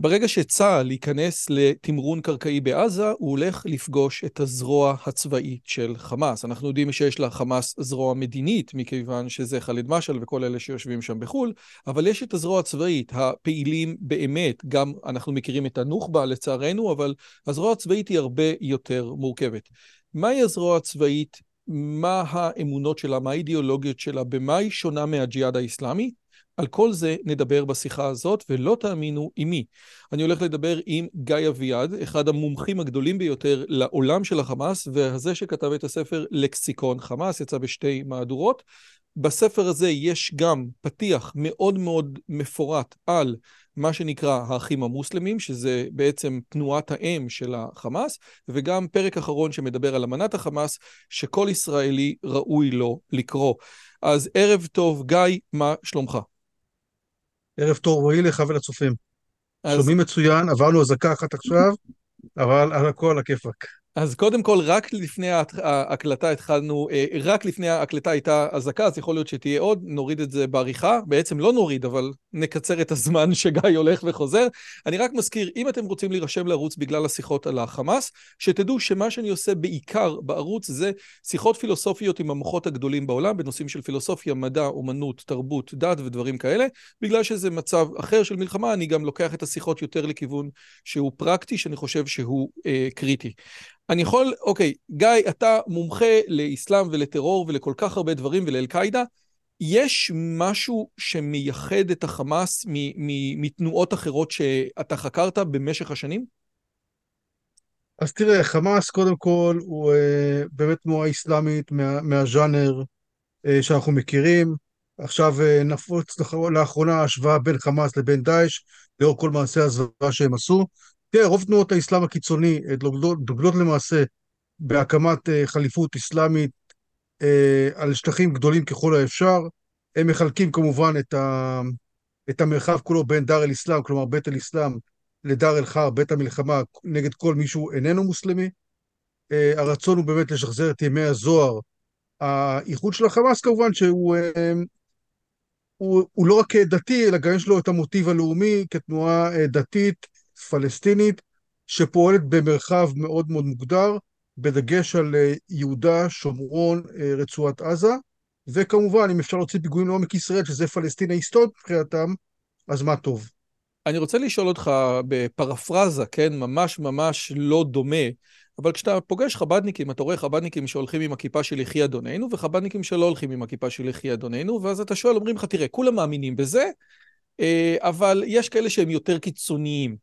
ברגע שצה"ל ייכנס לתמרון קרקעי בעזה, הוא הולך לפגוש את הזרוע הצבאית של חמאס. אנחנו יודעים שיש לחמאס זרוע מדינית, מכיוון שזה ח'אלד משעל וכל אלה שיושבים שם בחו"ל, אבל יש את הזרוע הצבאית, הפעילים באמת, גם אנחנו מכירים את הנוח'בה לצערנו, אבל הזרוע הצבאית היא הרבה יותר מורכבת. מהי הזרוע הצבאית? מה האמונות שלה? מה האידיאולוגיות שלה? במה היא שונה מהג'יהאד האיסלאמי? על כל זה נדבר בשיחה הזאת, ולא תאמינו עם מי. אני הולך לדבר עם גיא אביעד, אחד המומחים הגדולים ביותר לעולם של החמאס, והזה שכתב את הספר לקסיקון חמאס, יצא בשתי מהדורות. בספר הזה יש גם פתיח מאוד מאוד מפורט על מה שנקרא האחים המוסלמים, שזה בעצם תנועת האם של החמאס, וגם פרק אחרון שמדבר על אמנת החמאס, שכל ישראלי ראוי לו לקרוא. אז ערב טוב, גיא, מה שלומך? ערב טוב רועי לך ולצופים. אז... שומעים מצוין, עברנו אזעקה אחת עכשיו, אבל על הכל הכיפאק. אז קודם כל, רק לפני ההקלטה התחלנו, אה, רק לפני ההקלטה הייתה אזעקה, אז יכול להיות שתהיה עוד, נוריד את זה בעריכה. בעצם לא נוריד, אבל נקצר את הזמן שגיא הולך וחוזר. אני רק מזכיר, אם אתם רוצים להירשם לערוץ בגלל השיחות על החמאס, שתדעו שמה שאני עושה בעיקר בערוץ זה שיחות פילוסופיות עם המוחות הגדולים בעולם, בנושאים של פילוסופיה, מדע, אומנות, תרבות, דת ודברים כאלה. בגלל שזה מצב אחר של מלחמה, אני גם לוקח את השיחות יותר לכיוון שהוא פרקטי, שאני חושב שהוא אה, קריטי. אני יכול, אוקיי, גיא, אתה מומחה לאסלאם ולטרור ולכל כך הרבה דברים ולאל-קאעידה. יש משהו שמייחד את החמאס מתנועות אחרות שאתה חקרת במשך השנים? אז תראה, חמאס קודם כל הוא אה, באמת תנועה אסלאמית מה, מהז'אנר אה, שאנחנו מכירים. עכשיו אה, נפוץ לאחרונה השוואה בין חמאס לבין דאעש, לאור כל מעשי הזוועה שהם עשו. תראה, רוב תנועות האסלאם הקיצוני אה, דוגלות, למעשה בהקמת אה, חליפות אסלאמית אה, על שטחים גדולים ככל האפשר. הם מחלקים כמובן את, ה, את המרחב כולו בין דר אל-אסלאם, כלומר בית אל-אסלאם, לדר אל-חר, בית המלחמה, נגד כל מי שהוא איננו מוסלמי. הרצון הוא באמת לשחזר את ימי הזוהר. האיחוד של החמאס כמובן שהוא הוא, הוא לא רק דתי, אלא גם יש לו את המוטיב הלאומי כתנועה דתית פלסטינית שפועלת במרחב מאוד מאוד מוגדר, בדגש על אה, יהודה, שומרון, אה, רצועת עזה, וכמובן, אם אפשר להוציא פיגועים לעומק ישראל, שזה פלסטין ההיסטורית מבחינתם, אז מה טוב. אני רוצה לשאול אותך בפרפרזה, כן, ממש ממש לא דומה, אבל כשאתה פוגש חבדניקים, אתה רואה חבדניקים שהולכים עם הכיפה של יחי אדוננו, וחבדניקים שלא הולכים עם הכיפה של יחי אדוננו, ואז אתה שואל, אומרים לך, תראה, כולם מאמינים בזה, אבל יש כאלה שהם יותר קיצוניים.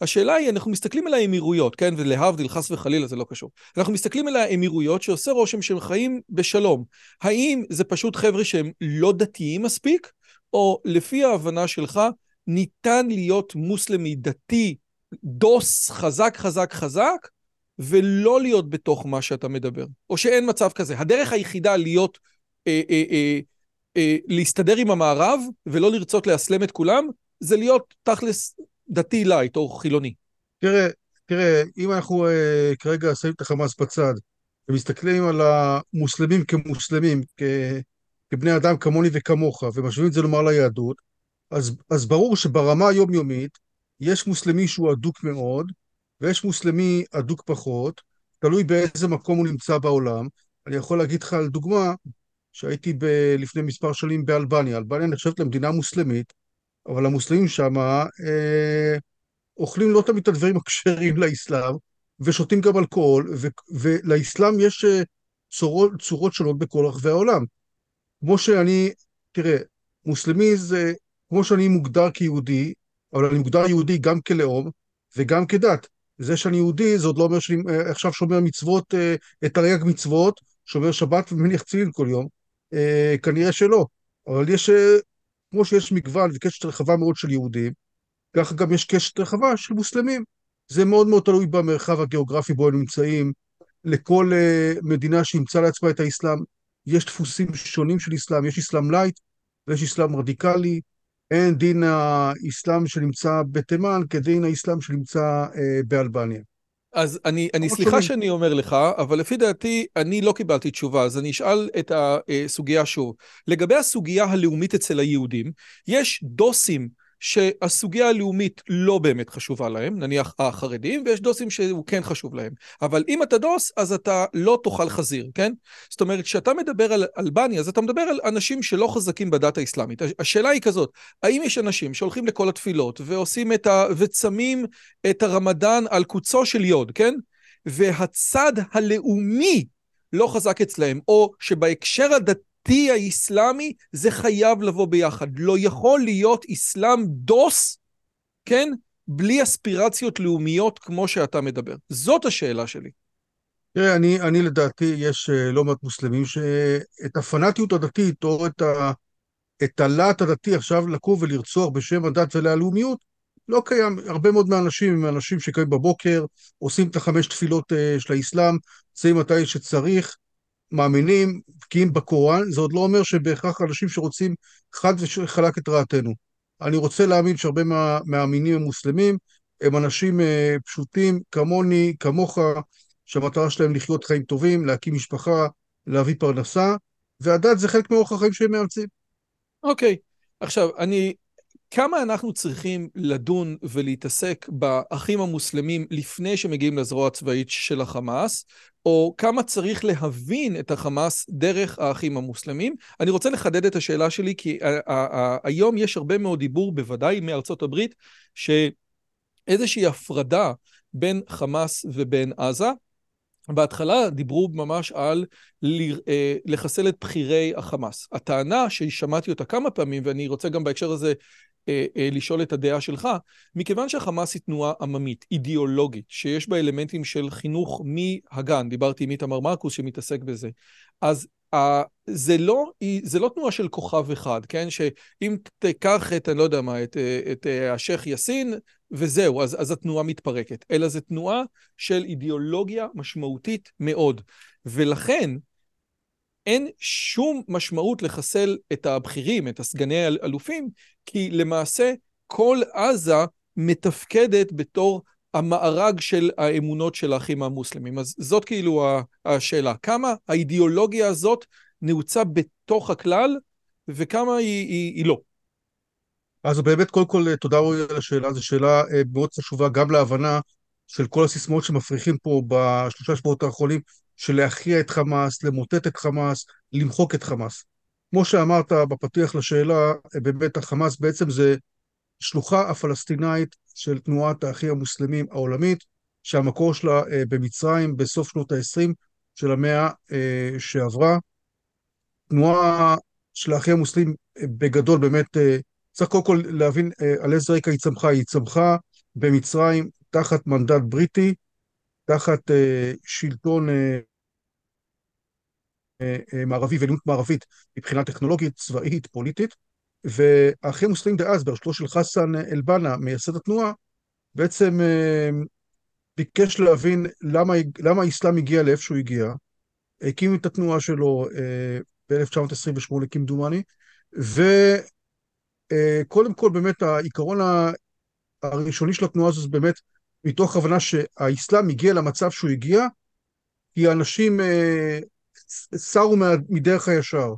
השאלה היא, אנחנו מסתכלים על האמירויות, כן? ולהבדיל, חס וחלילה, זה לא קשור. אנחנו מסתכלים על האמירויות שעושה רושם שהם חיים בשלום. האם זה פשוט חבר'ה שהם לא דתיים מספיק, או לפי ההבנה שלך, ניתן להיות מוסלמי דתי, דוס, חזק, חזק, חזק, ולא להיות בתוך מה שאתה מדבר? או שאין מצב כזה. הדרך היחידה להיות... אה, אה, אה, אה, להסתדר עם המערב ולא לרצות לאסלם את כולם, זה להיות תכלס דתי לייט או חילוני. תראה, תראה, אם אנחנו אה, כרגע שמים את החמאס בצד ומסתכלים על המוסלמים כמוסלמים, כ, כבני אדם כמוני וכמוך, ומשווים את זה לומר ליהדות, אז, אז ברור שברמה היומיומית יש מוסלמי שהוא אדוק מאוד, ויש מוסלמי אדוק פחות, תלוי באיזה מקום הוא נמצא בעולם. אני יכול להגיד לך על דוגמה, שהייתי ב- לפני מספר שנים באלבניה. אלבניה נחשבת למדינה מוסלמית, אבל המוסלמים שם אה, אוכלים לא תמיד את הדברים הכשרים לאסלאם, ושותים גם אלכוהול, ו- ולאסלאם יש אה, צורות, צורות שונות בכל רחבי העולם. כמו שאני, תראה, מוסלמי זה, כמו שאני מוגדר כיהודי, אבל אני מוגדר יהודי גם כלאום וגם כדת. זה שאני יהודי, זה עוד לא אומר שאני אה, עכשיו שומר מצוות, אה, את תרי"ג מצוות, שומר שבת ומניח תפילין כל יום. אה, כנראה שלא. אבל יש, כמו שיש מגוון וקשת רחבה מאוד של יהודים, ככה גם יש קשת רחבה של מוסלמים. זה מאוד מאוד תלוי במרחב הגיאוגרפי בו הם נמצאים. לכל מדינה שימצא לעצמה את האסלאם, יש דפוסים שונים של אסלאם, יש אסלאם לייט ויש אסלאם רדיקלי, אין דין האסלאם שנמצא בתימן כדין האסלאם שנמצא אה, באלבניה. אז אני, אני סליחה. שאני אומר לך, אבל לפי דעתי אני לא קיבלתי תשובה, אז אני אשאל את הסוגיה שוב. לגבי הסוגיה הלאומית אצל היהודים, יש דוסים שהסוגיה הלאומית לא באמת חשובה להם, נניח החרדים, ויש דוסים שהוא כן חשוב להם. אבל אם אתה דוס, אז אתה לא תאכל חזיר, כן? זאת אומרת, כשאתה מדבר על אלבניה, אז אתה מדבר על אנשים שלא חזקים בדת האסלאמית. השאלה היא כזאת, האם יש אנשים שהולכים לכל התפילות ועושים את ה... וצמים את הרמדאן על קוצו של יוד, כן? והצד הלאומי לא חזק אצלהם, או שבהקשר הדתי הדתי האסלאמי, זה חייב לבוא ביחד. לא יכול להיות אסלאם דוס, כן? בלי אספירציות לאומיות כמו שאתה מדבר. זאת השאלה שלי. תראה, אני, אני לדעתי, יש uh, לא מעט מוסלמים שאת הפנאטיות הדתית, או את, ה, את הלהט הדתי עכשיו לקום ולרצוח בשם הדת ולהלאומיות, לא קיים. הרבה מאוד מהאנשים הם אנשים שקמים בבוקר, עושים את החמש תפילות uh, של האסלאם, יוצאים מתי שצריך, מאמינים, בקיאים בקוראן, זה עוד לא אומר שבהכרח אנשים שרוצים חד וחלק את רעתנו. אני רוצה להאמין שהרבה מה, מהמינים המוסלמים הם אנשים אה, פשוטים כמוני, כמוך, שהמטרה שלהם לחיות חיים טובים, להקים משפחה, להביא פרנסה, והדת זה חלק מאורח החיים שהם מאמצים. אוקיי, okay. עכשיו, אני כמה אנחנו צריכים לדון ולהתעסק באחים המוסלמים לפני שמגיעים לזרוע הצבאית של החמאס, או כמה צריך להבין את החמאס דרך האחים המוסלמים. אני רוצה לחדד את השאלה שלי, כי היום יש הרבה מאוד דיבור, בוודאי מארצות הברית, שאיזושהי הפרדה בין חמאס ובין עזה, בהתחלה דיברו ממש על אה, לחסל את בכירי החמאס. הטענה ששמעתי אותה כמה פעמים, ואני רוצה גם בהקשר הזה אה, אה, לשאול את הדעה שלך, מכיוון שהחמאס היא תנועה עממית, אידיאולוגית, שיש בה אלמנטים של חינוך מהגן, דיברתי עם איתמר מרקוס שמתעסק בזה, אז uh, זה, לא, זה לא תנועה של כוכב אחד, כן? שאם תיקח את, אני לא יודע מה, את, את, את השייח' יאסין, וזהו, אז, אז התנועה מתפרקת, אלא זו תנועה של אידיאולוגיה משמעותית מאוד. ולכן, אין שום משמעות לחסל את הבכירים, את הסגני האלופים, כי למעשה כל עזה מתפקדת בתור המארג של האמונות של האחים המוסלמים. אז זאת כאילו השאלה, כמה האידיאולוגיה הזאת נעוצה בתוך הכלל וכמה היא, היא, היא לא. אז באמת קודם כל תודה רואי על השאלה, זו שאלה אה, מאוד חשובה גם להבנה של כל הסיסמאות שמפריחים פה בשלושה שבועות האחרונים של להכריע את חמאס, למוטט את חמאס, למחוק את חמאס. כמו שאמרת בפתיח לשאלה, באמת החמאס בעצם זה שלוחה הפלסטינאית של תנועת האחים המוסלמים העולמית, שהמקור שלה אה, במצרים בסוף שנות ה-20 של המאה אה, שעברה. תנועה של האחים המוסלמים אה, בגדול באמת, צריך קודם כל להבין על איזה רקע היא צמחה. היא צמחה במצרים תחת מנדט בריטי, תחת שלטון מערבי ועליונות מערבית מבחינה טכנולוגית, צבאית, פוליטית, והאחים המוסלמים דאז, בראשותו של חסן אל-בנה, מייסד התנועה, בעצם אה, ביקש להבין למה, למה האסלאם הגיע לאיפה שהוא הגיע, הקים את התנועה שלו ב-1928 כמדומני, וקודם כל באמת העיקרון הראשוני של התנועה הזו זה באמת מתוך הבנה שהאסלאם הגיע למצב שהוא הגיע, כי אנשים סרו מדרך הישר.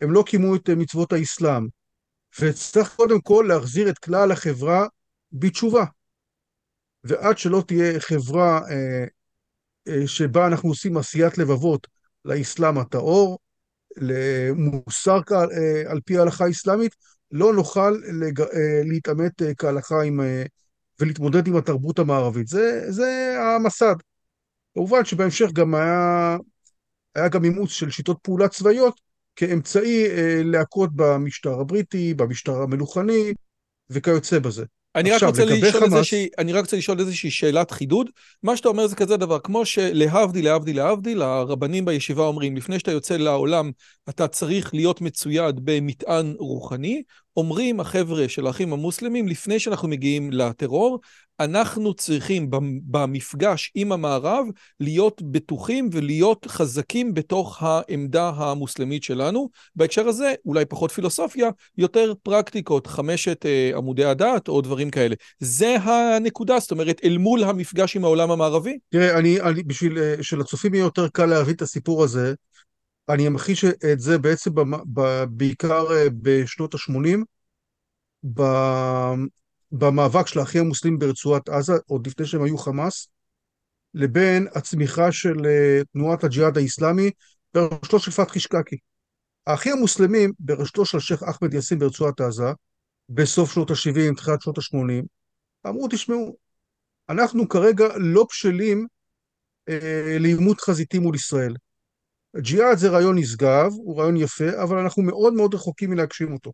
הם לא קיימו את מצוות האסלאם. וצריך קודם כל להחזיר את כלל החברה בתשובה. ועד שלא תהיה חברה אה, אה, שבה אנחנו עושים עשיית לבבות לאסלאם הטהור, למוסר אה, על פי ההלכה האסלאמית, לא נוכל לג... אה, להתעמת אה, כהלכה עם, אה, ולהתמודד עם התרבות המערבית. זה, זה המסד. כמובן שבהמשך גם היה היה גם אימוץ של שיטות פעולה צבאיות כאמצעי אה, להכות במשטר הבריטי, במשטר המלוכני וכיוצא בזה. אני רק, עכשיו, רוצה לגבי לשאול חמאס- איזושהי, אני רק רוצה לשאול איזושהי שאלת חידוד. מה שאתה אומר זה כזה דבר, כמו שלהבדיל, להבדיל, להבדיל, הרבנים בישיבה אומרים, לפני שאתה יוצא לעולם, אתה צריך להיות מצויד במטען רוחני. אומרים החבר'ה של האחים המוסלמים, לפני שאנחנו מגיעים לטרור, אנחנו צריכים במ- במפגש עם המערב להיות בטוחים ולהיות חזקים בתוך העמדה המוסלמית שלנו. בהקשר הזה, אולי פחות פילוסופיה, יותר פרקטיקות, חמשת אה, עמודי הדת או דברים כאלה. זה הנקודה, זאת אומרת, אל מול המפגש עם העולם המערבי? תראה, אני, אני, בשביל אה, שלצופים יהיה יותר קל להבין את הסיפור הזה, אני אמחיש את זה בעצם בעיקר אה, בשנות ה-80, במאבק של האחים המוסלמים ברצועת עזה, עוד לפני שהם היו חמאס, לבין הצמיחה של אה, תנועת הג'יהאד האיסלאמי בראשותו של פתחי שקקי. האחים המוסלמים בראשותו של השייח' אחמד יאסין ברצועת עזה, בסוף שנות ה-70, תחילת שנות ה-80, אמרו, תשמעו, אנחנו כרגע לא בשלים אה, לעימות חזיתי מול ישראל. ג'יהאד זה רעיון נשגב, הוא רעיון יפה, אבל אנחנו מאוד מאוד רחוקים מלהגשים אותו.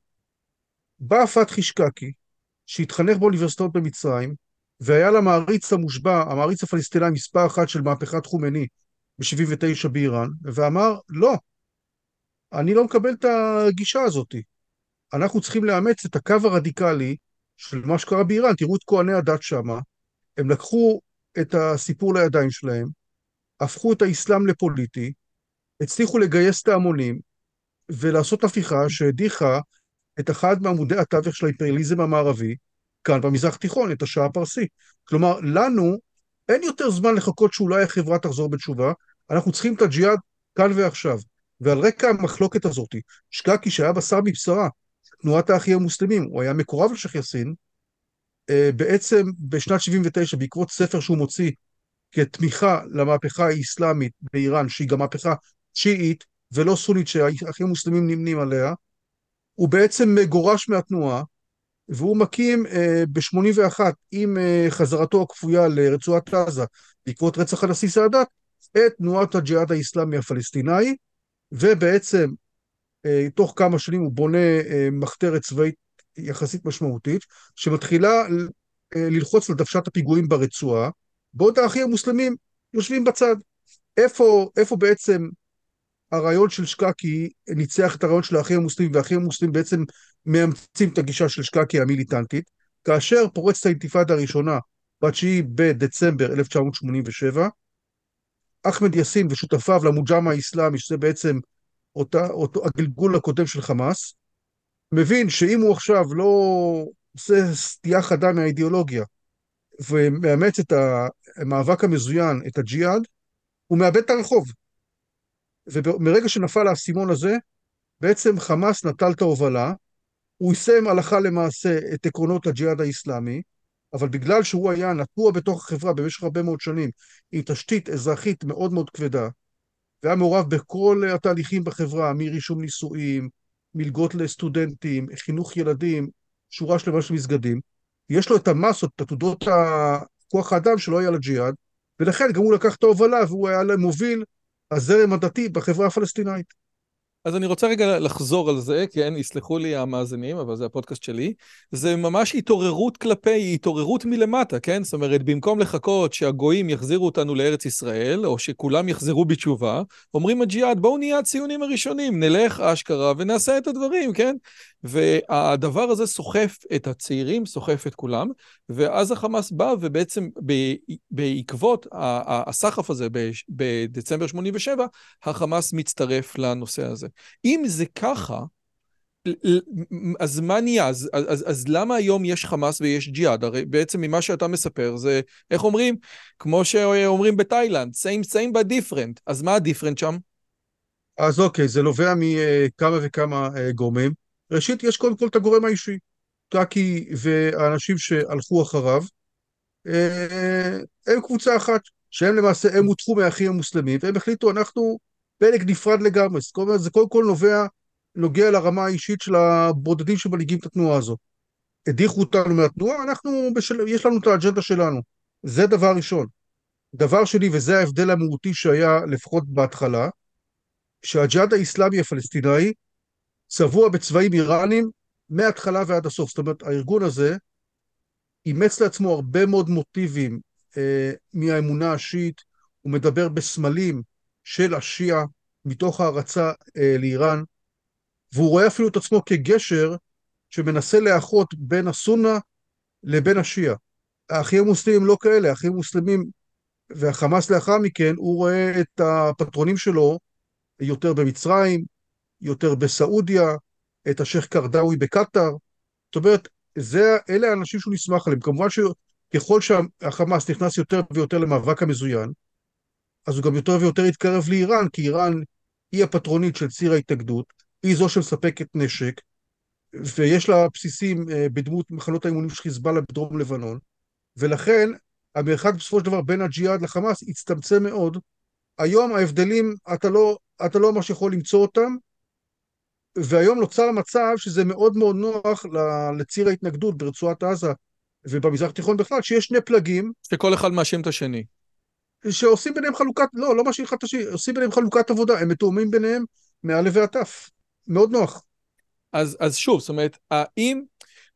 בא פתחי שקקי, שהתחנך באוניברסיטאות במצרים, והיה למעריץ המושבע, המעריץ הפלסטיני מספר אחת של מהפכת חומני ב-79 באיראן, ואמר, לא, אני לא מקבל את הגישה הזאת. אנחנו צריכים לאמץ את הקו הרדיקלי של מה שקרה באיראן. תראו את כהני הדת שמה, הם לקחו את הסיפור לידיים שלהם, הפכו את האסלאם לפוליטי, הצליחו לגייס את ההמונים ולעשות הפיכה שהדיחה את אחד מעמודי התווך של האימפריאליזם המערבי, כאן במזרח התיכון, את השעה הפרסי. כלומר, לנו אין יותר זמן לחכות שאולי החברה תחזור בתשובה, אנחנו צריכים את הג'יהאד כאן ועכשיו. ועל רקע המחלוקת הזאת, שקקי שהיה בשר מבשרה, תנועת האחים המוסלמים, הוא היה מקורב לשייח' יאסין, אה, בעצם בשנת 79, בעקבות ספר שהוא מוציא כתמיכה למהפכה האסלאמית באיראן, שהיא גם מהפכה שיעית ולא סונית שהאחים המוסלמים נמנים עליה, הוא בעצם גורש מהתנועה, והוא מקים אה, ב-81 עם אה, חזרתו הכפויה לרצועת עזה בעקבות רצח הנשיא סאדאת, את תנועת הג'יהאד האיסלאמי הפלסטיני, ובעצם אה, תוך כמה שנים הוא בונה אה, מחתרת צבאית יחסית משמעותית, שמתחילה אה, ללחוץ לדוושת הפיגועים ברצועה, בעוד האחים המוסלמים יושבים בצד. איפה, איפה בעצם הרעיון של שקקי ניצח את הרעיון של האחים המוסלמים, והאחים המוסלמים בעצם מאמצים את הגישה של שקקי המיליטנטית, כאשר פורצת האינתיפאדה הראשונה ב-9 בדצמבר 1987, אחמד יאסין ושותפיו למוג'אמה האיסלאמי, שזה בעצם אותה, אותו הגלגול הקודם של חמאס, מבין שאם הוא עכשיו לא עושה סטייה חדה מהאידיאולוגיה ומאמץ את המאבק המזוין, את הג'יהאד, הוא מאבד את הרחוב. ומרגע שנפל האסימון הזה, בעצם חמאס נטל את ההובלה, הוא יישם הלכה למעשה את עקרונות הג'יהאד האיסלאמי, אבל בגלל שהוא היה נטוע בתוך החברה במשך הרבה מאוד שנים, עם תשתית אזרחית מאוד מאוד כבדה, והיה מעורב בכל התהליכים בחברה, מרישום נישואים, מלגות לסטודנטים, חינוך ילדים, שורה שלמה של מסגדים, יש לו את המסות, את עתודות כוח האדם שלא היה לג'יהאד, ולכן גם הוא לקח את ההובלה והוא היה למוביל הזרם הדתי בחברה הפלסטינאית. אז אני רוצה רגע לחזור על זה, כן, יסלחו לי המאזינים, אבל זה הפודקאסט שלי. זה ממש התעוררות כלפי, התעוררות מלמטה, כן? זאת אומרת, במקום לחכות שהגויים יחזירו אותנו לארץ ישראל, או שכולם יחזרו בתשובה, אומרים הג'יהאד, בואו נהיה הציונים הראשונים, נלך אשכרה ונעשה את הדברים, כן? והדבר הזה סוחף את הצעירים, סוחף את כולם, ואז החמאס בא ובעצם בעקבות הסחף הזה בדצמבר 87, החמאס מצטרף לנושא הזה. אם זה ככה, אז מה נהיה? אז, אז, אז למה היום יש חמאס ויש ג'יהאד? הרי בעצם ממה שאתה מספר זה, איך אומרים? כמו שאומרים בתאילנד, same same but different. אז מה הדיפרנט שם? אז אוקיי, זה נובע מכמה וכמה גורמים. ראשית, יש קודם כל את הגורם האישי. טאקי והאנשים שהלכו אחריו, הם קבוצה אחת, שהם למעשה, הם הותחו מהאחים המוסלמים, והם החליטו, אנחנו פלג נפרד לגמרי. זאת אומרת, זה קודם כל נובע, נוגע לרמה האישית של הבודדים שמנהיגים את התנועה הזו. הדיחו אותנו מהתנועה, אנחנו, בשל... יש לנו את האג'נדה שלנו. זה דבר ראשון. דבר שני, וזה ההבדל המהותי שהיה לפחות בהתחלה, שהג'יהאד האיסלאמי הפלסטיני צבוע בצבעים איראנים מההתחלה ועד הסוף. זאת אומרת, הארגון הזה אימץ לעצמו הרבה מאוד מוטיבים אה, מהאמונה השיעית, הוא מדבר בסמלים של השיעה מתוך הערצה אה, לאיראן, והוא רואה אפילו את עצמו כגשר שמנסה לאחות בין הסונה לבין השיעה. האחים המוסלמים לא כאלה, האחים המוסלמים והחמאס לאחר מכן, הוא רואה את הפטרונים שלו יותר במצרים, יותר בסעודיה, את השייח' קרדאווי בקטאר. זאת אומרת, זה, אלה האנשים שהוא נסמך עליהם. כמובן שככל שהחמאס נכנס יותר ויותר למאבק המזוין, אז הוא גם יותר ויותר יתקרב לאיראן, כי איראן היא הפטרונית של ציר ההתנגדות, היא זו שמספקת נשק, ויש לה בסיסים אה, בדמות מחנות האימונים של חיזבאללה בדרום לבנון, ולכן המרחק בסופו של דבר בין הג'יהאד לחמאס הצטמצם מאוד. היום ההבדלים, אתה לא, אתה לא ממש יכול למצוא אותם, והיום נוצר המצב שזה מאוד מאוד נוח לציר ההתנגדות ברצועת עזה ובמזרח התיכון בכלל, שיש שני פלגים. שכל אחד מאשים את השני. שעושים ביניהם חלוקת, לא, לא מאשים אחד את השני, עושים ביניהם חלוקת עבודה, הם מתואמים ביניהם מאלף ועד תף. מאוד נוח. אז, אז שוב, זאת אומרת, האם...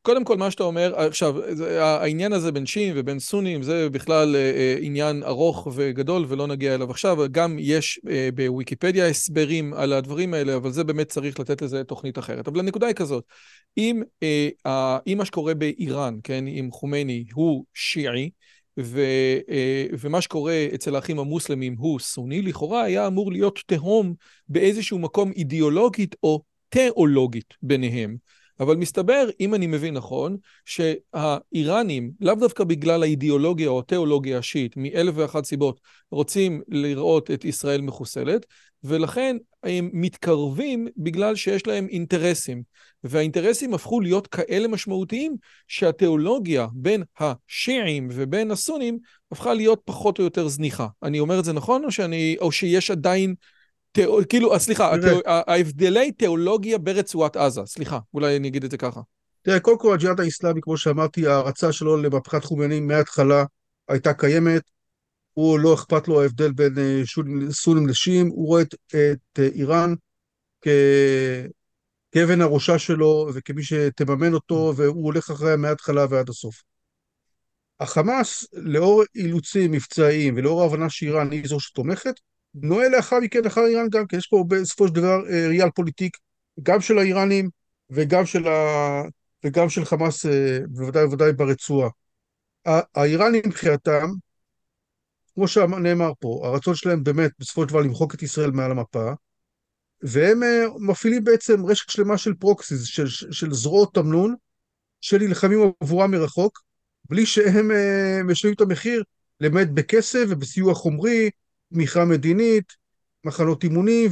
קודם כל, מה שאתה אומר, עכשיו, העניין הזה בין שיעים ובין סונים, זה בכלל אה, אה, עניין ארוך וגדול ולא נגיע אליו עכשיו. גם יש אה, בוויקיפדיה הסברים על הדברים האלה, אבל זה באמת צריך לתת לזה תוכנית אחרת. אבל הנקודה היא כזאת, אם, אם מה שקורה באיראן, כן, עם חומייני, הוא שיעי, ו, ומה שקורה אצל האחים המוסלמים הוא סוני, לכאורה היה אמור להיות תהום באיזשהו מקום אידיאולוגית או תיאולוגית ביניהם. אבל מסתבר, אם אני מבין נכון, שהאיראנים, לאו דווקא בגלל האידיאולוגיה או התיאולוגיה השיעית, מאלף ואחת סיבות, רוצים לראות את ישראל מחוסלת, ולכן מתקרבים בגלל שיש להם אינטרסים. והאינטרסים הפכו להיות כאלה משמעותיים, שהתיאולוגיה בין השיעים ובין הסונים הפכה להיות פחות או יותר זניחה. אני אומר את זה נכון, או, שאני, או שיש עדיין תיאו, כאילו, סליחה, התיאו, ההבדלי תיאולוגיה ברצועת עזה, סליחה, אולי אני אגיד את זה ככה. תראה, קודם כל הג'יהאד האיסלאמי, כמו שאמרתי, ההערצה שלו למהפכת חומייני מההתחלה הייתה קיימת. הוא לא אכפת לו ההבדל בין אה, סונים לשיעים, הוא רואה את, את אה, איראן כ... כאבן הראשה שלו וכמי שתממן אותו, והוא הולך אחריה מההתחלה ועד הסוף. החמאס, לאור אילוצים מבצעיים ולאור ההבנה שאיראן היא זו שתומכת, נועל לאחר מכן אחר איראן גם כן, יש פה בסופו של דבר אה, ריאל פוליטיק, גם של האיראנים וגם של, ה... וגם של חמאס, בוודאי ובוודאי ברצועה. האיראנים מבחינתם, כמו שנאמר פה, הרצון שלהם באמת בסופו של דבר למחוק את ישראל מעל המפה, והם אה, מפעילים בעצם רשת שלמה של פרוקסיס, של, של זרועות תמנון, שנלחמים עבורם מרחוק, בלי שהם משלמים את המחיר, למעט בכסף ובסיוע חומרי תמיכה מדינית, מחנות אימונים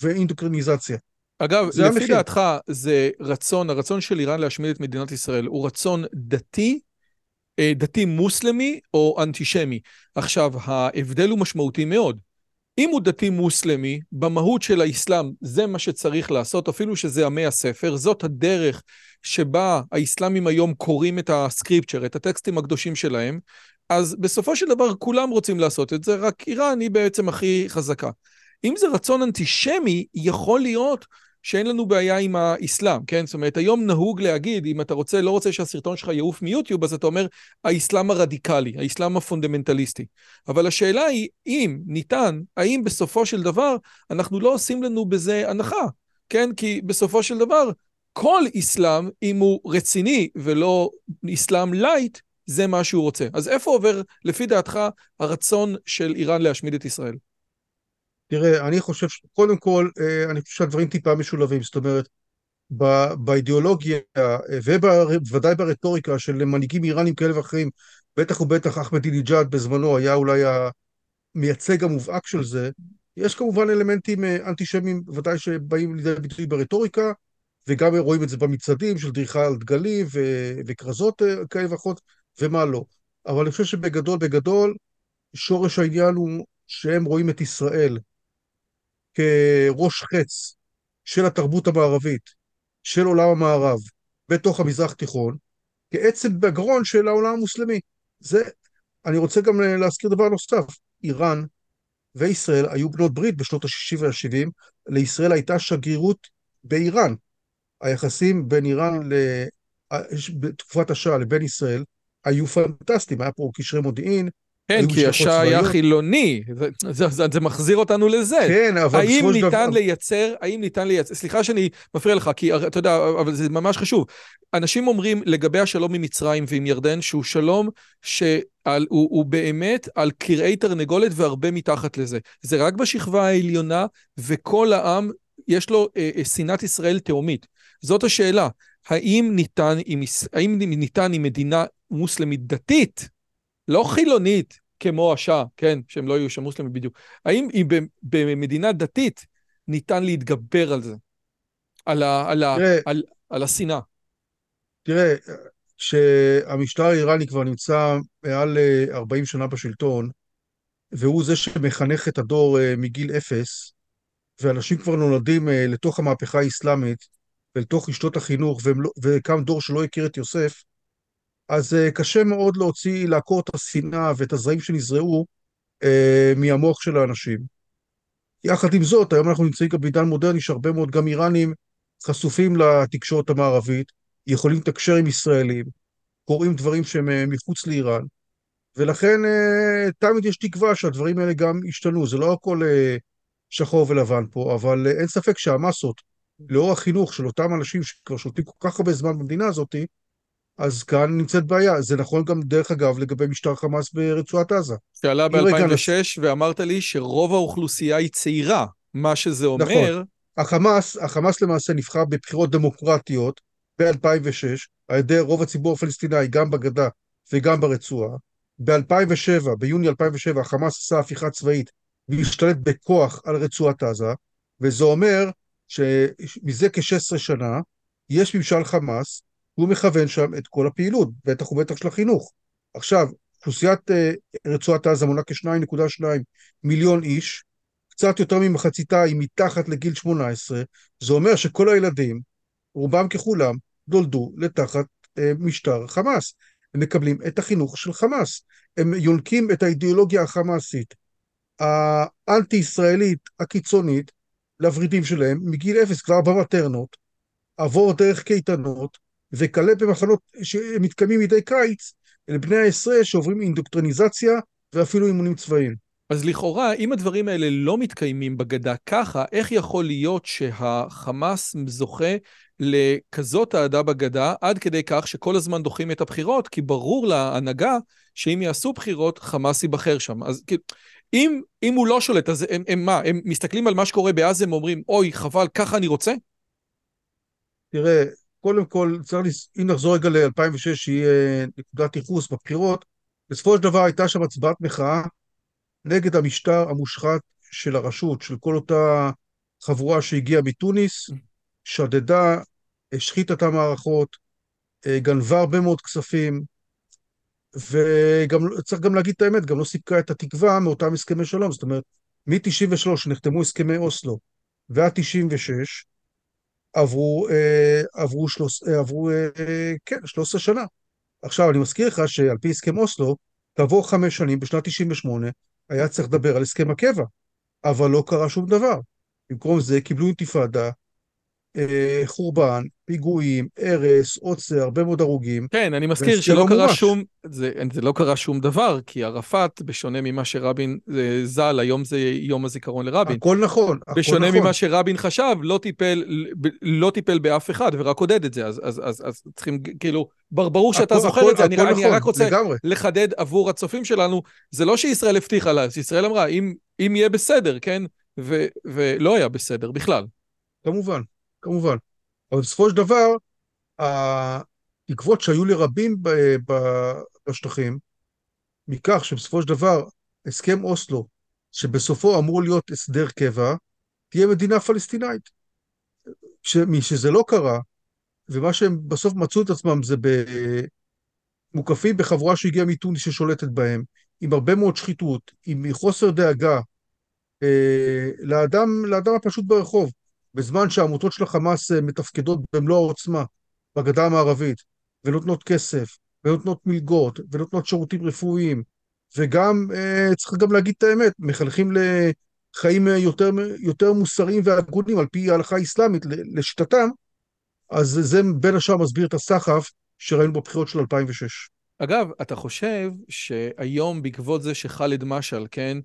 ואינדוקריניזציה. אגב, לפי המחיר. דעתך, זה רצון, הרצון של איראן להשמיד את מדינת ישראל, הוא רצון דתי, אה, דתי מוסלמי או אנטישמי? עכשיו, ההבדל הוא משמעותי מאוד. אם הוא דתי מוסלמי, במהות של האסלאם זה מה שצריך לעשות, אפילו שזה עמי הספר, זאת הדרך שבה האסלאמים היום קוראים את ה scripture, את הטקסטים הקדושים שלהם, אז בסופו של דבר כולם רוצים לעשות את זה, רק איראן היא בעצם הכי חזקה. אם זה רצון אנטישמי, יכול להיות שאין לנו בעיה עם האסלאם, כן? זאת אומרת, היום נהוג להגיד, אם אתה רוצה, לא רוצה שהסרטון שלך יעוף מיוטיוב, אז אתה אומר, האסלאם הרדיקלי, האסלאם הפונדמנטליסטי. אבל השאלה היא, אם ניתן, האם בסופו של דבר אנחנו לא עושים לנו בזה הנחה, כן? כי בסופו של דבר, כל אסלאם, אם הוא רציני ולא אסלאם light, זה מה שהוא רוצה. אז איפה עובר, לפי דעתך, הרצון של איראן להשמיד את ישראל? תראה, אני חושב, קודם כל, אה, אני חושב שהדברים טיפה משולבים, זאת אומרת, באידיאולוגיה אה, ובוודאי ברטוריקה של מנהיגים איראנים כאלה ואחרים, בטח ובטח אחמדינג'אד בזמנו היה אולי המייצג המובהק של זה, יש כמובן אלמנטים אה, אנטישמיים, ודאי שבאים לידי ביטוי ברטוריקה, וגם רואים את זה במצעדים של דריכה על דגלים וכרזות כאלה ואחרות. ומה לא. אבל אני חושב שבגדול, בגדול, שורש העניין הוא שהם רואים את ישראל כראש חץ של התרבות המערבית, של עולם המערב, בתוך המזרח התיכון, כעצם בגרון של העולם המוסלמי. זה, אני רוצה גם להזכיר דבר נוסף, איראן וישראל היו בנות ברית בשנות ה-60 וה-70, לישראל הייתה שגרירות באיראן. היחסים בין איראן בתקופת השעה לבין ישראל היו פנטסטיים, היה פה קשרי מודיעין. כן, כי השאה היה חילוני, זה, זה, זה, זה מחזיר אותנו לזה. כן, אבל בסופו של דבר... האם ניתן לייצר, האם ניתן לייצר, סליחה שאני מפריע לך, כי אתה יודע, אבל זה ממש חשוב. אנשים אומרים לגבי השלום עם מצרים ועם ירדן, שהוא שלום שהוא באמת על קרעי תרנגולת והרבה מתחת לזה. זה רק בשכבה העליונה, וכל העם, יש לו אה, אה, שנאת ישראל תהומית. זאת השאלה, האם ניתן עם, האם ניתן עם מדינה מוסלמית דתית, לא חילונית כמו השאה, כן, שהם לא יהיו שם מוסלמים בדיוק, האם היא במדינה דתית ניתן להתגבר על זה? על, ה, על, ה, תראה, על, על השנאה. תראה, שהמשטר האיראני כבר נמצא מעל 40 אה, שנה בשלטון, והוא זה שמחנך את הדור אה, מגיל אפס, ואנשים כבר נולדים אה, לתוך המהפכה האסלאמית ולתוך רשתות החינוך, לא, וקם דור שלא הכיר את יוסף, אז קשה מאוד להוציא, לעקור את השנאה ואת הזרעים שנזרעו מהמוח של האנשים. יחד עם זאת, היום אנחנו נמצאים גם בעידן מודרני שהרבה מאוד גם איראנים חשופים לתקשורת המערבית, יכולים לתקשר עם ישראלים, קוראים דברים שהם אה, מחוץ לאיראן, ולכן אה, תמיד יש תקווה שהדברים האלה גם ישתנו. זה לא הכל אה, שחור ולבן פה, אבל אין ספק שהמסות, לאור החינוך של אותם אנשים שכבר שולטים כל כך הרבה זמן במדינה הזאת, אז כאן נמצאת בעיה. זה נכון גם, דרך אגב, לגבי משטר חמאס ברצועת עזה. שעלה ב-2006 ואמרת לי שרוב האוכלוסייה היא צעירה, מה שזה אומר... נכון. החמאס, החמאס למעשה נבחר בבחירות דמוקרטיות, ב-2006 על ידי רוב הציבור הפלסטיני, גם בגדה וגם ברצועה. ב-2007, ביוני 2007, החמאס עשה הפיכה צבאית והשתלט בכוח על רצועת עזה, וזה אומר שמזה כ-16 שנה יש ממשל חמאס, הוא מכוון שם את כל הפעילות, בטח ובטח של החינוך. עכשיו, אוכלוסיית uh, רצועת עזה מונה כ-2.2 מיליון איש, קצת יותר ממחציתה היא מתחת לגיל 18, זה אומר שכל הילדים רובם ככולם, נולדו לתחת אה, משטר חמאס. הם מקבלים את החינוך של חמאס. הם יונקים את האידיאולוגיה החמאסית, האנטי-ישראלית הקיצונית, לוורידים שלהם מגיל אפס, כבר במטרנות, עבור דרך קייטנות, וכלה במחנות שמתקיימים מדי קיץ לבני העשרה שעוברים אינדוקטרניזציה ואפילו אימונים צבאיים. אז לכאורה, אם הדברים האלה לא מתקיימים בגדה ככה, איך יכול להיות שהחמאס זוכה לכזאת אהדה בגדה, עד כדי כך שכל הזמן דוחים את הבחירות, כי ברור להנהגה שאם יעשו בחירות, חמאס ייבחר שם. אז כאילו, אם, אם הוא לא שולט, אז הם, הם מה, הם מסתכלים על מה שקורה בעזה, הם אומרים, אוי, חבל, ככה אני רוצה? תראה, קודם כל, צריך, אם נחזור רגע ל-2006, שהיא נקודת ייחוס בבחירות, בסופו של דבר הייתה שם הצבעת מחאה נגד המשטר המושחת של הרשות, של כל אותה חבורה שהגיעה מתוניס, שדדה, השחיתה את המערכות, אה, גנבה הרבה מאוד כספים, וגם צריך גם להגיד את האמת, גם לא סיפקה את התקווה מאותם הסכמי שלום. זאת אומרת, מ-93 שנחתמו הסכמי אוסלו ועד 96, עברו, אה, עברו, שלוש, אה, עברו כן, 13 שנה. עכשיו, אני מזכיר לך שעל פי הסכם אוסלו, כעבור חמש שנים, בשנת 98, היה צריך לדבר על הסכם הקבע, אבל לא קרה שום דבר. במקום זה קיבלו אינתיפאדה, אה, חורבן, פיגועים, הרס, עוצר, הרבה מאוד הרוגים. כן, אני מזכיר שלא לא קרה שום, זה, זה לא קרה שום דבר, כי ערפאת, בשונה ממה שרבין אה, ז"ל, היום זה יום הזיכרון לרבין. הכל נכון, הכל בשונה נכון. ממה שרבין חשב, לא טיפל, לא טיפל באף אחד ורק עודד את זה, אז, אז, אז, אז צריכים, כאילו, ברור שאתה הכל, זוכר הכל, את זה, אני, נכון, אני רק רוצה לגמרי. לחדד עבור הצופים שלנו, זה לא שישראל הבטיחה לה, ישראל אמרה, אם, אם יהיה בסדר, כן? ו, ולא היה בסדר בכלל. כמובן. כמובן. אבל בסופו של דבר, התקוות שהיו לרבים בשטחים, מכך שבסופו של דבר הסכם אוסלו, שבסופו אמור להיות הסדר קבע, תהיה מדינה פלסטינאית. משזה לא קרה, ומה שהם בסוף מצאו את עצמם זה מוקפים בחבורה שהגיעה מטוניס ששולטת בהם, עם הרבה מאוד שחיתות, עם חוסר דאגה אה, לאדם, לאדם הפשוט ברחוב. בזמן שהעמותות של החמאס אה, מתפקדות במלוא העוצמה בגדה המערבית, ונותנות כסף, ונותנות מלגות, ונותנות שירותים רפואיים, וגם, אה, צריך גם להגיד את האמת, מחנכים לחיים אה, יותר, יותר מוסריים והגונים על פי ההלכה האסלאמית לשיטתם, אז זה בין השאר מסביר את הסחף שראינו בבחירות של 2006. אגב, אתה חושב שהיום בעקבות זה שח'אלד משעל, כן,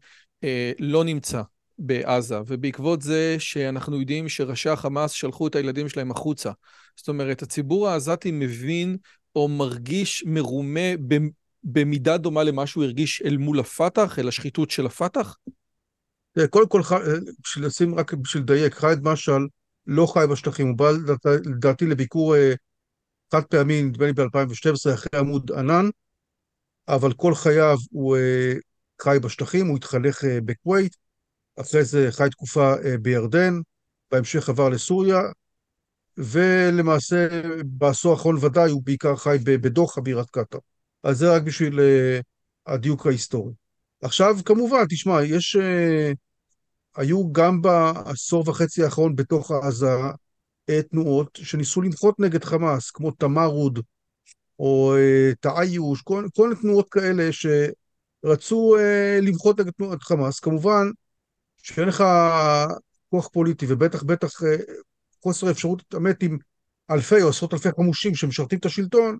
לא נמצא בעזה, ובעקבות זה שאנחנו יודעים שראשי החמאס שלחו את הילדים שלהם החוצה, זאת אומרת, הציבור העזתי מבין או מרגיש מרומה במידה דומה למה שהוא הרגיש אל מול הפת"ח, אל השחיתות של הפת"ח? קודם כל, בשביל לשים רק בשביל לדייק, ח'אלד משעל לא חי בשטחים, הוא בא לדעתי לביקור אה, חד פעמי, נדמה לי ב-2012, אחרי עמוד ענן, אבל כל חייו הוא אה, חי בשטחים, הוא התחנך אה, בכווית, אחרי זה חי תקופה בירדן, בהמשך עבר לסוריה, ולמעשה בעשור האחרון ודאי הוא בעיקר חי בדוחה, בירת קטאר. אז זה רק בשביל הדיוק ההיסטורי. עכשיו, כמובן, תשמע, יש... היו גם בעשור וחצי האחרון בתוך עזה אה, תנועות שניסו למחות נגד חמאס, כמו תמרוד או אה, תעיוש, כל, מיני תנועות כאלה שרצו אה, למחות נגד תנועת חמאס. כמובן שאין לך כוח פוליטי, ובטח בטח חוסר אפשרות להתעמת עם אלפי או עשרות אלפי חמושים שמשרתים את השלטון,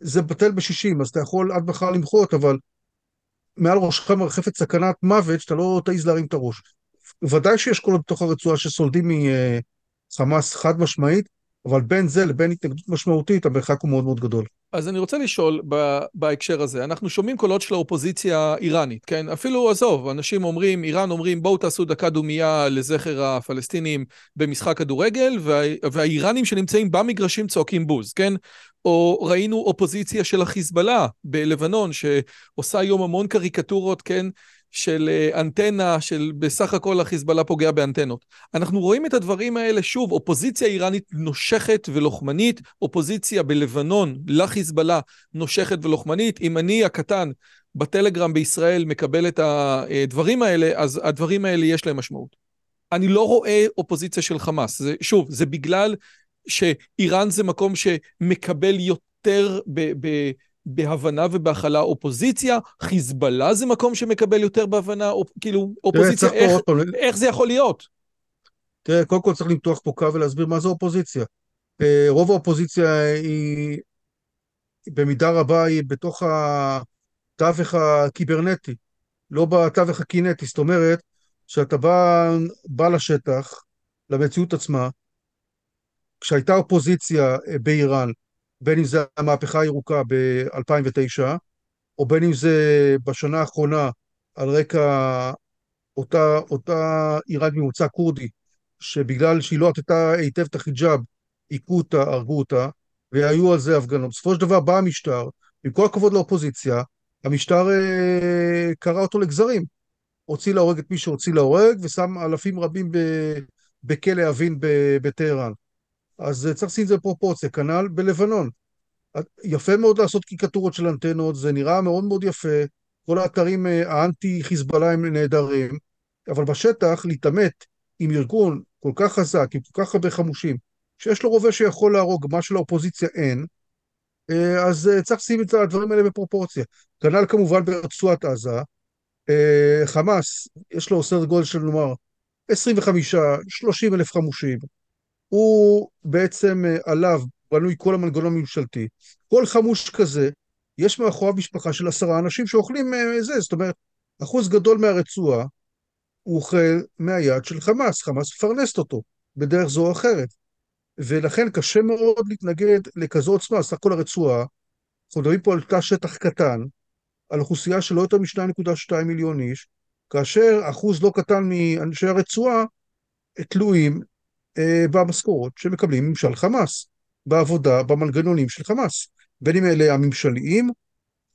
זה בטל בשישים, אז אתה יכול עד מחר למחות, אבל מעל ראשך מרחפת סכנת מוות שאתה לא תעז להרים את הראש. ודאי שיש קולות בתוך הרצועה שסולדים מחמאס חד משמעית, אבל בין זה לבין התנגדות משמעותית, המרחק הוא מאוד מאוד גדול. אז אני רוצה לשאול בהקשר הזה, אנחנו שומעים קולות של האופוזיציה האיראנית, כן? אפילו, עזוב, אנשים אומרים, איראן אומרים, בואו תעשו דקה דומייה לזכר הפלסטינים במשחק כדורגל, וה, והאיראנים שנמצאים במגרשים צועקים בוז, כן? או ראינו אופוזיציה של החיזבאללה בלבנון, שעושה היום המון קריקטורות, כן? של אה, אנטנה, של בסך הכל החיזבאללה פוגע באנטנות. אנחנו רואים את הדברים האלה שוב, אופוזיציה איראנית נושכת ולוחמנית, אופוזיציה בלבנון לחיזבאללה נושכת ולוחמנית. אם אני הקטן בטלגרם בישראל מקבל את הדברים האלה, אז הדברים האלה יש להם משמעות. אני לא רואה אופוזיציה של חמאס. זה, שוב, זה בגלל שאיראן זה מקום שמקבל יותר ב... ב בהבנה ובהכלה אופוזיציה, חיזבאללה זה מקום שמקבל יותר בהבנה, או, כאילו אופוזיציה, תראה, איך, איך זה יכול להיות? תראה, קודם כל צריך למתוח פה קו ולהסביר מה זה אופוזיציה. אה, רוב האופוזיציה היא, במידה רבה היא בתוך התווך הקיברנטי, לא בתווך הקינטי, זאת אומרת, שאתה בא, בא לשטח, למציאות עצמה, כשהייתה אופוזיציה אה, באיראן, בין אם זה המהפכה הירוקה ב-2009, או בין אם זה בשנה האחרונה על רקע אותה, אותה איראן ממוצא כורדי, שבגלל שהיא לא עטתה היטב את החיג'אב, היכו אותה, הרגו אותה, והיו על זה הפגנות. בסופו של דבר בא המשטר, עם כל הכבוד לאופוזיציה, המשטר אה, קרא אותו לגזרים. הוציא להורג את מי שהוציא להורג, ושם אלפים רבים בכלא אבין בטהרן. אז אה, צריך לשים את זה בפרופורציה, כנ"ל בלבנון. יפה מאוד לעשות קיקטורות של אנטנות, זה נראה מאוד מאוד יפה, כל האתרים אה, האנטי חיזבאללה הם נהדרים, אבל בשטח להתעמת עם ארגון כל כך חזק, עם כל כך הרבה חמושים, שיש לו רובה שיכול להרוג, מה שלאופוזיציה אין, אה, אז צריך לשים את הדברים האלה בפרופורציה. כנ"ל כמובן ברצועת עזה, חמאס, יש לו סדר גודל של נאמר 25, 30 אלף חמושים, הוא בעצם אה, עליו בנוי כל המנגנון הממשלתי. כל חמוש כזה, יש מאחוריו משפחה של עשרה אנשים שאוכלים אה, זה, זאת אומרת, אחוז גדול מהרצועה הוא אוכל מהיד של חמאס, חמאס מפרנסת אותו בדרך זו או אחרת. ולכן קשה מאוד להתנגד לכזו עוצמה, סך הכל הרצועה, אנחנו מדברים פה על תא שטח קטן, על אוכלוסייה של לא יותר מ-2.2 מיליון איש, כאשר אחוז לא קטן מאנשי הרצועה תלויים אה, במשכורות שמקבלים ממשל חמאס, בעבודה במנגנונים של חמאס, בין אם אלה הממשליים,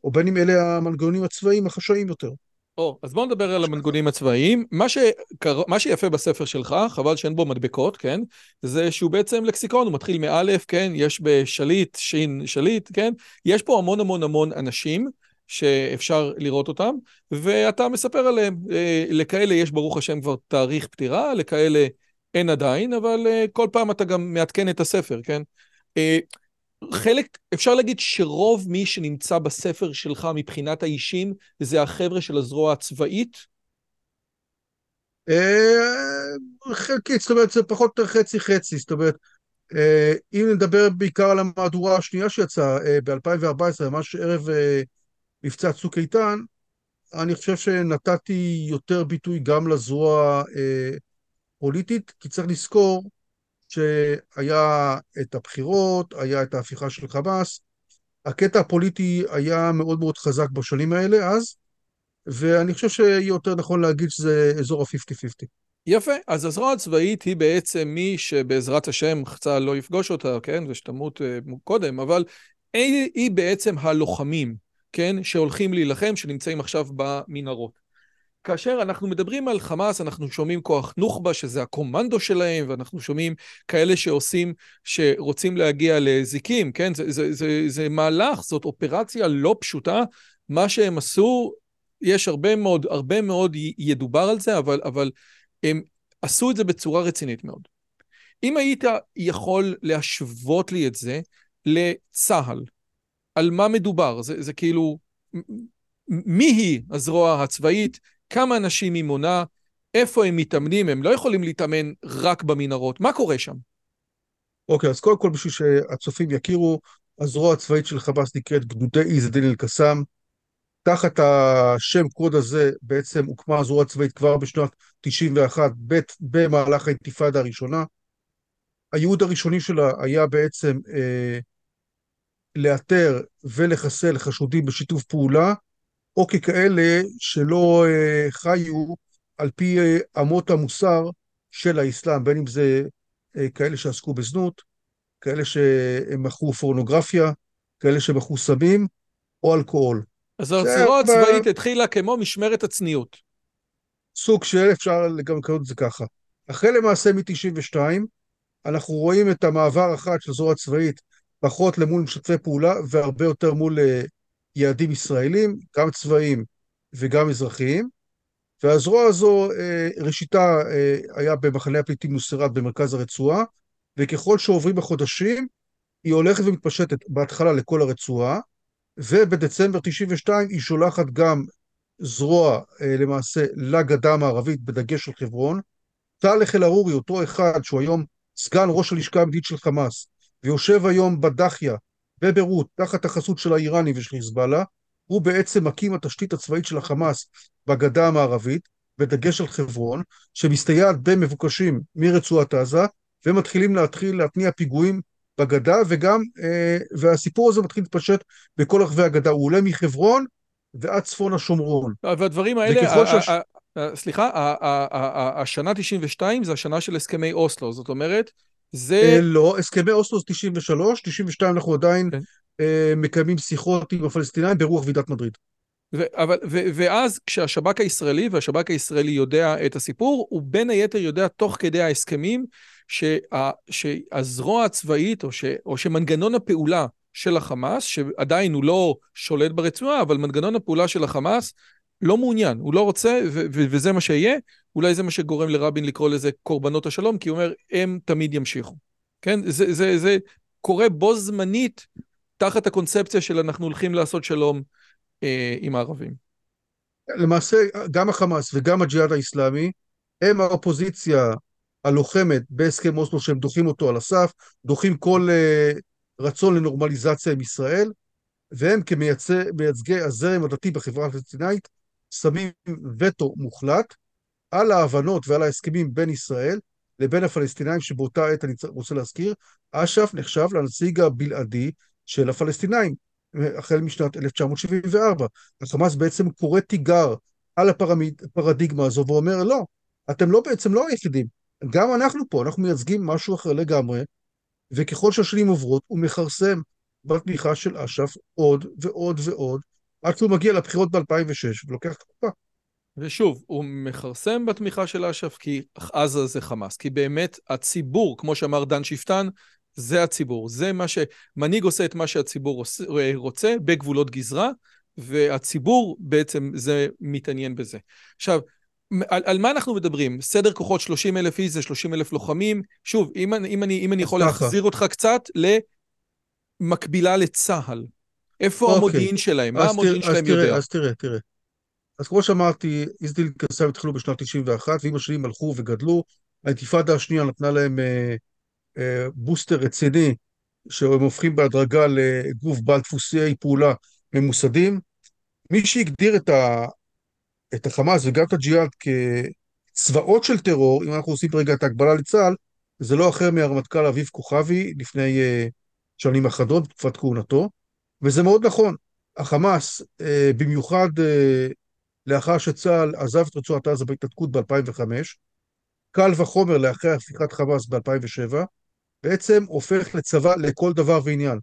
או בין אם אלה המנגנונים הצבאיים החשאיים יותר. או, אז בואו נדבר על המנגונים הצבאיים. מה, שקר... מה שיפה בספר שלך, חבל שאין בו מדבקות, כן? זה שהוא בעצם לקסיקון, הוא מתחיל מאלף, כן? יש בשליט, שין שליט, כן? יש פה המון המון המון אנשים שאפשר לראות אותם, ואתה מספר עליהם. אה, לכאלה יש ברוך השם כבר תאריך פטירה, לכאלה אין עדיין, אבל uh, כל פעם אתה גם מעדכן את הספר, כן? Uh, חלק, אפשר להגיד שרוב מי שנמצא בספר שלך מבחינת האישים, זה החבר'ה של הזרוע הצבאית? אה, חלקית, זאת אומרת, זה פחות או יותר חצי-חצי, זאת אומרת, אם נדבר בעיקר על המהדורה השנייה שיצאה ב-2014, ממש ערב מבצע צוק איתן, אני חושב שנתתי יותר ביטוי גם לזרוע פוליטית, כי צריך לזכור שהיה את הבחירות, היה את ההפיכה של חמאס, הקטע הפוליטי היה מאוד מאוד חזק בשנים האלה אז, ואני חושב שיהיה יותר נכון להגיד שזה אזור ה-50-50. יפה, אז הזרוע הצבאית היא בעצם מי שבעזרת השם צה"ל לא יפגוש אותה, כן, ושתמות uh, קודם, אבל היא בעצם הלוחמים, כן, שהולכים להילחם, שנמצאים עכשיו במנהרות. כאשר אנחנו מדברים על חמאס, אנחנו שומעים כוח נוח'בה, שזה הקומנדו שלהם, ואנחנו שומעים כאלה שעושים, שרוצים להגיע לזיקים, כן? זה, זה, זה, זה מהלך, זאת אופרציה לא פשוטה. מה שהם עשו, יש הרבה מאוד, הרבה מאוד ידובר על זה, אבל, אבל הם עשו את זה בצורה רצינית מאוד. אם היית יכול להשוות לי את זה לצה"ל, על מה מדובר? זה, זה כאילו, מי היא הזרוע הצבאית? כמה אנשים היא מונה, איפה הם מתאמנים, הם לא יכולים להתאמן רק במנהרות, מה קורה שם? אוקיי, okay, אז קודם כל בשביל שהצופים יכירו, הזרוע הצבאית של חמאס נקראת גדודי עז א-דין אל-קסאם. תחת השם קוד הזה בעצם הוקמה הזרוע הצבאית כבר בשנת 91, במהלך האינתיפאדה הראשונה. הייעוד הראשוני שלה היה בעצם אה, לאתר ולחסל חשודים בשיתוף פעולה או ככאלה שלא אה, חיו על פי אה, אמות המוסר של האסלאם, בין אם זה אה, כאלה שעסקו בזנות, כאלה שמכרו פורנוגרפיה, כאלה שמכרו סמים או אלכוהול. אז הזרוע הצבאית התחילה כמו משמרת הצניעות. סוג של, אפשר גם לקרוא את זה ככה. אחרי למעשה מ-92, אנחנו רואים את המעבר אחת של הזרוע הצבאית פחות למול משתפי פעולה והרבה יותר מול יעדים ישראלים, גם צבאיים וגם אזרחיים, והזרוע הזו, אה, ראשיתה אה, היה במחנה הפליטים נוסרת במרכז הרצועה, וככל שעוברים החודשים, היא הולכת ומתפשטת בהתחלה לכל הרצועה, ובדצמבר 92 היא שולחת גם זרוע אה, למעשה לגדה המערבית, בדגש על חברון. טלח אל-ערורי, אותו אחד שהוא היום סגן ראש הלשכה המדינית של חמאס, ויושב היום בדחיה בביירות, תחת החסות של האיראני ושל חיזבאללה, הוא בעצם מקים התשתית הצבאית של החמאס בגדה המערבית, בדגש על חברון, שמסתייעת במבוקשים מרצועת עזה, ומתחילים להתחיל להתניע פיגועים בגדה, וגם, אה, והסיפור הזה מתחיל להתפשט בכל רחבי הגדה. הוא עולה מחברון ועד צפון השומרון. והדברים האלה, שש... סליחה, השנה 92 זה השנה של הסכמי אוסלו, זאת אומרת, זה... אה, לא, הסכמי אוסלו זה 93, 92 אנחנו עדיין כן. אה, מקיימים שיחות עם הפלסטינאים ברוח ועידת מדריד. ו- אבל, ו- ואז כשהשב"כ הישראלי, והשב"כ הישראלי יודע את הסיפור, הוא בין היתר יודע תוך כדי ההסכמים שה- שהזרוע הצבאית, או, ש- או שמנגנון הפעולה של החמאס, שעדיין הוא לא שולט ברצועה, אבל מנגנון הפעולה של החמאס לא מעוניין, הוא לא רוצה, ו- ו- וזה מה שיהיה. אולי זה מה שגורם לרבין לקרוא לזה קורבנות השלום, כי הוא אומר, הם תמיד ימשיכו. כן? זה, זה, זה קורה בו זמנית תחת הקונספציה של אנחנו הולכים לעשות שלום אה, עם הערבים. למעשה, גם החמאס וגם הג'יהאד האיסלאמי הם האופוזיציה הלוחמת בהסכם אוסלו שהם דוחים אותו על הסף, דוחים כל אה, רצון לנורמליזציה עם ישראל, והם כמייצגי הזרם הדתי בחברה הפלסטינאית שמים וטו מוחלט על ההבנות ועל ההסכמים בין ישראל לבין הפלסטינאים, שבאותה עת אני רוצה להזכיר, אש"ף נחשב לנציג הבלעדי של הפלסטינאים, החל משנת 1974. החמאס בעצם קורא תיגר על הפרדיגמה הזו ואומר, לא, אתם לא בעצם לא היחידים, גם אנחנו פה, אנחנו מייצגים משהו אחר לגמרי, וככל שהשנים עוברות הוא מכרסם בתמיכה של אש"ף עוד ועוד ועוד, עד שהוא מגיע לבחירות ב-2006 ולוקח תקופה. ושוב, הוא מכרסם בתמיכה של אש"ף כי עזה זה חמאס. כי באמת הציבור, כמו שאמר דן שפטן, זה הציבור. זה מה ש... מנהיג עושה את מה שהציבור רוצה בגבולות גזרה, והציבור בעצם זה מתעניין בזה. עכשיו, על, על מה אנחנו מדברים? סדר כוחות 30 אלף איש זה 30 אלף לוחמים. שוב, אם, אם, אני, אם אני יכול להחזיר אותך קצת למקבילה לצה"ל. איפה אוקיי. המודיעין שלהם? מה המודיעין שלהם תראה, יודע? אז תראה, תראה. אז כמו שאמרתי, איזדיל קסאם התחילו בשנת 91, ועם השנים הלכו וגדלו. האינתיפאדה השנייה נתנה להם אה, בוסטר רציני, שהם הופכים בהדרגה לגוף בעל דפוסי פעולה ממוסדים. מי שהגדיר את, ה, את החמאס וגם את הג'יהאד כצבאות של טרור, אם אנחנו עושים רגע את ההקבלה לצה"ל, זה לא אחר מהרמטכ"ל אביב כוכבי לפני uh, שנים אחדות, בתקופת כהונתו, וזה מאוד נכון. החמאס, uh, במיוחד uh, לאחר שצה"ל עזב את רצועת עזה בהתנתקות ב-2005, קל וחומר לאחרי הפיכת חמאס ב-2007, בעצם הופך לצבא לכל דבר ועניין.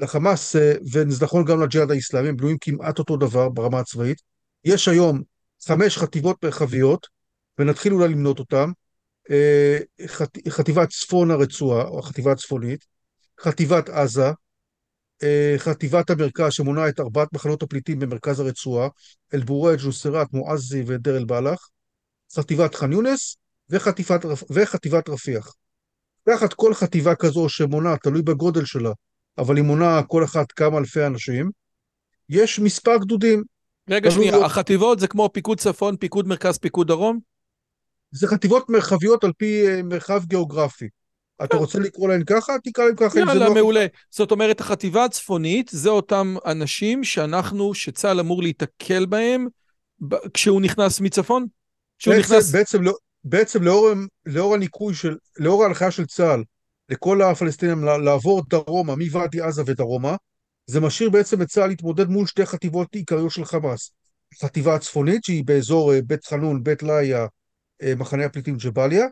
לחמאס, וזה נכון גם לג'יהאד האיסלאמי, הם בנויים כמעט אותו דבר ברמה הצבאית. יש היום חמש חטיבות מרחביות, ונתחיל אולי למנות אותן. אה, חטיבת צפון הרצועה, או החטיבה הצפונית, חטיבת עזה, אה, חטיבת המרכז שמונה את ארבעת מחנות הפליטים במרכז הרצועה, אל-בורג', ג'וסרת, מועזי ודיר אל-בלח, חטיבת ח'אן יונס וחטיבת, וחטיבת רפיח. תחת כל חטיבה כזו שמונה, תלוי בגודל שלה, אבל היא מונה כל אחת כמה אלפי אנשים, יש מספר גדודים. רגע, שנייה, לא... החטיבות זה כמו פיקוד צפון, פיקוד מרכז, פיקוד דרום? זה חטיבות מרחביות על פי אה, מרחב גיאוגרפי. אתה. רוצה לקרוא להן ככה? תקרא להן ככה. יאללה, לא מעולה. זאת אומרת, החטיבה הצפונית זה אותם אנשים שאנחנו, שצה"ל אמור להיתקל בהם כשהוא נכנס מצפון? בעצם, נכנס... בעצם, לא, בעצם לאור, לאור הניקוי של, לאור ההנחיה של צה"ל לכל הפלסטינים לעבור דרומה, מוואדי עזה ודרומה, זה משאיר בעצם את צה"ל להתמודד מול שתי חטיבות עיקריות של חמאס. חטיבה הצפונית, שהיא באזור אה, בית חנון, בית לאיה, אה, מחנה הפליטים ג'באליה,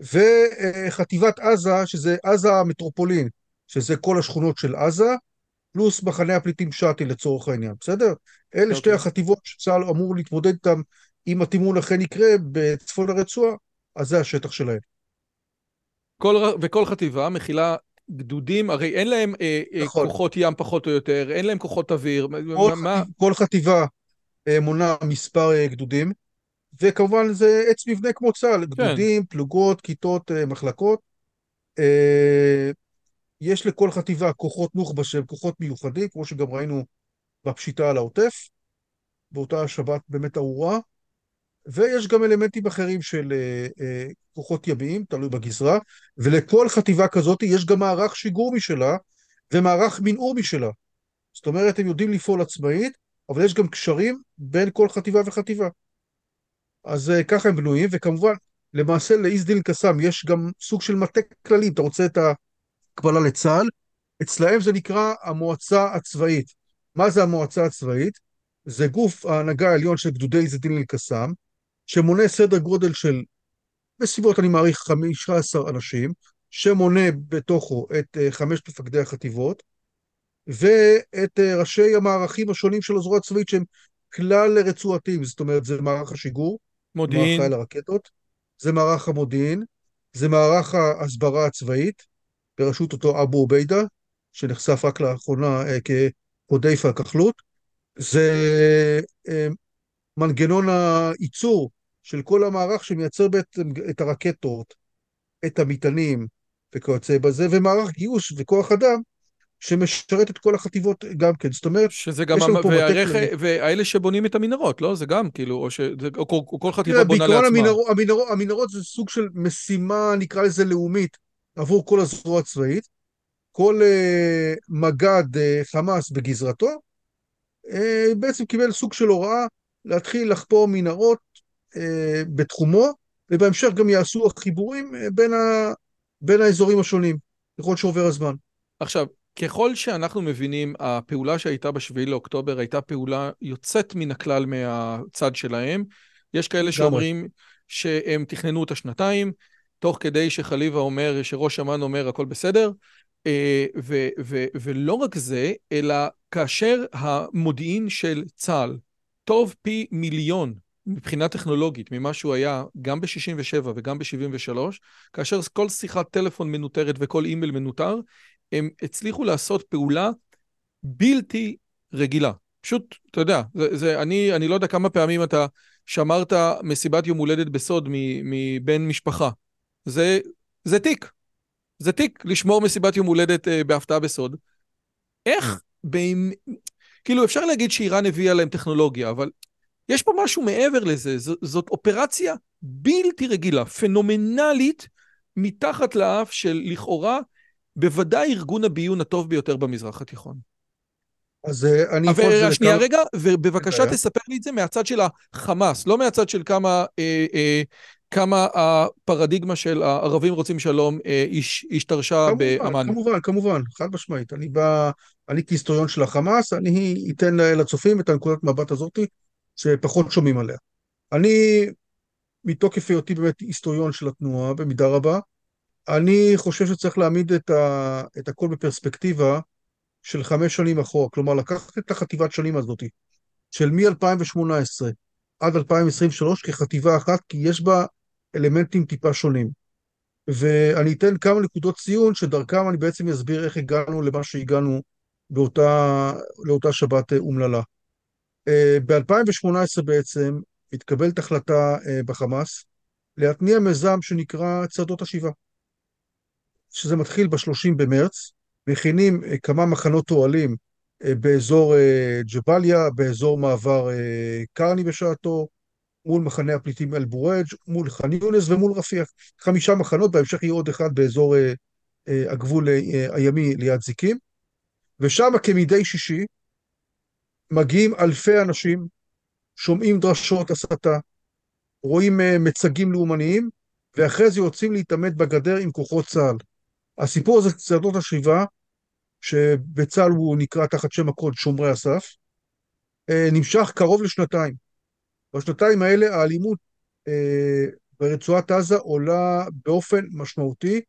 וחטיבת עזה, שזה עזה המטרופולין, שזה כל השכונות של עזה, פלוס מחנה הפליטים שאטי לצורך העניין, בסדר? אלה okay. שתי אוקיי. החטיבות שצה"ל אמור להתמודד איתן אם התימון אכן יקרה בצפון הרצועה, אז זה השטח שלהם. כל, וכל חטיבה מכילה גדודים, הרי אין להם אה, אה נכון. כוחות ים פחות או יותר, אין להם כוחות אוויר. כל, מה... כל חטיבה אה, מונה מספר אה, גדודים, וכמובן זה עץ מבנה כמו צה"ל, כן. גדודים, פלוגות, כיתות, אה, מחלקות. אה, יש לכל חטיבה כוחות נוח'בה שהם כוחות מיוחדים, כמו שגם ראינו בפשיטה על העוטף, באותה שבת באמת ארורה. ויש גם אלמנטים אחרים של אה, כוחות ימיים, תלוי בגזרה, ולכל חטיבה כזאת יש גם מערך שיגור משלה ומערך מנעור משלה. זאת אומרת, הם יודעים לפעול עצמאית, אבל יש גם קשרים בין כל חטיבה וחטיבה. אז אה, ככה הם בנויים, וכמובן, למעשה לאיזדין קסאם יש גם סוג של מטה כללי, אתה רוצה את ההקבלה לצה"ל, אצלהם זה נקרא המועצה הצבאית. מה זה המועצה הצבאית? זה גוף ההנהגה העליון של גדודי איזדין אל-קסאם, שמונה סדר גודל של בסביבות, אני מעריך, 15 אנשים, שמונה בתוכו את uh, חמשת מפקדי החטיבות, ואת uh, ראשי המערכים השונים של הזרוע הצבאית שהם כלל רצועתיים, זאת אומרת, זה מערך השיגור, מודיעין, מערך חיל הרקטות, זה מערך המודיעין, זה מערך ההסברה הצבאית, בראשות אותו אבו עוביידה, שנחשף רק לאחרונה uh, כחודייפה הכחלות, זה uh, מנגנון הייצור של כל המערך שמייצר בעצם את הרקטות, את המטענים וכיוצא בזה, ומערך גיוס וכוח אדם שמשרת את כל החטיבות גם כן. זאת אומרת, שזה גם, המ... והרך... והאלה שבונים את המנהרות, לא? זה גם, כאילו, או, ש... או, או כל חטיבה בונה לעצמה. המנהרות, המנהרות, המנהרות זה סוג של משימה, נקרא לזה לאומית, עבור כל הזרוע הצבאית. כל uh, מג"ד uh, חמאס בגזרתו, uh, בעצם קיבל סוג של הוראה להתחיל לחפור מנהרות אה, בתחומו, ובהמשך גם יעשו החיבורים בין, ה, בין האזורים השונים, ככל שעובר הזמן. עכשיו, ככל שאנחנו מבינים, הפעולה שהייתה בשביעי לאוקטובר הייתה פעולה יוצאת מן הכלל מהצד שלהם. יש כאלה שאומרים שהם תכננו אותה שנתיים, תוך כדי שחליבה אומר, שראש אמ"ן אומר הכל בסדר, אה, ו- ו- ולא רק זה, אלא כאשר המודיעין של צה"ל טוב פי מיליון מבחינה טכנולוגית ממה שהוא היה גם ב-67 וגם ב-73, כאשר כל שיחת טלפון מנוטרת וכל אימייל מנוטר, הם הצליחו לעשות פעולה בלתי רגילה. פשוט, אתה יודע, זה, זה, אני, אני לא יודע כמה פעמים אתה שמרת מסיבת יום הולדת בסוד מבן משפחה. זה, זה תיק. זה תיק לשמור מסיבת יום הולדת uh, בהפתעה בסוד. איך, בין... כאילו אפשר להגיד שאיראן הביאה להם טכנולוגיה, אבל יש פה משהו מעבר לזה, ז, זאת אופרציה בלתי רגילה, פנומנלית, מתחת לאף של לכאורה, בוודאי ארגון הביון הטוב ביותר במזרח התיכון. אז אה, אני... אבל שנייה לכמה- רגע, ובבקשה. תספר לי את זה מהצד של החמאס, לא מהצד של כמה, אה, אה, כמה הפרדיגמה של הערבים רוצים שלום אה, הש- השתרשה באמ"ן. כמובן, כמובן, חד משמעית. אני בא, אני כהיסטוריון של החמאס, אני אתן לצופים את הנקודת מבט הזאת שפחות שומעים עליה. אני, מתוקף היותי באמת היסטוריון של התנועה במידה רבה, אני חושב שצריך להעמיד את, ה, את הכל בפרספקטיבה של חמש שנים אחורה. כלומר, לקחת את החטיבת שנים הזאת, של מ-2018 עד 2023 כחטיבה אחת, כי יש בה אלמנטים טיפה שונים. ואני אתן כמה נקודות ציון שדרכם אני בעצם אסביר איך הגענו למה שהגענו באותה, לאותה שבת אה, אומללה. ב-2018 בעצם מתקבלת החלטה אה, בחמאס להתניע מיזם שנקרא צעדות השיבה, שזה מתחיל ב-30 במרץ, מכינים אה, כמה מחנות אוהלים אה, באזור אה, ג'באליה, באזור מעבר קרני בשעתו, מול מחנה הפליטים אל-בורג', מול ח'אן יונס ומול רפיח. חמישה מחנות, בהמשך יהיה עוד אחד באזור הגבול הימי ליד זיקים. ושם כמדי שישי מגיעים אלפי אנשים, שומעים דרשות הסתה, רואים מצגים לאומניים, ואחרי זה יוצאים להתעמת בגדר עם כוחות צה"ל. הסיפור הזה, צעדות השיבה, שבצה"ל הוא נקרא תחת שם הקוד שומרי הסף, אה, נמשך קרוב לשנתיים. בשנתיים האלה האלימות אה, ברצועת עזה עולה באופן משמעותי,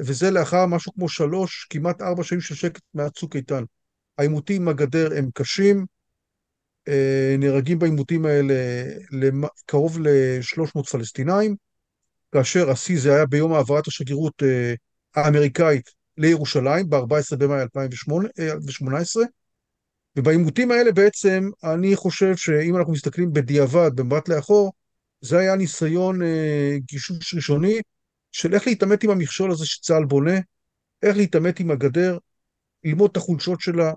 וזה לאחר משהו כמו שלוש, כמעט ארבע שנים של שקט מאז צוק איתן. העימותים עם הגדר הם קשים, אה, נהרגים בעימותים האלה קרוב ל-300 פלסטינאים, כאשר השיא זה היה ביום העברת השגרירות האמריקאית לירושלים, ב-14 במאי 2018, ובעימותים האלה בעצם אני חושב שאם אנחנו מסתכלים בדיעבד, במבט לאחור, זה היה ניסיון אה, גישוש ראשוני של איך להתעמת עם המכשול הזה שצה"ל בונה, איך להתעמת עם הגדר, ללמוד את החולשות שלה,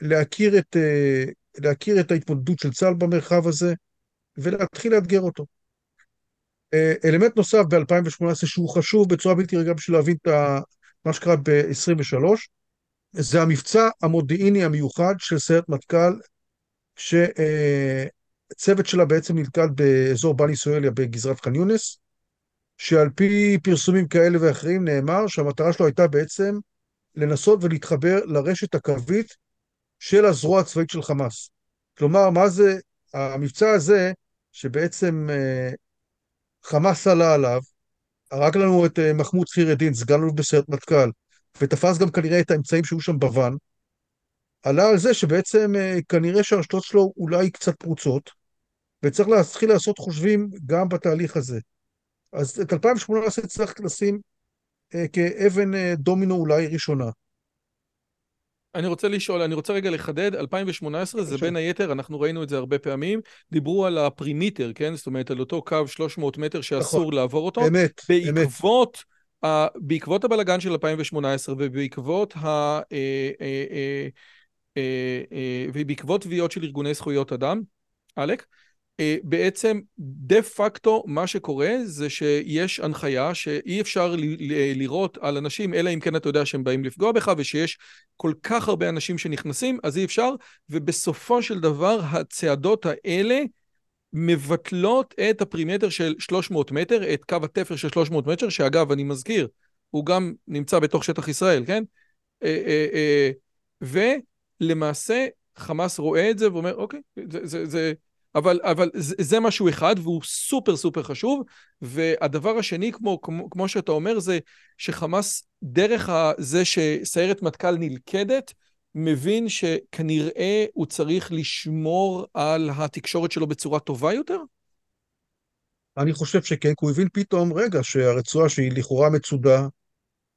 להכיר את, אה, להכיר את ההתמודדות של צה"ל במרחב הזה, ולהתחיל לאתגר אותו. אה, אלמנט נוסף ב-2018 שהוא חשוב בצורה בלתי רגילה בשביל להבין את מה שקרה ב-23, זה המבצע המודיעיני המיוחד של סיירת מטכ"ל, שצוות שלה בעצם נלכד באזור בני סואליה בגזרת ח'אן יונס, שעל פי פרסומים כאלה ואחרים נאמר שהמטרה שלו הייתה בעצם לנסות ולהתחבר לרשת הקרבית של הזרוע הצבאית של חמאס. כלומר, מה זה המבצע הזה, שבעצם אה, חמאס עלה עליו, הרג לנו את אה, מחמוד ח'יר א-דין, סגן אלוף בסיירת מטכ"ל, ותפס גם כנראה את האמצעים שהיו שם בוואן, עלה על זה שבעצם אה, כנראה שהרשתות שלו אולי קצת פרוצות, וצריך להתחיל לעשות חושבים גם בתהליך הזה. אז את 2018 צריך לשים אה, כאבן דומינו אולי ראשונה. אני רוצה לשאול, אני רוצה רגע לחדד, 2018 זה. בין היתר, אנחנו ראינו את זה הרבה פעמים, דיברו על הפרימיטר, כן? זאת אומרת, על אותו קו 300 מטר שאסור נכון. לעבור אותו. אמת, אמת. בעקבות, ה, בעקבות הבלגן של 2018 ובעקבות ה... אה, אה, אה, ובעקבות תביעות של ארגוני זכויות אדם, עלק, בעצם דה פקטו מה שקורה זה שיש הנחיה שאי אפשר ל- ל- לירות על אנשים אלא אם כן אתה יודע שהם באים לפגוע בך ושיש כל כך הרבה אנשים שנכנסים אז אי אפשר ובסופו של דבר הצעדות האלה מבטלות את הפרימטר של 300 מטר, את קו התפר של 300 מטר, שאגב, אני מזכיר, הוא גם נמצא בתוך שטח ישראל, כן? אה, אה, אה, ולמעשה, חמאס רואה את זה ואומר, אוקיי, זה, זה, זה, אבל, אבל זה, זה משהו אחד והוא סופר סופר חשוב, והדבר השני, כמו, כמו, כמו שאתה אומר, זה שחמאס, דרך זה שסיירת מטכ"ל נלכדת, מבין שכנראה הוא צריך לשמור על התקשורת שלו בצורה טובה יותר? אני חושב שכן, כי הוא הבין פתאום, רגע, שהרצועה שהיא לכאורה מצודה,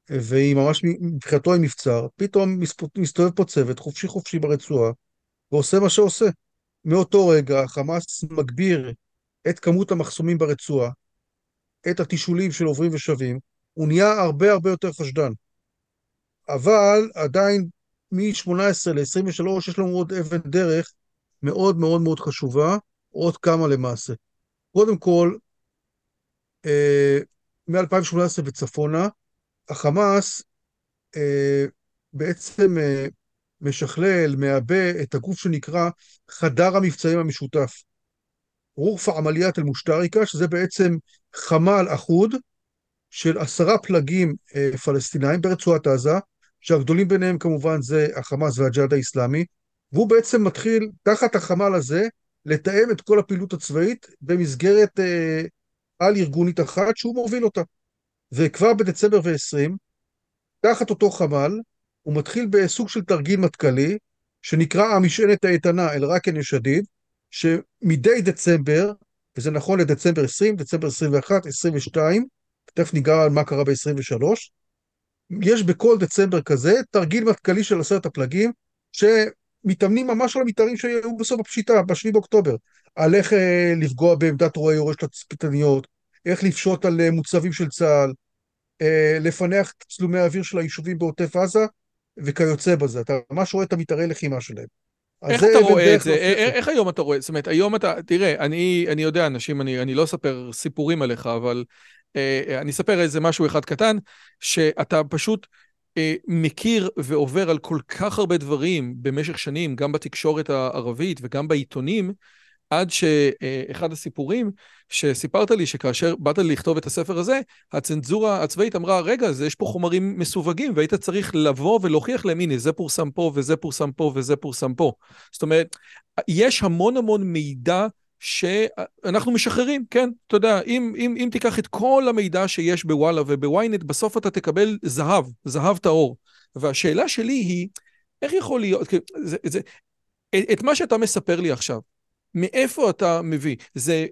והיא ממש מבחינתו היא מבצר, פתאום מסתובב פה צוות חופשי חופשי ברצועה, ועושה מה שעושה. מאותו רגע חמאס מגביר את כמות המחסומים ברצועה, את התשאולים של עוברים ושבים, הוא נהיה הרבה הרבה יותר חשדן. אבל עדיין מ-18 ל-23 יש לנו עוד אבן דרך מאוד מאוד מאוד חשובה, עוד כמה למעשה. קודם כל, אה, מ-2018 וצפונה, החמאס אה, בעצם אה, משכלל, מעבה את הגוף שנקרא חדר המבצעים המשותף. רורפה עמליית אל-מושטריקה, שזה בעצם חמ"ל אחוד של עשרה פלגים אה, פלסטינאים ברצועת עזה, שהגדולים ביניהם כמובן זה החמאס והג'יהאד האיסלאמי, והוא בעצם מתחיל תחת החמ"ל הזה לתאם את כל הפעילות הצבאית במסגרת אה, על-ארגונית אחת שהוא מוביל אותה. וכבר בדצמבר ו-20, תחת אותו חמ"ל, הוא מתחיל בסוג של תרגיל מטכ"לי, שנקרא המשענת האיתנה אל-ראקן א-שדיד, שמדי דצמבר, וזה נכון לדצמבר 20, דצמבר 21, 22, תכף ניגע על מה קרה ב-23, יש בכל דצמבר כזה תרגיל מטכ"לי של עשרת הפלגים, שמתאמנים ממש על המתארים שהיו בסוף הפשיטה, ב-7 באוקטובר, על איך אה, לפגוע בעמדת רועי יורש לתצפיתניות, איך לפשוט על אה, מוצבים של צה"ל, אה, לפנח תצלומי האוויר של היישובים בעוטף עזה, וכיוצא בזה. אתה ממש רואה את המתארי לחימה שלהם. איך אתה רואה את זה? איך היום אתה רואה? זאת אומרת, היום אתה, תראה, אני, אני יודע, אנשים, אני, אני לא אספר סיפורים עליך, אבל אה, אני אספר איזה משהו אחד קטן, שאתה פשוט אה, מכיר ועובר על כל כך הרבה דברים במשך שנים, גם בתקשורת הערבית וגם בעיתונים, עד שאחד הסיפורים שסיפרת לי שכאשר באת לכתוב את הספר הזה, הצנזורה הצבאית אמרה, רגע, יש פה חומרים מסווגים, והיית צריך לבוא ולהוכיח להם, הנה, זה פורסם פה, וזה פורסם פה, וזה פורסם פה. זאת אומרת, יש המון המון מידע שאנחנו משחררים, כן, אתה יודע, אם, אם, אם תיקח את כל המידע שיש בוואלה ובוויינט, בסוף אתה תקבל זהב, זהב טהור. והשאלה שלי היא, איך יכול להיות, זה, זה, את מה שאתה מספר לי עכשיו, מאיפה אתה מביא? זה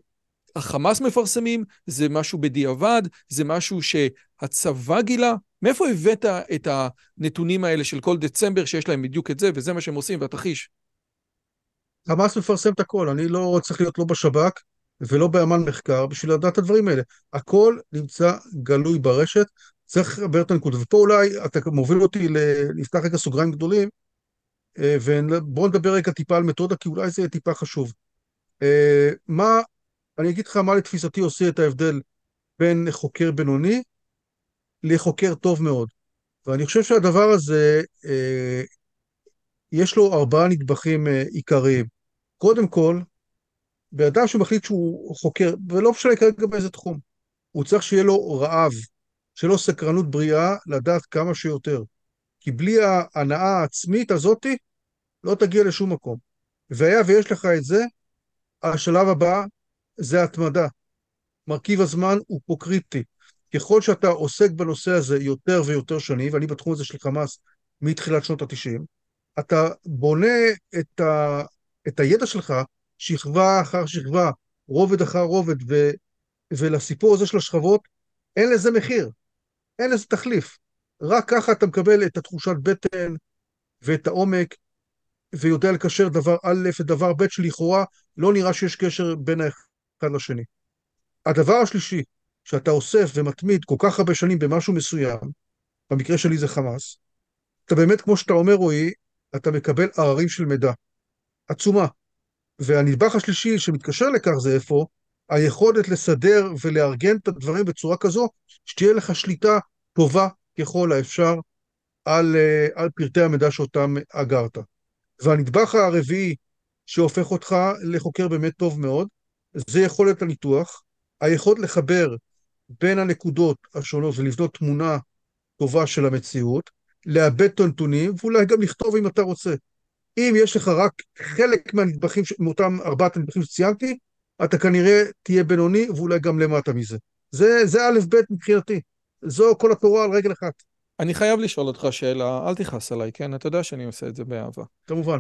החמאס מפרסמים? זה משהו בדיעבד? זה משהו שהצבא גילה? מאיפה הבאת את הנתונים האלה של כל דצמבר שיש להם בדיוק את זה, וזה מה שהם עושים, והתרחיש? חמאס מפרסם את הכל, אני לא צריך להיות לא בשב"כ ולא באמ"ן מחקר בשביל לדעת את הדברים האלה. הכל נמצא גלוי ברשת, צריך לחבר את הנקודה. ופה אולי אתה מוביל אותי, נפתח רגע סוגריים גדולים, אה, ובואו נדבר רגע טיפה על מתודה, כי אולי זה יהיה טיפה חשוב. אה, מה, אני אגיד לך מה לתפיסתי עושה את ההבדל בין חוקר בינוני לחוקר טוב מאוד. ואני חושב שהדבר הזה, אה, יש לו ארבעה נדבכים אה, עיקריים. קודם כל, באדם שמחליט שהוא חוקר, ולא משנה כרגע באיזה תחום, הוא צריך שיהיה לו רעב, שיהיה לו סקרנות בריאה לדעת כמה שיותר. כי בלי ההנאה העצמית הזאתי, לא תגיע לשום מקום. והיה ויש לך את זה, השלב הבא זה התמדה. מרכיב הזמן הוא פה קריטי. ככל שאתה עוסק בנושא הזה יותר ויותר שנים, ואני בתחום הזה של חמאס מתחילת שנות ה-90, אתה בונה את, ה, את הידע שלך שכבה אחר שכבה, רובד אחר רובד, ו, ולסיפור הזה של השכבות אין לזה מחיר, אין לזה תחליף. רק ככה אתה מקבל את התחושת בטן ואת העומק ויודע לקשר דבר א' ודבר ב' שלכאורה לא נראה שיש קשר בין האחד לשני. הדבר השלישי, שאתה אוסף ומתמיד כל כך הרבה שנים במשהו מסוים, במקרה שלי זה חמאס, אתה באמת, כמו שאתה אומר, רועי, אתה מקבל הררים של מידע. עצומה. והנדבך השלישי שמתקשר לכך זה איפה? היכולת לסדר ולארגן את הדברים בצורה כזו, שתהיה לך שליטה טובה ככל האפשר על, אה, על פרטי המידע שאותם אגרת. והנדבך הרביעי שהופך אותך לחוקר באמת טוב מאוד, זה יכולת הניתוח, היכולת לחבר בין הנקודות השונות ולבנות תמונה טובה של המציאות, לעבד את הנתונים, ואולי גם לכתוב אם אתה רוצה. אם יש לך רק חלק מהנדבכים, מאותם ארבעת הנדבכים שציינתי, אתה כנראה תהיה בינוני ואולי גם למטה מזה. זה, זה א' ב' מבחינתי. זו כל התורה על רגל אחת. אני חייב לשאול אותך שאלה, אל תכעס עליי, כן? אתה יודע שאני עושה את זה באהבה. כמובן.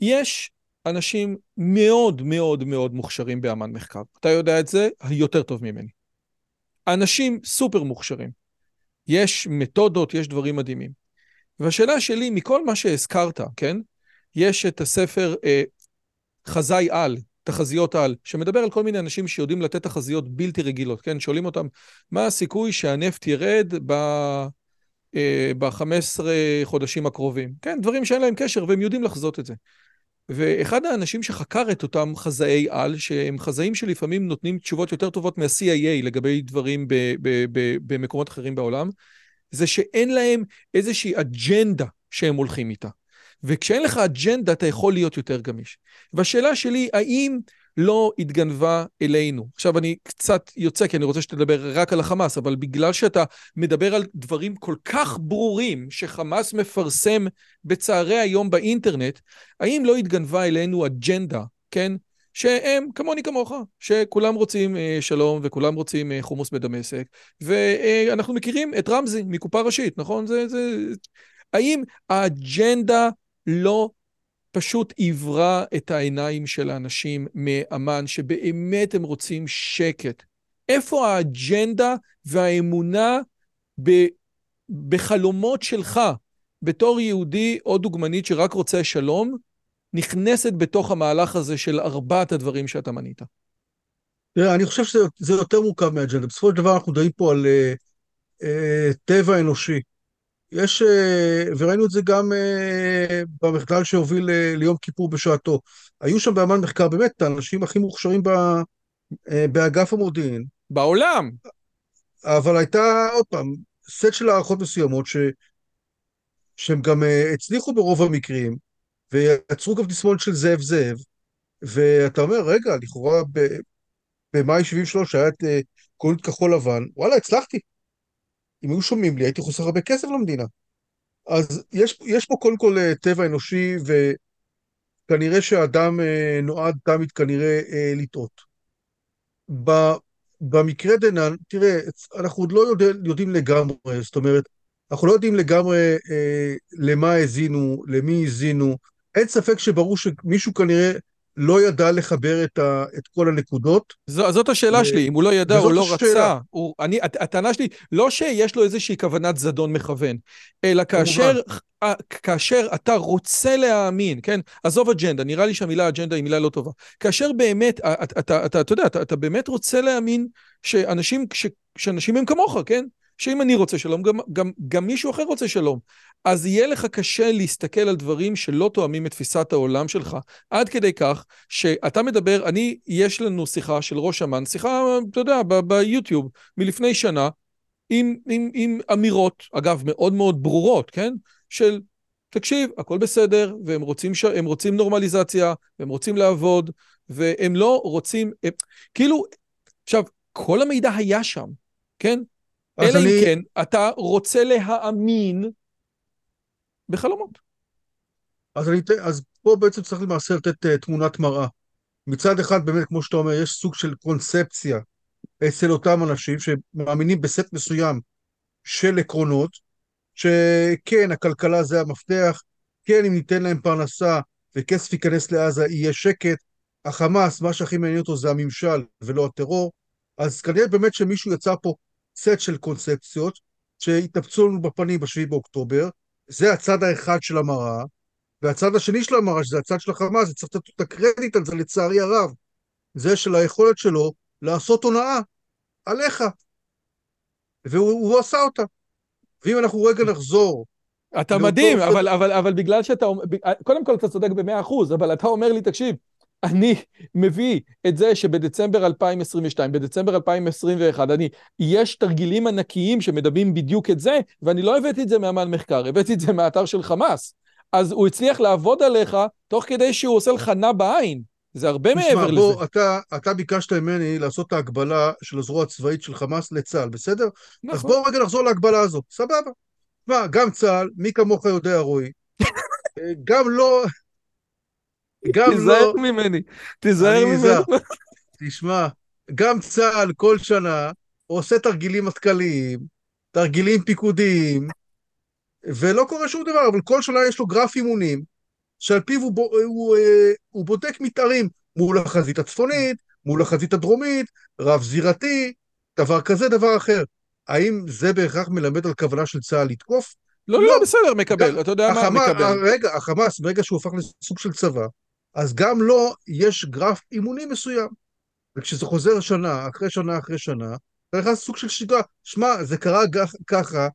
יש אנשים מאוד מאוד מאוד מוכשרים באמן מחקר. אתה יודע את זה יותר טוב ממני. אנשים סופר מוכשרים. יש מתודות, יש דברים מדהימים. והשאלה שלי, מכל מה שהזכרת, כן? יש את הספר אה, חזאי על, תחזיות על, שמדבר על כל מיני אנשים שיודעים לתת תחזיות בלתי רגילות, כן? שואלים אותם, מה הסיכוי שהנפט ירד ב... ב-15 חודשים הקרובים. כן, דברים שאין להם קשר והם יודעים לחזות את זה. ואחד האנשים שחקר את אותם חזאי על, שהם חזאים שלפעמים נותנים תשובות יותר טובות מה-CIA לגבי דברים במקומות אחרים בעולם, זה שאין להם איזושהי אג'נדה שהם הולכים איתה. וכשאין לך אג'נדה אתה יכול להיות יותר גמיש. והשאלה שלי, האם לא התגנבה אלינו? עכשיו אני קצת יוצא כי אני רוצה שתדבר רק על החמאס, אבל בגלל שאתה מדבר על דברים כל כך ברורים שחמאס מפרסם בצהרי היום באינטרנט, האם לא התגנבה אלינו אג'נדה, כן? שהם כמוני כמוך, שכולם רוצים אה, שלום וכולם רוצים אה, חומוס בדמשק, ואנחנו מכירים את רמזי מקופה ראשית, נכון? זה, זה... האם האג'נדה לא פשוט עיוורה את העיניים של האנשים מאמ"ן, שבאמת הם רוצים שקט? איפה האג'נדה והאמונה ב, בחלומות שלך, בתור יהודי או דוגמנית שרק רוצה שלום, נכנסת בתוך המהלך הזה של ארבעת הדברים שאתה מנית? תראה, אני חושב שזה יותר מורכב מאג'נדה. בסופו של דבר אנחנו מדברים פה על uh, uh, טבע אנושי. יש, uh, וראינו את זה גם uh, במחדל שהוביל uh, ליום כיפור בשעתו. היו שם באמן מחקר באמת האנשים הכי מוכשרים ב, באגף המודיעין. בעולם. אבל הייתה, עוד פעם, סט של הערכות מסוימות ש, שהם גם הצליחו ברוב המקרים, ויצרו גם תסמונת של זאב זאב, ואתה אומר, רגע, לכאורה במאי 73 היה את אה, קולנית כחול לבן, וואלה, הצלחתי. אם היו שומעים לי, הייתי חוסך הרבה כסף למדינה. אז יש, יש פה קודם כל אה, טבע אנושי, וכנראה שהאדם אה, נועד תמיד כנראה לטעות. במקרה דנן, תראה, אנחנו עוד לא יודע, יודעים לגמרי, זאת אומרת, אנחנו לא יודעים לגמרי אה, למה האזינו, למי האזינו, אין ספק שברור שמישהו כנראה לא ידע לחבר את, ה, את כל הנקודות. זו, זאת השאלה ו... שלי, אם הוא לא ידע או לא השאלה. רצה. הוא, אני, הטענה שלי, לא שיש לו איזושהי כוונת זדון מכוון, אלא כאשר, כאשר אתה רוצה להאמין, כן? עזוב אג'נדה, נראה לי שהמילה אג'נדה היא מילה לא טובה. כאשר באמת, אתה, אתה, אתה, אתה יודע, אתה, אתה באמת רוצה להאמין שאנשים, ש, שאנשים הם כמוך, כן? שאם אני רוצה שלום, גם, גם, גם מישהו אחר רוצה שלום. אז יהיה לך קשה להסתכל על דברים שלא תואמים את תפיסת העולם שלך. עד כדי כך שאתה מדבר, אני, יש לנו שיחה של ראש אמ"ן, שיחה, אתה יודע, ביוטיוב, מלפני שנה, עם, עם, עם אמירות, אגב, מאוד מאוד ברורות, כן? של, תקשיב, הכל בסדר, והם רוצים, ש... רוצים נורמליזציה, והם רוצים לעבוד, והם לא רוצים, הם... כאילו, עכשיו, כל המידע היה שם, כן? אלא אני... אם כן, אתה רוצה להאמין בחלומות. אז, אני, אז פה בעצם צריך למעשה לתת uh, תמונת מראה. מצד אחד, באמת, כמו שאתה אומר, יש סוג של קונספציה אצל אותם אנשים שמאמינים בסט מסוים של עקרונות, שכן, הכלכלה זה המפתח, כן, אם ניתן להם פרנסה וכסף ייכנס לעזה, יהיה שקט. החמאס, מה שהכי מעניין אותו זה הממשל ולא הטרור. אז כנראה באמת שמישהו יצא פה סט של קונספציות שהתנפצו לנו בפנים ב-7 באוקטובר, זה הצד האחד של המראה, והצד השני של המראה, שזה הצד של החמאס, זה צריך לתת את הקרדיט על זה לצערי הרב, זה של היכולת שלו לעשות הונאה עליך, והוא עשה אותה. ואם אנחנו רגע נחזור... אתה מדהים, אבל, אבל, אבל בגלל שאתה... קודם כל אתה צודק במאה אחוז, אבל אתה אומר לי, תקשיב, אני מביא את זה שבדצמבר 2022, בדצמבר 2021, אני, יש תרגילים ענקיים שמדברים בדיוק את זה, ואני לא הבאתי את זה מאמן מחקר, הבאתי את זה מהאתר של חמאס. אז הוא הצליח לעבוד עליך תוך כדי שהוא עושה לך נע בעין. זה הרבה מעבר בוא, לזה. אתה, אתה ביקשת ממני לעשות את ההגבלה של הזרוע הצבאית של חמאס לצה"ל, בסדר? נכון. אז בואו רגע נחזור להגבלה הזו, סבבה. מה, גם צה"ל, מי כמוך יודע, רועי, גם לא, גם תיזהר לא... ממני, תיזהר ממני. תשמע, גם צה"ל כל שנה עושה תרגילים מטכ"ליים, תרגילים פיקודיים, ולא קורה שום דבר, אבל כל שנה יש לו גרף אימונים, שעל פיו הוא, הוא, הוא, אה, הוא בודק מתארים מול החזית הצפונית, מול החזית הדרומית, רב-זירתי, דבר כזה, דבר אחר. האם זה בהכרח מלמד על כוונה של צה"ל לתקוף? לא, לא, לא, בסדר, מקבל, אתה יודע מה, מקבל. רגע, החמאס, ברגע שהוא הפך לסוג של צבא, אז גם לו יש גרף אימוני מסוים. וכשזה חוזר שנה, אחרי שנה, אחרי שנה, זה נכנס סוג של שגרה. שמע, זה קרה ככה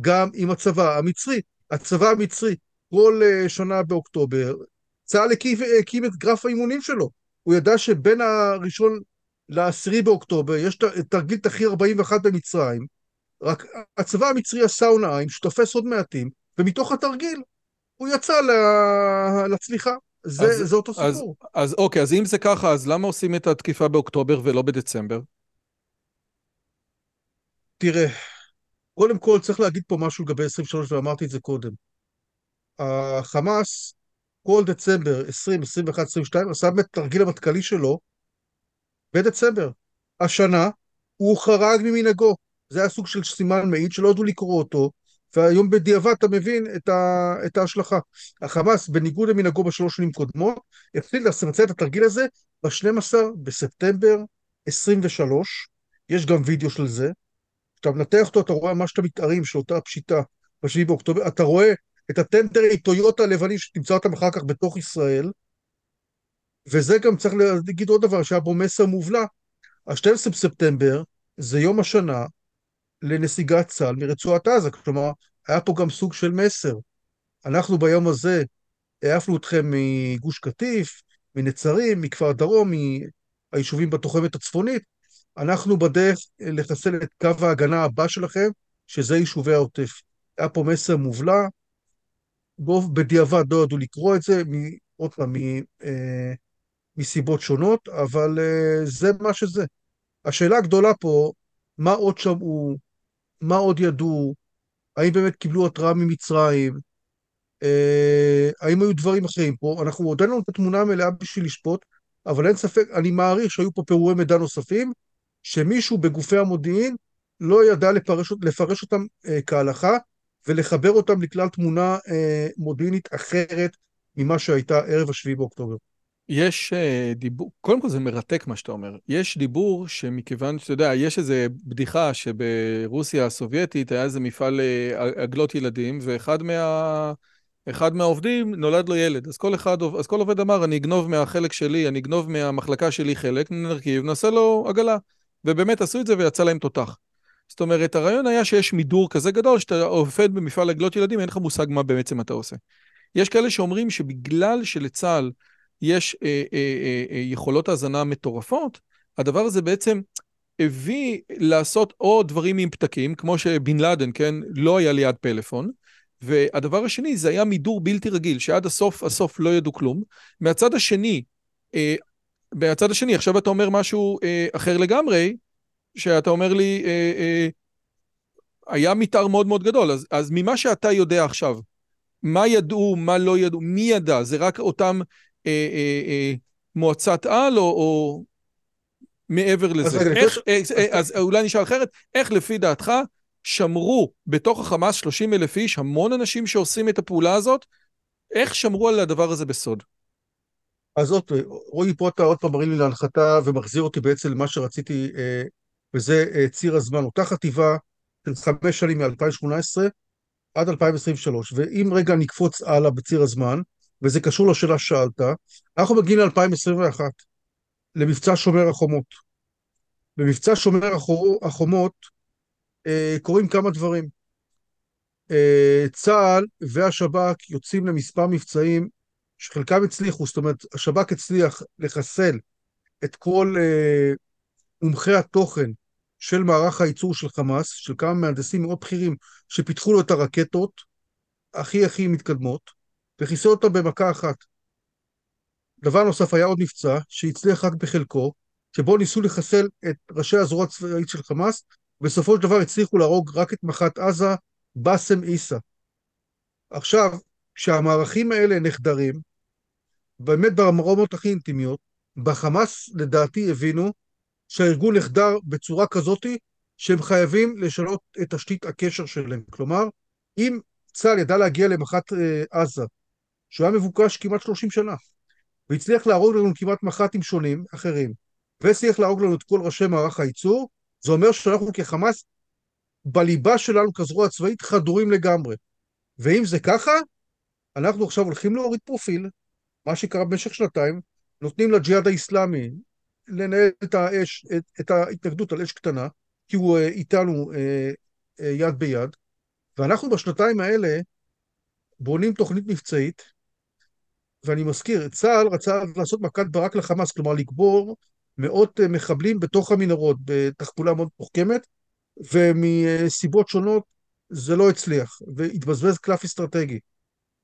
גם עם הצבא המצרי. הצבא המצרי, כל אה, שנה באוקטובר, צה"ל הקים את גרף האימונים שלו. הוא ידע שבין הראשון לעשירי באוקטובר יש תרגיל תחיר 41 במצרים, רק הצבא המצרי עשה הונאה עם שתופס עוד מעטים, ומתוך התרגיל הוא יצא לצליחה. זה, אז, זה אותו סיפור. אז, אז אוקיי, אז אם זה ככה, אז למה עושים את התקיפה באוקטובר ולא בדצמבר? תראה, קודם כל צריך להגיד פה משהו לגבי 23, ואמרתי את זה קודם. החמאס, כל דצמבר 20, 21, 22, עשה באמת תרגיל המטכ"לי שלו בדצמבר. השנה הוא חרג ממנהגו. זה היה סוג של סימן מעיד שלא ידעו לקרוא אותו, והיום בדיעבד אתה מבין את, ה, את ההשלכה. החמאס, בניגוד למנהגו בשלוש שנים קודמות, החליט לבצע את התרגיל הזה ב-12 בספטמבר 23, יש גם וידאו של זה. כשאתה מנתח אותו, אתה רואה מה שאתה מתארים, של אותה פשיטה ב-7 באוקטובר, אתה רואה את הטנדרי טויוטה הלבנים שתמצא אותם אחר כך בתוך ישראל, וזה גם צריך להגיד עוד דבר, שהיה בו מסר מובלע. ה-12 בספטמבר זה יום השנה לנסיגת צה"ל מרצועת עזה, כלומר, היה פה גם סוג של מסר. אנחנו ביום הזה העפנו אתכם מגוש קטיף, מנצרים, מכפר דרום, מהיישובים בתוחמת הצפונית, אנחנו בדרך לחסל את קו ההגנה הבא שלכם, שזה יישובי העוטף. היה פה מסר מובלע, בדיעבד לא ידעו לקרוא את זה, עוד פעם, אה, מסיבות שונות, אבל אה, זה מה שזה. השאלה הגדולה פה, מה עוד שמעו, מה עוד ידעו, האם באמת קיבלו התראה ממצרים, אה, האם היו דברים אחרים פה, אנחנו עוד אין לנו את התמונה המלאה בשביל לשפוט, אבל אין ספק, אני מעריך שהיו פה פירורי מידע נוספים, שמישהו בגופי המודיעין לא ידע לפרש, לפרש אותם אה, כהלכה ולחבר אותם לכלל תמונה אה, מודיעינית אחרת ממה שהייתה ערב השביעי באוקטובר. יש uh, דיבור, קודם כל זה מרתק מה שאתה אומר. יש דיבור שמכיוון שאתה יודע, יש איזו בדיחה שברוסיה הסובייטית היה איזה מפעל uh, עגלות ילדים, ואחד מה... אחד מהעובדים נולד לו ילד, אז כל אחד, אז כל עובד אמר, אני אגנוב מהחלק שלי, אני אגנוב מהמחלקה שלי חלק, נרכיב, נעשה לו עגלה. ובאמת עשו את זה ויצא להם תותח. זאת אומרת, הרעיון היה שיש מידור כזה גדול, שאתה עובד במפעל עגלות ילדים, אין לך מושג מה בעצם אתה עושה. יש כאלה שאומרים שבגלל שלצה"ל יש אה, אה, אה, אה, יכולות האזנה מטורפות, הדבר הזה בעצם הביא לעשות או דברים עם פתקים, כמו שבן לאדן, כן, לא היה ליד פלאפון, והדבר השני זה היה מידור בלתי רגיל, שעד הסוף, הסוף לא ידעו כלום. מהצד השני, אה, מהצד השני, עכשיו אתה אומר משהו אה, אחר לגמרי, שאתה אומר לי, אה, אה, היה מתאר מאוד מאוד גדול, אז, אז ממה שאתה יודע עכשיו, מה ידעו, מה לא ידעו, מי ידע? זה רק אותם אה, אה, אה, מועצת על או, או מעבר לזה? אז, איך, אה, אה, אז אולי נשאל אחרת, איך לפי דעתך שמרו בתוך החמאס 30 אלף איש, המון אנשים שעושים את הפעולה הזאת, איך שמרו על הדבר הזה בסוד? אז עוד, רועי, פה אתה עוד פעם מרים לי להנחתה ומחזיר אותי בעצם למה שרציתי, אה, וזה אה, ציר הזמן. אותה חטיבה של חמש שנים מ-2018 עד 2023, ואם רגע נקפוץ הלאה בציר הזמן, וזה קשור לשאלה ששאלת, אנחנו מגיעים ל-2021, למבצע שומר החומות. במבצע שומר החומות אה, קורים כמה דברים. אה, צה"ל והשב"כ יוצאים למספר מבצעים שחלקם הצליחו, זאת אומרת, השב"כ הצליח לחסל את כל אה, מומחי התוכן של מערך הייצור של חמאס, של כמה מהנדסים מאוד בכירים שפיתחו לו את הרקטות הכי הכי מתקדמות, וחיסל אותם במכה אחת. דבר נוסף, היה עוד מבצע שהצליח רק בחלקו, שבו ניסו לחסל את ראשי הזרוע הצבאית של חמאס, ובסופו של דבר הצליחו להרוג רק את מח"ט עזה, באסם עיסא. עכשיו, כשהמערכים האלה נחדרים, באמת ברמות הכי אינטימיות, בחמאס לדעתי הבינו שהארגון נחדר בצורה כזאתי שהם חייבים לשנות את תשתית הקשר שלהם. כלומר, אם צה"ל ידע להגיע למח"ט אה, עזה, שהוא היה מבוקש כמעט 30 שנה, והצליח להרוג לנו כמעט מח"טים שונים, אחרים, והצליח להרוג לנו את כל ראשי מערך הייצור, זה אומר שאנחנו כחמאס, בליבה שלנו כזרוע צבאית, חדורים לגמרי. ואם זה ככה, אנחנו עכשיו הולכים להוריד פרופיל, מה שקרה במשך שנתיים, נותנים לג'יהאד האיסלאמי לנהל את האש, את, את ההתנגדות על אש קטנה, כי הוא uh, איתנו uh, uh, יד ביד, ואנחנו בשנתיים האלה בונים תוכנית מבצעית ואני מזכיר, צה"ל רצה לעשות מכת ברק לחמאס, כלומר לקבור מאות מחבלים בתוך המנהרות בתחבולה מאוד מתוחכמת, ומסיבות שונות זה לא הצליח, והתבזבז קלף אסטרטגי.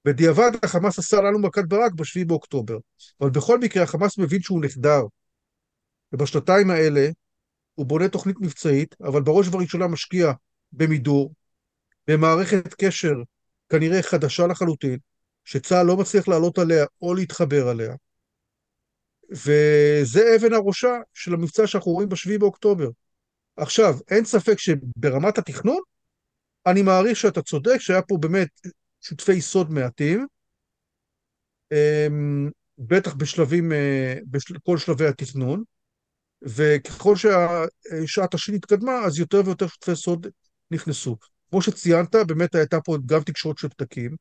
בדיעבד החמאס עשה לנו מכת ברק בשביעי באוקטובר, אבל בכל מקרה החמאס מבין שהוא נחדר, ובשנתיים האלה הוא בונה תוכנית מבצעית, אבל בראש ובראשונה משקיע במידור, במערכת קשר כנראה חדשה לחלוטין, שצה"ל לא מצליח לעלות עליה או להתחבר עליה. וזה אבן הראשה של המבצע שאנחנו רואים בשביעי באוקטובר. עכשיו, אין ספק שברמת התכנון, אני מעריך שאתה צודק, שהיה פה באמת שותפי סוד מעטים, אמ, בטח בשלבים, אה, בכל שלבי התכנון, וככל ששעת השין התקדמה, אז יותר ויותר שותפי סוד נכנסו. כמו שציינת, באמת הייתה פה גם תקשורת של פתקים,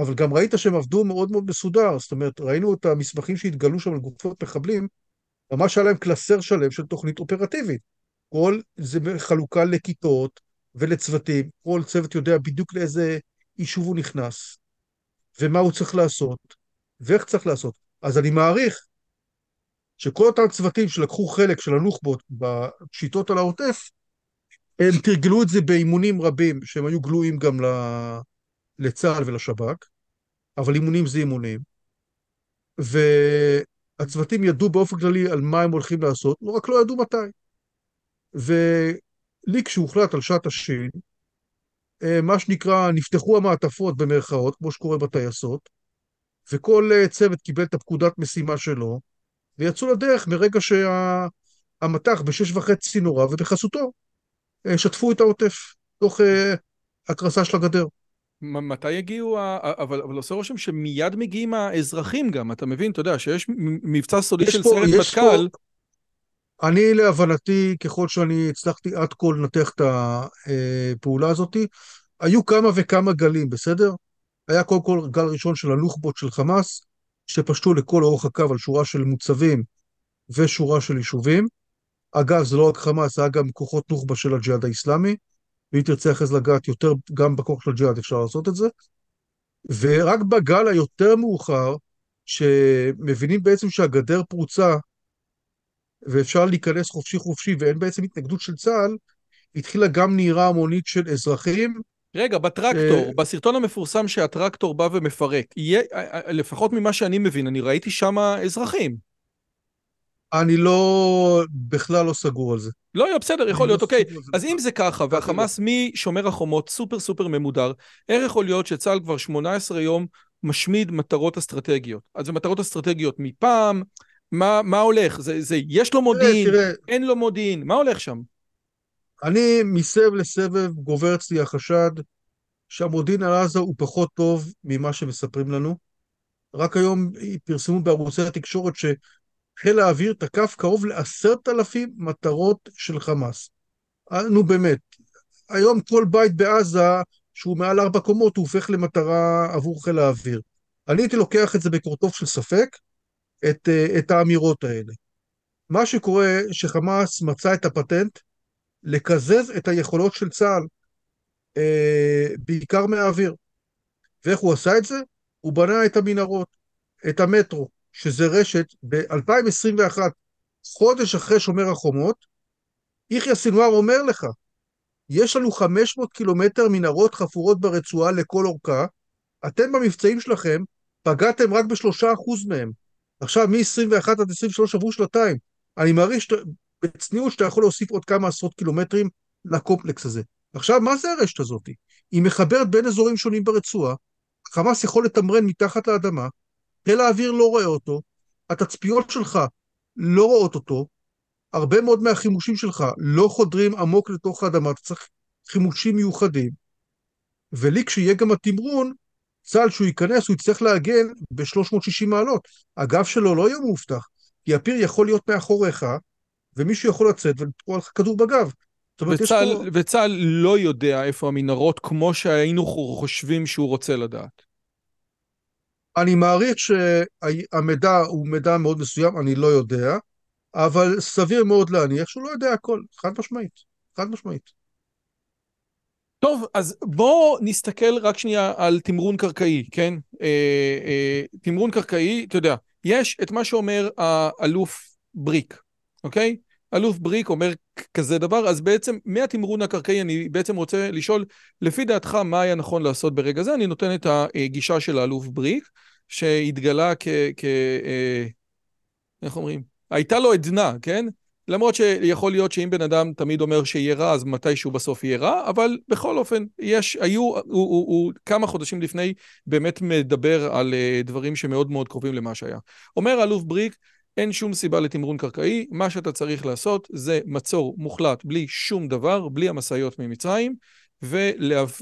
אבל גם ראית שהם עבדו מאוד מאוד מסודר, זאת אומרת, ראינו את המסמכים שהתגלו שם על גופות מחבלים, ממש היה להם קלסר שלם של תוכנית אופרטיבית. כל זה חלוקה לכיתות ולצוותים, כל צוות יודע בדיוק לאיזה יישוב הוא נכנס, ומה הוא צריך לעשות, ואיך צריך לעשות. אז אני מעריך שכל אותם צוותים שלקחו חלק של הנוח'בות בשיטות על העוטף, הם תרגלו את זה באימונים רבים, שהם היו גלויים גם לצה"ל ולשב"כ, אבל אימונים זה אימונים. והצוותים ידעו באופן כללי על מה הם הולכים לעשות, לא רק לא ידעו מתי. ולי כשהוחלט על שעת השין, אה, מה שנקרא, נפתחו המעטפות במרכאות, כמו שקורה בטייסות, וכל אה, צוות קיבל את הפקודת משימה שלו, ויצאו לדרך מרגע שהמטח בשש וחצי נורא, ובחסותו אה, שטפו את העוטף, תוך הקרסה של הגדר. מתי יגיעו, אבל, אבל עושה רושם שמיד מגיעים האזרחים גם, אתה מבין? אתה יודע, שיש מבצע סודי של פה, סרט מטכ"ל. אני להבנתי, ככל שאני הצלחתי עד כה לנתח את הפעולה הזאת, היו כמה וכמה גלים, בסדר? היה קודם כל גל ראשון של הנוח'בות של חמאס, שפשטו לכל אורך הקו על שורה של מוצבים ושורה של יישובים. אגב, זה לא רק חמאס, זה היה גם כוחות נוח'בה של הג'יהאד האיסלאמי. ואם תרצה אחרי זה לגעת יותר גם בכוח של הג'יהאד אפשר לעשות את זה. ורק בגל היותר מאוחר, שמבינים בעצם שהגדר פרוצה ואפשר להיכנס חופשי חופשי ואין בעצם התנגדות של צה"ל, התחילה גם נהירה המונית של אזרחים. רגע, בטרקטור, ש... בסרטון המפורסם שהטרקטור בא ומפרק, יהיה, לפחות ממה שאני מבין, אני ראיתי שם אזרחים. אני לא, בכלל לא סגור על זה. לא, בסדר, יכול להיות, לא אוקיי. אז אם זה ככה, והחמאס משומר החומות סופר סופר ממודר, איך יכול להיות שצה"ל כבר 18 יום משמיד מטרות אסטרטגיות? אז זה מטרות אסטרטגיות מפעם, מה, מה הולך? זה, זה, יש לו מודיעין, תראה, תראה, אין לו מודיעין, מה הולך שם? אני מסבב לסבב גובר אצלי החשד שהמודיעין על עזה הוא פחות טוב ממה שמספרים לנו. רק היום פרסמו בערוצי התקשורת ש... חיל האוויר תקף קרוב לעשרת אלפים מטרות של חמאס. אה, נו באמת, היום כל בית בעזה שהוא מעל ארבע קומות הוא הופך למטרה עבור חיל האוויר. אני הייתי לוקח את זה בקורטוב של ספק, את, אה, את האמירות האלה. מה שקורה שחמאס מצא את הפטנט לקזז את היכולות של צה"ל, אה, בעיקר מהאוויר. ואיך הוא עשה את זה? הוא בנה את המנהרות, את המטרו, שזה רשת, ב-2021, חודש אחרי שומר החומות, יחיא סנוואר אומר לך, יש לנו 500 קילומטר מנהרות חפורות ברצועה לכל אורכה, אתם במבצעים שלכם פגעתם רק בשלושה אחוז מהם. עכשיו מ-21 עד 23 עברו שנתיים. אני מעריך שת... בצניעות שאתה יכול להוסיף עוד כמה עשרות קילומטרים לקומפלקס הזה. עכשיו, מה זה הרשת הזאת? היא מחברת בין אזורים שונים ברצועה, חמאס יכול לתמרן מתחת לאדמה, חיל האוויר לא רואה אותו, התצפיות שלך לא רואות אותו, הרבה מאוד מהחימושים שלך לא חודרים עמוק לתוך האדמה, אתה צריך חימושים מיוחדים. ולי כשיהיה גם התמרון, צה"ל שהוא ייכנס, הוא יצטרך להגן ב-360 מעלות. הגב שלו לא יהיה מאובטח, כי הפיר יכול להיות מאחוריך, ומישהו יכול לצאת ולתקוע לך כדור בגב. וצה"ל, פה... וצה"ל לא יודע איפה המנהרות כמו שהיינו חושבים שהוא רוצה לדעת. אני מעריך שהמידע הוא מידע מאוד מסוים, אני לא יודע, אבל סביר מאוד להניח שהוא לא יודע הכל, חד משמעית, חד משמעית. טוב, אז בואו נסתכל רק שנייה על תמרון קרקעי, כן? אה, אה, תמרון קרקעי, אתה יודע, יש את מה שאומר האלוף בריק, אוקיי? אלוף בריק אומר כזה דבר, אז בעצם מהתמרון הקרקעי אני בעצם רוצה לשאול, לפי דעתך מה היה נכון לעשות ברגע זה? אני נותן את הגישה של האלוף בריק, שהתגלה כ... כ אה, איך אומרים? הייתה לו עדנה, כן? למרות שיכול להיות שאם בן אדם תמיד אומר שיהיה רע, אז מתישהו בסוף יהיה רע, אבל בכל אופן, יש, היו, הוא, הוא, הוא כמה חודשים לפני באמת מדבר על uh, דברים שמאוד מאוד קרובים למה שהיה. אומר האלוף בריק, אין שום סיבה לתמרון קרקעי, מה שאתה צריך לעשות זה מצור מוחלט בלי שום דבר, בלי המשאיות ממצרים,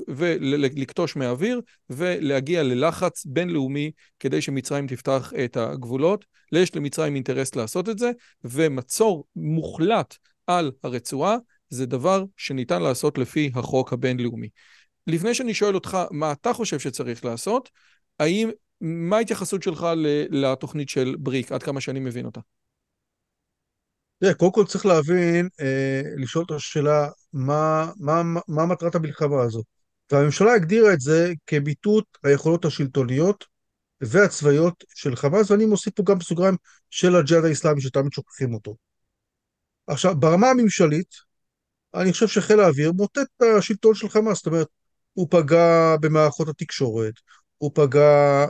ולקטוש מהאוויר ולהגיע ללחץ בינלאומי כדי שמצרים תפתח את הגבולות. יש למצרים אינטרס לעשות את זה, ומצור מוחלט על הרצועה זה דבר שניתן לעשות לפי החוק הבינלאומי. לפני שאני שואל אותך מה אתה חושב שצריך לעשות, האם, מה ההתייחסות שלך לתוכנית של בריק, עד כמה שאני מבין אותה? תראה, קודם כל צריך להבין, אה, לשאול את השאלה, מה, מה, מה מטרת המלחמה הזו? והממשלה הגדירה את זה כביטוט היכולות השלטוניות והצבאיות של חמאס, ואני מוסיף פה גם בסוגריים של הג'יהאד האיסלאמי שתמיד שוכחים אותו. עכשיו, ברמה הממשלית, אני חושב שחיל האוויר מוטט את השלטון של חמאס, זאת אומרת, הוא פגע במערכות התקשורת, הוא פגע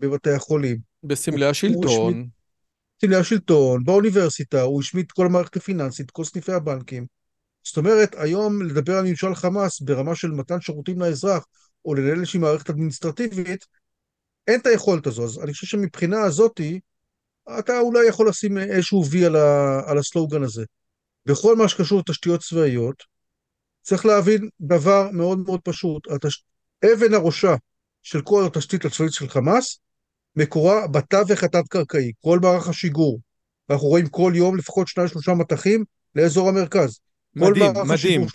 בבתי החולים. בסמלי השלטון. סמלי השלטון, באוניברסיטה, הוא השמיט כל המערכת הפיננסית, כל סניפי הבנקים. זאת אומרת, היום לדבר על ממשל חמאס ברמה של מתן שירותים לאזרח, או לנהל איזושהי מערכת אדמיניסטרטיבית, אין את היכולת הזו. אז אני חושב שמבחינה הזאתי, אתה אולי יכול לשים איזשהו וי על, ה, על הסלוגן הזה. בכל מה שקשור לתשתיות צבאיות, צריך להבין דבר מאוד מאוד פשוט. התש... אבן הראשה של כל התשתית הצבאית של חמאס, מקורה בתווך התת-קרקעי, כל מערך השיגור. אנחנו רואים כל יום לפחות שניים שלושה מטחים לאזור המרכז. מדהים, מדהים.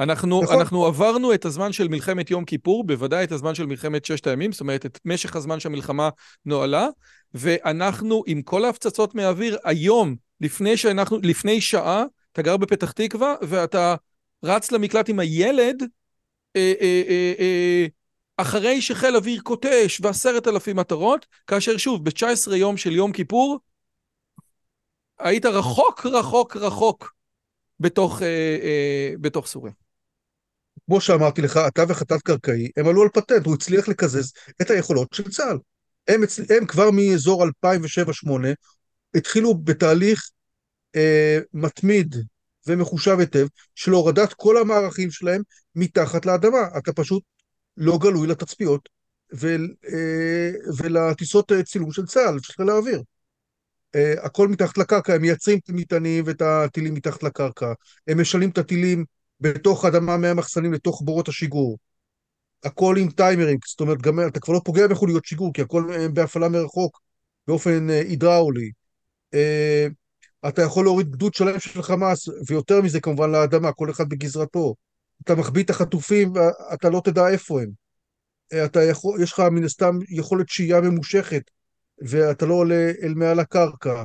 אנחנו, נכון. אנחנו עברנו את הזמן של מלחמת יום כיפור, בוודאי את הזמן של מלחמת ששת הימים, זאת אומרת את משך הזמן שהמלחמה נוהלה, ואנחנו עם כל ההפצצות מהאוויר, היום, לפני שאנחנו, לפני שעה, אתה גר בפתח תקווה, ואתה רץ למקלט עם הילד, אה, אה, אה, אה, אחרי שחיל אוויר קוטש ועשרת אלפים מטרות, כאשר שוב, ב-19 יום של יום כיפור, היית רחוק רחוק רחוק בתוך, אה, אה, בתוך סוריה. כמו שאמרתי לך, התווך התת-קרקעי, הם עלו על פטנט, הוא הצליח לקזז את היכולות של צה"ל. הם, הם כבר מאזור 2007-2008 התחילו בתהליך אה, מתמיד ומחושב היטב של הורדת כל המערכים שלהם מתחת לאדמה. אתה פשוט לא גלוי לתצפיות ול, אה, ולטיסות אה, צילום של צה"ל, של חיל האוויר. אה, הכל מתחת לקרקע, הם מייצרים את המטענים ואת הטילים מתחת לקרקע, הם משלים את הטילים בתוך אדמה מהמחסנים לתוך בורות השיגור. הכל עם טיימרים, זאת אומרת, גם אתה כבר לא פוגע בחוליות שיגור, כי הכל בהפעלה מרחוק, באופן הידראולי. אתה יכול להוריד גדוד שלם של חמאס, ויותר מזה כמובן לאדמה, כל אחד בגזרתו. אתה מחביא את החטופים ואתה לא תדע איפה הם. אתה יכול, יש לך מן הסתם יכולת שהייה ממושכת, ואתה לא עולה אל מעל הקרקע.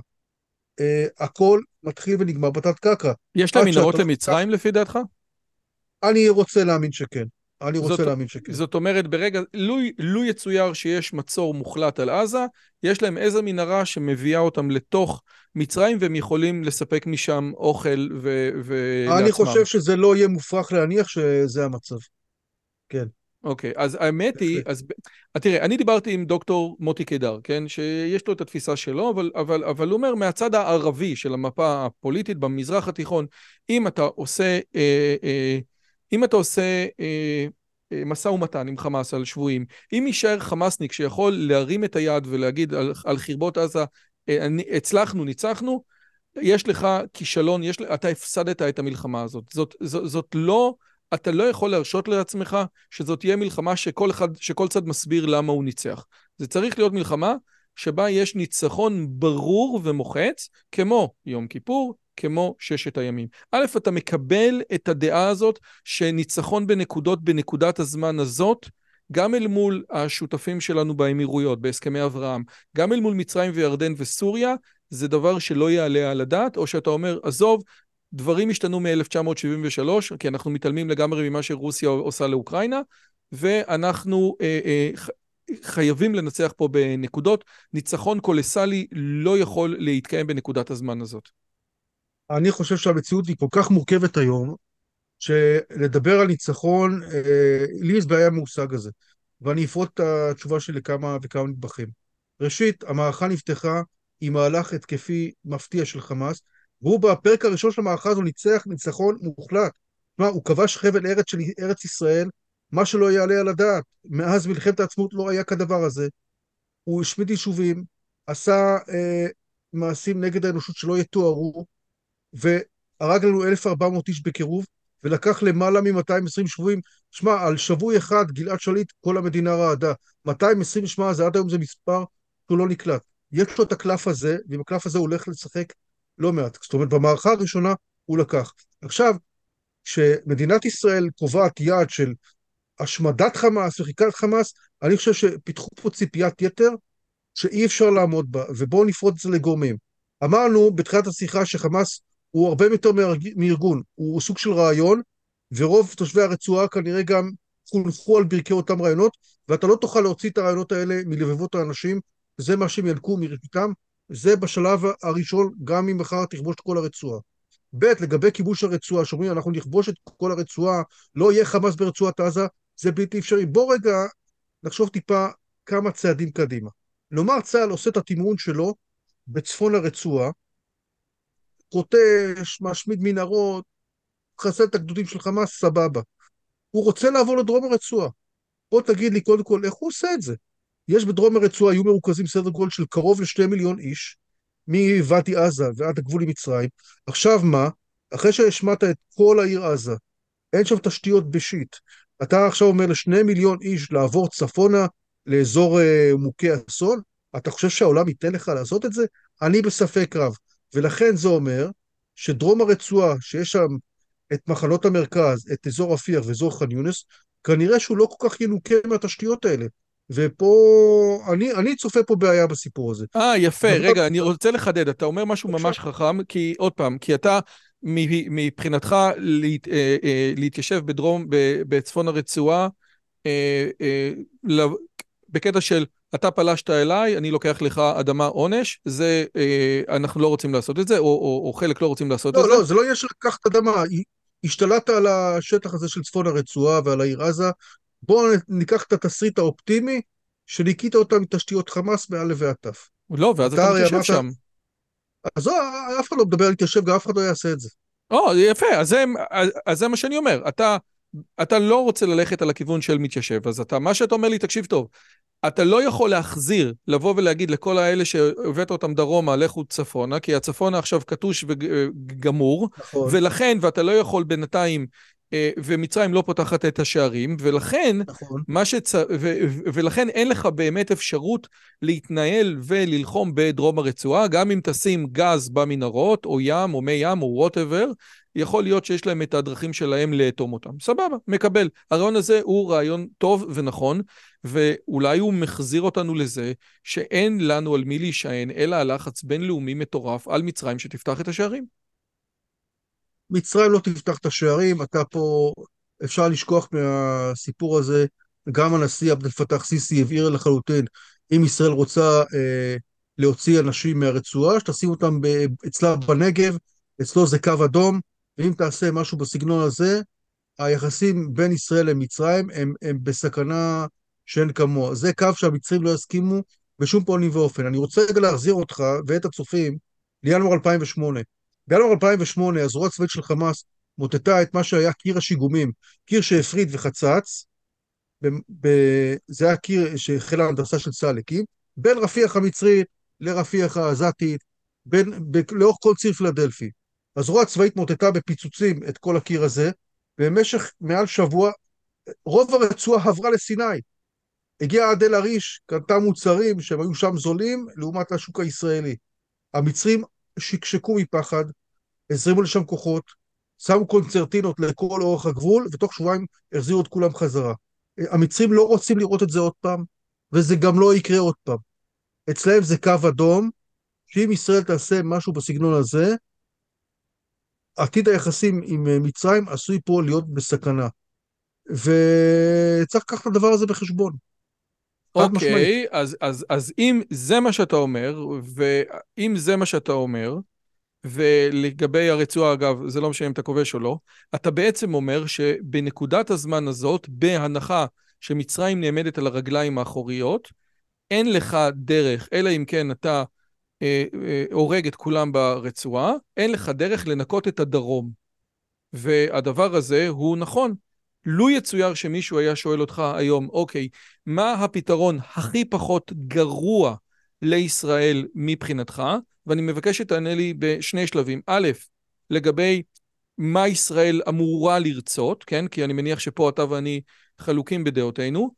Uh, הכל מתחיל ונגמר בתת קרקע. יש להם מנהרות למצרים לא... לפי דעתך? אני רוצה להאמין שכן. אני רוצה זאת, להאמין שכן. זאת אומרת, ברגע, לו, לו יצויר שיש מצור מוחלט על עזה, יש להם איזה מנהרה שמביאה אותם לתוך מצרים, והם יכולים לספק משם אוכל ו... ולעצמם. אני חושב שזה לא יהיה מופרך להניח שזה המצב. כן. אוקיי, אז האמת היא, אז תראה, אני דיברתי עם דוקטור מוטי קידר, כן, שיש לו את התפיסה שלו, אבל, אבל, אבל הוא אומר, מהצד הערבי של המפה הפוליטית במזרח התיכון, אם אתה עושה, אה, אה, אם אתה עושה אה, אה, משא ומתן עם חמאס על שבויים, אם יישאר חמאסניק שיכול להרים את היד ולהגיד על, על חרבות עזה, אה, הצלחנו, ניצחנו, יש לך כישלון, יש, אתה הפסדת את המלחמה הזאת. זאת, זאת, זאת לא, אתה לא יכול להרשות לעצמך שזאת תהיה מלחמה שכל, אחד, שכל צד מסביר למה הוא ניצח. זה צריך להיות מלחמה שבה יש ניצחון ברור ומוחץ, כמו יום כיפור, כמו ששת הימים. א', אתה מקבל את הדעה הזאת שניצחון בנקודות בנקודת הזמן הזאת, גם אל מול השותפים שלנו באמירויות, בהסכמי אברהם, גם אל מול מצרים וירדן וסוריה, זה דבר שלא יעלה על הדעת, או שאתה אומר, עזוב, דברים השתנו מ-1973, כי אנחנו מתעלמים לגמרי ממה שרוסיה עושה לאוקראינה, ואנחנו אה, אה, חייבים לנצח פה בנקודות. ניצחון קולסלי לא יכול להתקיים בנקודת הזמן הזאת. אני חושב שהמציאות היא כל כך מורכבת היום, שלדבר על ניצחון, אה, לי יש בעיה מהמושג הזה, ואני אפרוט את התשובה שלי לכמה וכמה נדבכים. ראשית, המערכה נפתחה עם מהלך התקפי מפתיע של חמאס, והוא בפרק הראשון של המערכה הזו ניצח ניצחון מוחלט. כלומר, הוא כבש חבל ארץ של ארץ ישראל, מה שלא יעלה על הדעת. מאז מלחמת העצמאות לא היה כדבר הזה. הוא השמיד יישובים, עשה אה, מעשים נגד האנושות שלא יתוארו, והרג לנו 1,400 איש בקירוב, ולקח למעלה מ-220 שבויים. שמע, על שבוי אחד, גלעד שליט, כל המדינה רעדה. 220, שמע, זה עד היום זה מספר שהוא לא נקלט. יש לו את הקלף הזה, ועם הקלף הזה הוא הולך לשחק לא מעט. זאת אומרת, במערכה הראשונה הוא לקח. עכשיו, כשמדינת ישראל קובעת יעד של השמדת חמאס וחיקת חמאס, אני חושב שפיתחו פה ציפיית יתר שאי אפשר לעמוד בה, ובואו נפרוט את זה לגורמים. אמרנו בתחילת השיחה שחמאס הוא הרבה יותר מארגון, הוא סוג של רעיון, ורוב תושבי הרצועה כנראה גם חונכו על ברכי אותם רעיונות, ואתה לא תוכל להוציא את הרעיונות האלה מלבבות האנשים, זה מה שהם ינקו מראשיתם, זה בשלב הראשון, גם אם מחר תכבוש את כל הרצועה. ב', לגבי כיבוש הרצועה, שאומרים אנחנו נכבוש את כל הרצועה, לא יהיה חמאס ברצועת עזה, זה בלתי אפשרי. בוא רגע נחשוב טיפה כמה צעדים קדימה. נאמר צה"ל עושה את התמרון שלו בצפון הרצועה, כותש, משמיד מנהרות, מחסל את הגדודים של חמאס, סבבה. הוא רוצה לעבור לדרום הרצועה. בוא תגיד לי קודם כל איך הוא עושה את זה. יש בדרום הרצועה, היו מרוכזים סדר גודל של קרוב לשני מיליון איש, מוואדי עזה ועד הגבול עם מצרים. עכשיו מה? אחרי שהשמעת את כל העיר עזה, אין שם תשתיות בשיט. אתה עכשיו אומר לשני מיליון איש לעבור צפונה לאזור uh, מוכה אסון? אתה חושב שהעולם ייתן לך לעשות את זה? אני בספק רב. ולכן זה אומר שדרום הרצועה, שיש שם את מחנות המרכז, את אזור רפיח ואזור ח'אן יונס, כנראה שהוא לא כל כך ינוקה מהתשתיות האלה. ופה, אני, אני צופה פה בעיה בסיפור הזה. אה, יפה. רגע, אני רוצה לחדד. אתה אומר משהו ממש חכם, כי עוד פעם, כי אתה, מבחינתך, להת, אה, אה, להתיישב בדרום, בצפון הרצועה, אה, בקטע של אתה פלשת אליי, אני לוקח לך אדמה עונש, זה, אנחנו לא רוצים לעשות את זה, או, או, או חלק לא רוצים לעשות לא, את לא, זה. לא, זה לא של לקחת אדמה. השתלטת על השטח הזה של צפון הרצועה ועל העיר עזה, בואו ניקח את התסריט האופטימי, שניקית אותה מתשתיות חמאס מעל לוי תף. לא, ואז אתה מתיישב שם. אז לא, אף אחד לא מדבר על להתיישב, גם אף אחד לא יעשה את זה. או, יפה, אז זה, אז זה מה שאני אומר. אתה, אתה לא רוצה ללכת על הכיוון של מתיישב, אז אתה, מה שאתה אומר לי, תקשיב טוב, אתה לא יכול להחזיר, לבוא ולהגיד לכל האלה שהבאת אותם דרומה, לכו צפונה, כי הצפונה עכשיו קטוש וגמור, נכון. ולכן, ואתה לא יכול בינתיים אה, ומצרים לא פותחת את השערים, ולכן, נכון. שצ... ו... ולכן אין לך באמת אפשרות להתנהל וללחום בדרום הרצועה, גם אם תשים גז במנהרות, או ים, או מי ים, או וואטאבר, יכול להיות שיש להם את הדרכים שלהם לאטום אותם. סבבה, מקבל. הרעיון הזה הוא רעיון טוב ונכון, ואולי הוא מחזיר אותנו לזה שאין לנו על מי להישען, אלא הלחץ בינלאומי מטורף על מצרים שתפתח את השערים. מצרים לא תפתח את השערים, אתה פה, אפשר לשכוח מהסיפור הזה, גם הנשיא עבד אל-פתח סיסי הבהיר לחלוטין, אם ישראל רוצה אה, להוציא אנשים מהרצועה, שתשים אותם אצלה בנגב, אצלו זה קו אדום, ואם תעשה משהו בסגנון הזה, היחסים בין ישראל למצרים הם, הם בסכנה שאין כמוה. זה קו שהמצרים לא יסכימו בשום פנים ואופן. אני רוצה רגע להחזיר אותך ואת הצופים לינואר 2008. בינואר 2008 הזרוע הצבאית של חמאס מוטטה את מה שהיה קיר השיגומים, קיר שהפריד וחצץ, ב- ב- זה היה קיר שחיל ההנדסה של צה"ל בין רפיח המצרית לרפיח העזתית, בין, ב- לאורך כל ציר פילדלפי. הזרוע הצבאית מוטטה בפיצוצים את כל הקיר הזה, במשך מעל שבוע רוב הרצועה עברה לסיני. הגיעה עד אל עריש, קנתה מוצרים שהם היו שם זולים לעומת השוק הישראלי. המצרים שקשקו מפחד, הזרימו לשם כוחות, שמו קונצרטינות לכל אורך הגבול, ותוך שבועיים החזירו את כולם חזרה. המצרים לא רוצים לראות את זה עוד פעם, וזה גם לא יקרה עוד פעם. אצלם זה קו אדום, שאם ישראל תעשה משהו בסגנון הזה, עתיד היחסים עם אה, מצרים עשוי פה להיות בסכנה. וצריך לקחת את הדבר הזה בחשבון. אוקיי, אז, אז, אז אם זה מה שאתה אומר, ואם זה מה שאתה אומר, ולגבי הרצועה, אגב, זה לא משנה אם אתה כובש או לא, אתה בעצם אומר שבנקודת הזמן הזאת, בהנחה שמצרים נעמדת על הרגליים האחוריות, אין לך דרך, אלא אם כן אתה הורג את כולם ברצועה, אין לך דרך לנקות את הדרום. והדבר הזה הוא נכון. לו יצויר שמישהו היה שואל אותך היום, אוקיי, מה הפתרון הכי פחות גרוע לישראל מבחינתך? ואני מבקש שתענה לי בשני שלבים. א', לגבי מה ישראל אמורה לרצות, כן? כי אני מניח שפה אתה ואני חלוקים בדעותינו.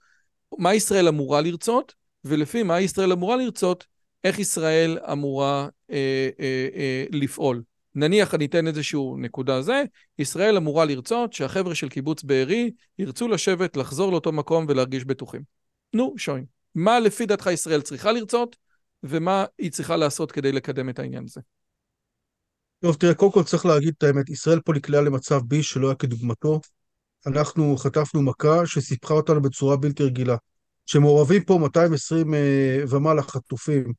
מה ישראל אמורה לרצות, ולפי מה ישראל אמורה לרצות, איך ישראל אמורה אה, אה, אה, לפעול. נניח אני אתן איזשהו נקודה זה, ישראל אמורה לרצות שהחבר'ה של קיבוץ בארי ירצו לשבת, לחזור לאותו מקום ולהרגיש בטוחים. נו, שוין. מה לפי דעתך ישראל צריכה לרצות, ומה היא צריכה לעשות כדי לקדם את העניין הזה? טוב, תראה, קודם כל צריך להגיד את האמת, ישראל פה נקלעה למצב בי שלא היה כדוגמתו. אנחנו חטפנו מכה שסיפחה אותנו בצורה בלתי רגילה. שמעורבים פה 220 אה, ומעלה חטופים,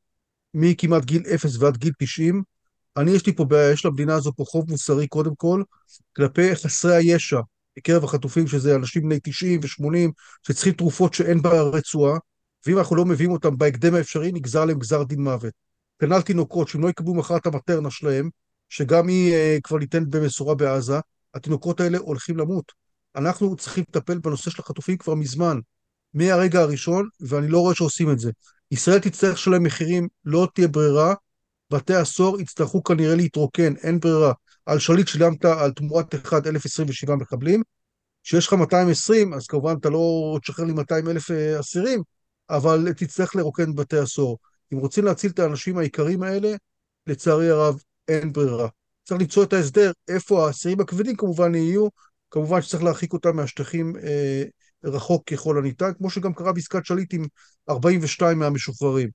מכמעט גיל 0 ועד גיל 90, אני, יש לי פה בעיה, יש למדינה הזו פה חוב מוסרי קודם כל, כלפי חסרי הישע בקרב החטופים, שזה אנשים בני 90 ו-80, שצריכים תרופות שאין ברצועה, ואם אנחנו לא מביאים אותם בהקדם האפשרי, נגזר להם גזר דין מוות. כנ"ל תינוקות, שאם לא יקבלו מחר את המטרנה שלהם, שגם היא uh, כבר ניתנת במשורה בעזה, התינוקות האלה הולכים למות. אנחנו צריכים לטפל בנושא של החטופים כבר מזמן, מהרגע הראשון, ואני לא רואה שעושים את זה. ישראל תצטרך לשלם מחירים, לא תהיה ברירה, בתי הסוהר יצטרכו כנראה להתרוקן, אין ברירה. על שליט שילמת על תמורת 1, 1,027 מחבלים, כשיש לך 220, אז כמובן אתה לא תשחרר לי 200 אלף אה, אסירים, אבל תצטרך לרוקן בתי הסוהר. אם רוצים להציל את האנשים היקרים האלה, לצערי הרב, אין ברירה. צריך למצוא את ההסדר, איפה האסירים הכבדים כמובן יהיו, כמובן שצריך להרחיק אותם מהשטחים אה, רחוק ככל הניתן, כמו שגם קרה בעסקת שליט עם 42 מהמשוחררים.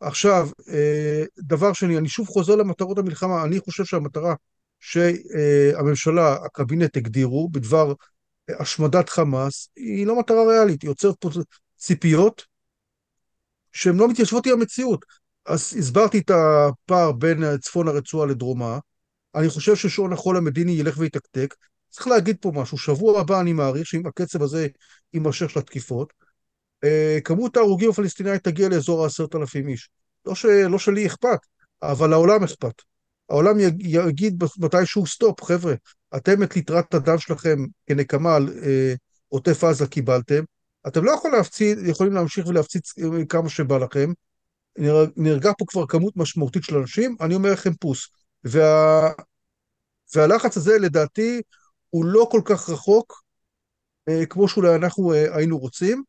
עכשיו, אה, דבר שני, אני שוב חוזר למטרות המלחמה, אני חושב שהמטרה שהממשלה, הקבינט הגדירו בדבר השמדת חמאס, היא לא מטרה ריאלית, היא יוצרת פה ציפיות שהן לא מתיישבות עם המציאות. אז הסברתי את הפער בין צפון הרצועה לדרומה, אני חושב ששעון החול המדיני ילך ויתקתק, צריך להגיד פה משהו, שבוע הבא אני מעריך שאם הקצב הזה יימשך של התקיפות, אה, כמות ההרוגים הפלסטינאית תגיע לאזור העשרת אלפים איש. לא, ש... לא שלי אכפת, אבל לעולם אכפת. העולם יגיד מתישהו סטופ, חבר'ה, אתם את ליטרת הדם שלכם כנקמה על אה, עוטף עזה קיבלתם, אתם לא יכול להפציץ, יכולים להמשיך ולהפציץ אה, כמה שבא לכם, נהרגה פה כבר כמות משמעותית של אנשים, אני אומר לכם פוס. וה... והלחץ הזה לדעתי הוא לא כל כך רחוק אה, כמו שאולי אנחנו אה, היינו רוצים,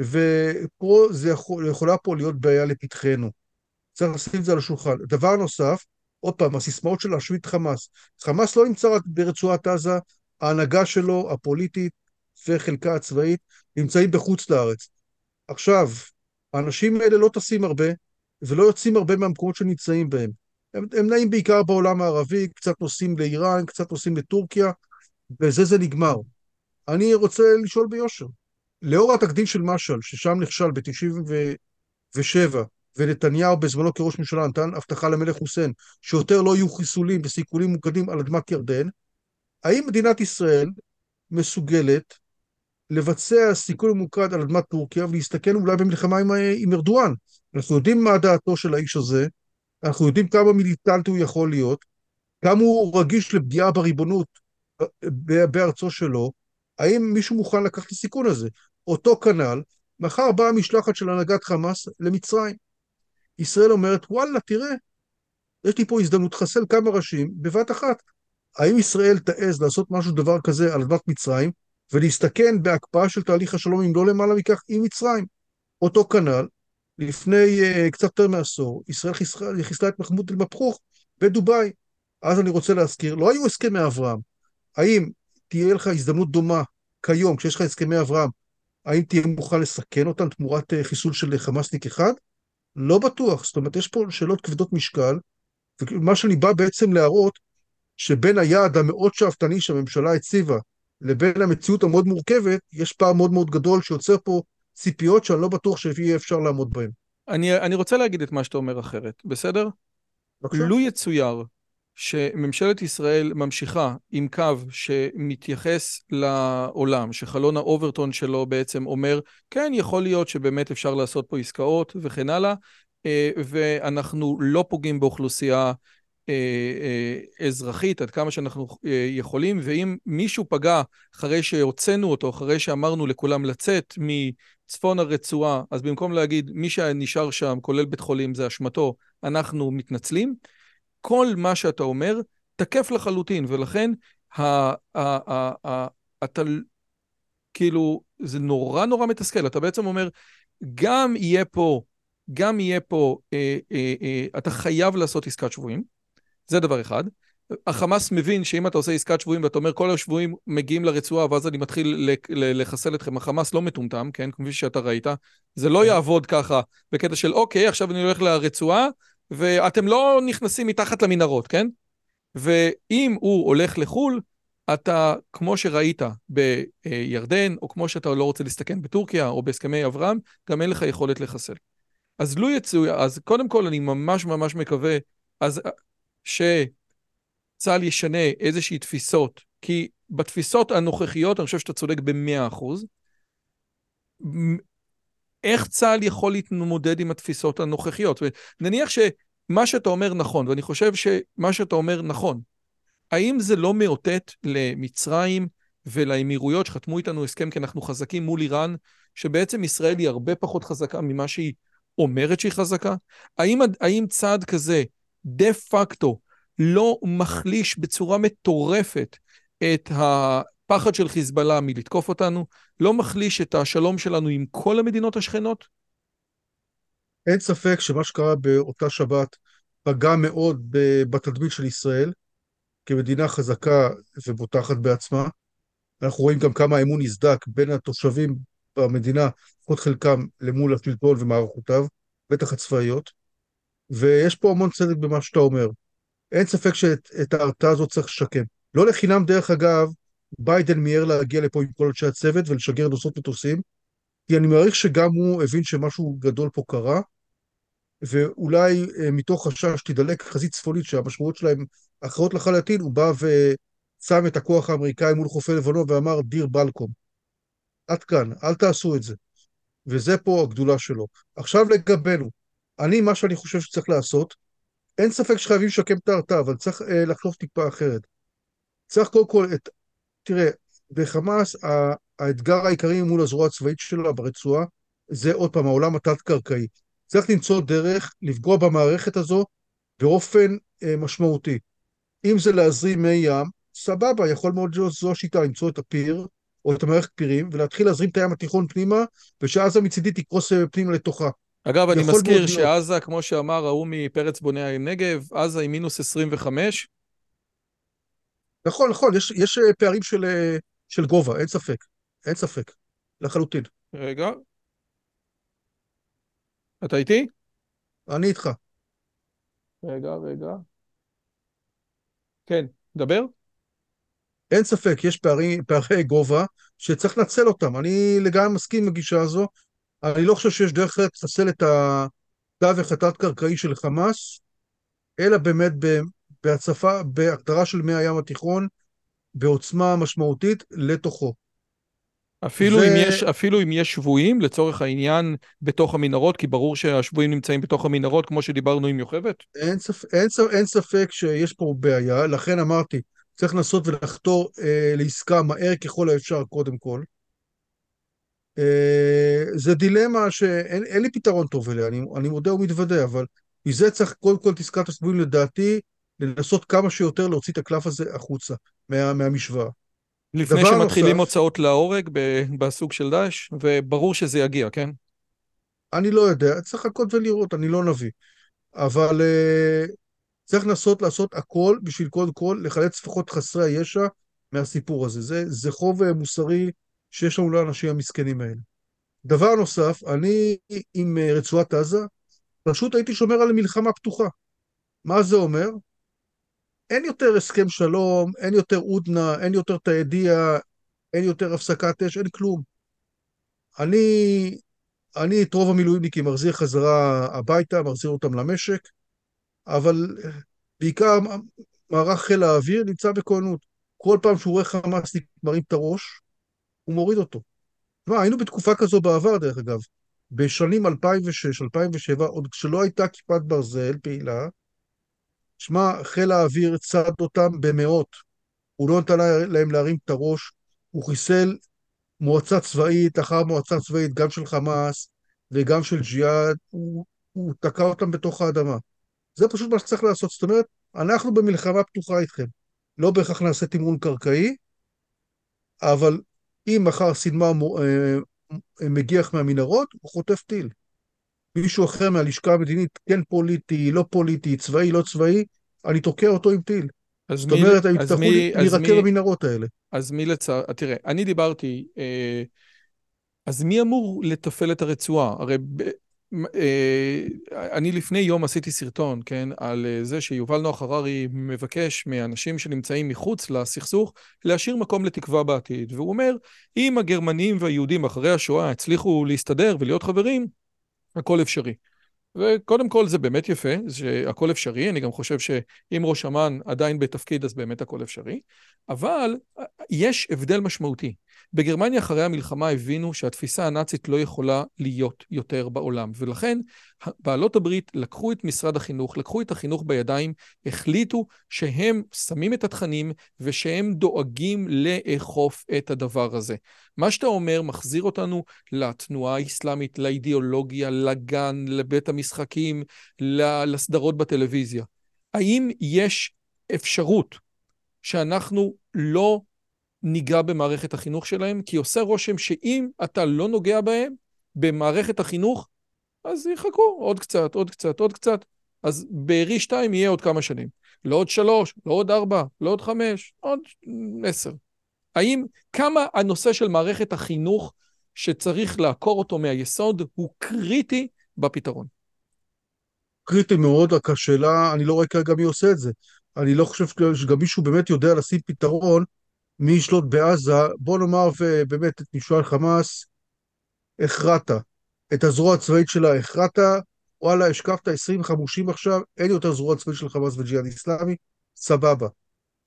ופה זה יכול, יכולה פה להיות בעיה לפתחנו. צריך לשים את זה על השולחן. דבר נוסף, עוד פעם, הסיסמאות של להשמיד חמאס. חמאס לא נמצא רק ברצועת עזה, ההנהגה שלו, הפוליטית וחלקה הצבאית, נמצאים בחוץ לארץ. עכשיו, האנשים האלה לא טסים הרבה, ולא יוצאים הרבה מהמקומות שנמצאים בהם. הם, הם נעים בעיקר בעולם הערבי, קצת נוסעים לאיראן, קצת נוסעים לטורקיה, בזה זה נגמר. אני רוצה לשאול ביושר, לאור התקדים של משעל, ששם נכשל ב-97, ונתניהו בזמנו כראש ממשלה נתן הבטחה למלך חוסיין שיותר לא יהיו חיסולים וסיכולים מוקדים על אדמת ירדן, האם מדינת ישראל מסוגלת לבצע סיכול ממוקד על אדמת טורקיה ולהסתכן אולי במלחמה עם, עם ארדואן? אנחנו יודעים מה דעתו של האיש הזה, אנחנו יודעים כמה מיליטנטי הוא יכול להיות, כמה הוא רגיש לפגיעה בריבונות בארצו שלו, האם מישהו מוכן לקחת את הסיכון הזה? אותו כנ"ל, מחר באה משלחת של הנהגת חמאס למצרים. ישראל אומרת, וואלה, תראה, יש לי פה הזדמנות לחסל כמה ראשים בבת אחת. האם ישראל תעז לעשות משהו דבר כזה על אדמת מצרים, ולהסתכן בהקפאה של תהליך השלום, אם לא למעלה מכך, עם מצרים? אותו כנ"ל, לפני uh, קצת יותר מעשור, ישראל חיסלה את מחמוד אל-מפחוך בדובאי. אז אני רוצה להזכיר, לא היו הסכמי אברהם. האם תהיה לך הזדמנות דומה כיום, כשיש לך הסכמי אברהם, האם תהיה מוכן לסכן אותם תמורת uh, חיסול של חמאסניק אחד? לא בטוח. זאת אומרת, יש פה שאלות כבדות משקל, ומה שאני בא בעצם להראות, שבין היעד המאוד שאפתני שהממשלה הציבה לבין המציאות המאוד מורכבת, יש פער מאוד מאוד גדול שיוצר פה ציפיות שאני לא בטוח שיהיה אפשר לעמוד בהן. אני, אני רוצה להגיד את מה שאתה אומר אחרת, בסדר? בבקשה. לו יצויר שממשלת ישראל ממשיכה עם קו שמתייחס לעולם, שחלון האוברטון שלו בעצם אומר, כן, יכול להיות שבאמת אפשר לעשות פה עסקאות וכן הלאה, אה, ואנחנו לא פוגעים באוכלוסייה אזרחית עד כמה שאנחנו יכולים, ואם מישהו פגע אחרי שהוצאנו אותו, אחרי שאמרנו לכולם לצאת מצפון הרצועה, אז במקום להגיד מי שנשאר שם, כולל בית חולים, זה אשמתו, אנחנו מתנצלים. כל מה שאתה אומר תקף לחלוטין, ולכן ה, ה, ה, ה, אתה כאילו, זה נורא נורא מתסכל. אתה בעצם אומר, גם יהיה פה, גם יהיה פה, אה, אה, אה, אתה חייב לעשות עסקת שבויים, זה דבר אחד. החמאס מבין שאם אתה עושה עסקת שבויים ואתה אומר כל השבויים מגיעים לרצועה ואז אני מתחיל לחסל אתכם, החמאס לא מטומטם, כן? כפי שאתה ראית, זה לא כן. יעבוד ככה בקטע של אוקיי, עכשיו אני הולך לרצועה ואתם לא נכנסים מתחת למנהרות, כן? ואם הוא הולך לחו"ל, אתה, כמו שראית בירדן, או כמו שאתה לא רוצה להסתכן בטורקיה, או בהסכמי אברהם, גם אין לך יכולת לחסל. אז לו יצאו, אז קודם כל אני ממש ממש מקווה אז, שצה"ל ישנה איזושהי תפיסות, כי בתפיסות הנוכחיות, אני חושב שאתה צודק במאה אחוז, איך צה"ל יכול להתמודד עם התפיסות הנוכחיות? נניח שמה שאתה אומר נכון, ואני חושב שמה שאתה אומר נכון, האם זה לא מאותת למצרים ולאמירויות שחתמו איתנו הסכם כי אנחנו חזקים מול איראן, שבעצם ישראל היא הרבה פחות חזקה ממה שהיא אומרת שהיא חזקה? האם, האם צעד כזה דה פקטו לא מחליש בצורה מטורפת את הפחד של חיזבאללה מלתקוף אותנו, לא מחליש את השלום שלנו עם כל המדינות השכנות? אין ספק שמה שקרה באותה שבת פגע מאוד בתדמית של ישראל כמדינה חזקה ובוטחת בעצמה. אנחנו רואים גם כמה האמון נסדק בין התושבים במדינה, לפחות חלקם, למול השלטון ומערכותיו, בטח הצבאיות. ויש פה המון צדק במה שאתה אומר. אין ספק שאת ההרתעה הזאת צריך לשקם. לא לחינם, דרך אגב, ביידן מיהר להגיע לפה עם כל אנשי הצוות ולשגר נוסעות מטוסים, כי אני מעריך שגם הוא הבין שמשהו גדול פה קרה, ואולי אה, מתוך חשש תדלק חזית צפונית שהמשמעות שלהם אחרות לחלוטין, הוא בא ושם את הכוח האמריקאי מול חופי לבנון ואמר, דיר בלקום. עד כאן, אל תעשו את זה. וזה פה הגדולה שלו. עכשיו לגבינו, אני, מה שאני חושב שצריך לעשות, אין ספק שחייבים לשקם את ההרתעה, אבל צריך אה, לחשוב טיפה אחרת. צריך קודם כל את... תראה, בחמאס האתגר העיקרי מול הזרוע הצבאית שלה ברצועה, זה עוד פעם העולם התת-קרקעי. צריך למצוא דרך לפגוע במערכת הזו באופן אה, משמעותי. אם זה להזרים מי ים, סבבה, יכול מאוד להיות זו השיטה, למצוא את הפיר, או את המערכת פירים, ולהתחיל להזרים את הים התיכון פנימה, ושעזה מצידי תקרוס אה, פנימה לתוכה. אגב, אני מזכיר שעזה, כמו שאמר ההוא מפרץ בוני הנגב, עזה היא מינוס 25. נכון, נכון, יש, יש אה, פערים של, אה, של גובה, אין ספק. אין ספק, לחלוטין. רגע. אתה איתי? אני איתך. רגע, רגע. כן, דבר. אין ספק, יש פערי, פערי גובה שצריך לנצל אותם. אני לגמרי מסכים עם הגישה הזו. אני לא חושב שיש דרך אחרת לחסל את התווך התת-קרקעי של חמאס, אלא באמת בהצפה, בהגדרה של מי הים התיכון, בעוצמה משמעותית לתוכו. אפילו, ו... אם יש, אפילו אם יש שבויים, לצורך העניין, בתוך המנהרות, כי ברור שהשבויים נמצאים בתוך המנהרות, כמו שדיברנו עם יוכבד? אין, ספ... אין, ספ... אין ספק שיש פה בעיה, לכן אמרתי, צריך לנסות ולחתור אה, לעסקה מהר ככל האפשר, קודם כל. אה, זה דילמה שאין לי פתרון טוב אליה, אני, אני מודה ומתוודה, אבל מזה צריך קודם כל את עסקת השבויים, לדעתי, לנסות כמה שיותר להוציא את הקלף הזה החוצה, מה, מהמשוואה. לפני שמתחילים נוסף, הוצאות להורג בסוג של דאעש, וברור שזה יגיע, כן? אני לא יודע, צריך לחכות ולראות, אני לא נביא. אבל uh, צריך לנסות לעשות הכל בשביל קודם כל לחלץ לפחות חסרי הישע מהסיפור הזה. זה, זה חוב uh, מוסרי שיש לנו לאנשים המסכנים האלה. דבר נוסף, אני עם uh, רצועת עזה, פשוט הייתי שומר על מלחמה פתוחה. מה זה אומר? אין יותר הסכם שלום, אין יותר הודנה, אין יותר תאדיה, אין יותר הפסקת אש, אין כלום. אני, אני את רוב המילואימניקים מחזיר חזרה הביתה, מחזיר אותם למשק, אבל בעיקר מערך חיל האוויר נמצא בכוננות. כל פעם שהוא רואה חמאסניק מרים את הראש, הוא מוריד אותו. תשמע, היינו בתקופה כזו בעבר, דרך אגב. בשנים 2006-2007, עוד כשלא הייתה כיפת ברזל פעילה, שמע, חיל האוויר צד אותם במאות. הוא לא נתן להם להרים את הראש, הוא חיסל מועצה צבאית אחר מועצה צבאית, גם של חמאס וגם של ג'יהאד, הוא, הוא תקע אותם בתוך האדמה. זה פשוט מה שצריך לעשות. זאת אומרת, אנחנו במלחמה פתוחה איתכם. לא בהכרח נעשה תמרון קרקעי, אבל אם מחר סינמה אה, מגיח מהמנהרות, הוא חוטף טיל. מישהו אחר מהלשכה המדינית, כן פוליטי, לא פוליטי, צבאי, לא צבאי, אני תוקע אותו עם טיל. זאת מי, אומרת, הם יצטרכו להירקר במנהרות האלה. אז מי לצער... תראה, אני דיברתי, אה, אז מי אמור לתפעל את הרצועה? הרי אה, אני לפני יום עשיתי סרטון, כן, על אה, זה שיובל נוח הררי מבקש מאנשים שנמצאים מחוץ לסכסוך להשאיר מקום לתקווה בעתיד. והוא אומר, אם הגרמנים והיהודים אחרי השואה הצליחו להסתדר ולהיות חברים, הכל אפשרי. וקודם כל זה באמת יפה, שהכל אפשרי, אני גם חושב שאם ראש אמ"ן עדיין בתפקיד אז באמת הכל אפשרי, אבל יש הבדל משמעותי. בגרמניה אחרי המלחמה הבינו שהתפיסה הנאצית לא יכולה להיות יותר בעולם, ולכן בעלות הברית לקחו את משרד החינוך, לקחו את החינוך בידיים, החליטו שהם שמים את התכנים ושהם דואגים לאכוף את הדבר הזה. מה שאתה אומר מחזיר אותנו לתנועה האסלאמית, לאידיאולוגיה, לגן, לבית המשחקים, לסדרות בטלוויזיה. האם יש אפשרות שאנחנו לא ניגע במערכת החינוך שלהם? כי עושה רושם שאם אתה לא נוגע בהם, במערכת החינוך, אז יחכו עוד קצת, עוד קצת, עוד קצת. אז בארי 2 יהיה עוד כמה שנים. לא עוד שלוש, לא עוד ארבע, לא עוד חמש, עוד עשר. האם, כמה הנושא של מערכת החינוך שצריך לעקור אותו מהיסוד הוא קריטי בפתרון? קריטי מאוד, רק השאלה, אני לא רואה כרגע מי עושה את זה. אני לא חושב שגם מישהו באמת יודע לשים פתרון מי ישלוט בעזה. בוא נאמר ובאמת את משועל חמאס הכרעת. את הזרוע הצבאית שלה הכרעת, וואלה, השקפת 20 חמושים עכשיו, אין יותר זרוע צבאית של חמאס וג'יהאד איסלאמי, סבבה.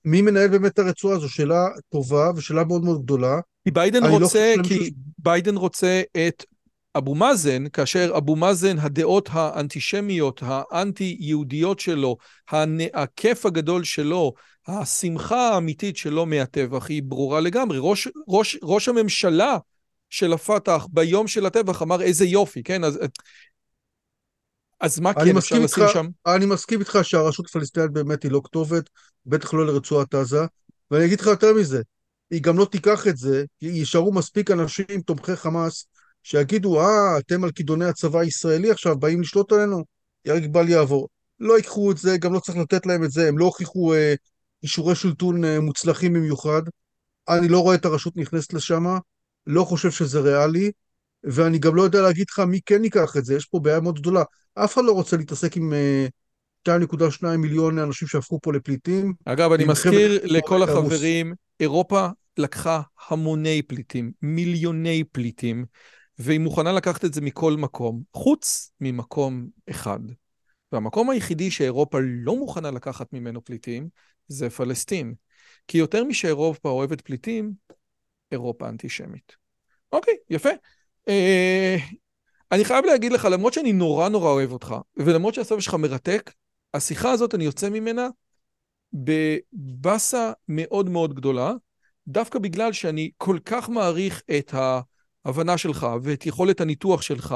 מי מנהל באמת את הרצועה זו שאלה טובה ושאלה מאוד מאוד גדולה. כי ביידן לא רוצה, לא כי ביידן רוצה את אבו מאזן, כאשר אבו מאזן, הדעות האנטישמיות, האנטי-יהודיות שלו, הכיף הגדול שלו, השמחה האמיתית שלו מהטבח היא ברורה לגמרי. ראש, ראש, ראש הממשלה של הפת"ח ביום של הטבח אמר איזה יופי, כן? אז, אז מה כן אפשר לשים שם? אני מסכים איתך שהרשות הפלסטינית באמת היא לא כתובת, בטח לא לרצועת עזה, ואני אגיד לך יותר מזה, היא גם לא תיקח את זה, כי יישארו מספיק אנשים תומכי חמאס שיגידו, אה, אתם על כידוני הצבא הישראלי עכשיו, באים לשלוט עלינו, ירק בל יעבור. לא ייקחו את זה, גם לא צריך לתת להם את זה, הם לא הוכיחו אה, אישורי שלטון אה, מוצלחים במיוחד. אני לא רואה את הרשות נכנסת לשם, לא חושב שזה ריאלי, ואני גם לא יודע להגיד לך מי כן ייקח את זה, יש פה בעיה מאוד גדולה. אף אחד לא רוצה להתעסק עם 2.2 אה, מיליון אנשים שהפכו פה לפליטים. אגב, אני מזכיר לכל החברים, אירופה לקחה המוני פליטים, מיליוני פליטים, והיא מוכנה לקחת את זה מכל מקום, חוץ ממקום אחד. והמקום היחידי שאירופה לא מוכנה לקחת ממנו פליטים זה פלסטין. כי יותר משאירופה אוהבת פליטים, אירופה אנטישמית. אוקיי, יפה. אה, אני חייב להגיד לך, למרות שאני נורא נורא אוהב אותך, ולמרות שהסוף שלך מרתק, השיחה הזאת, אני יוצא ממנה בבאסה מאוד מאוד גדולה, דווקא בגלל שאני כל כך מעריך את ההבנה שלך ואת יכולת הניתוח שלך.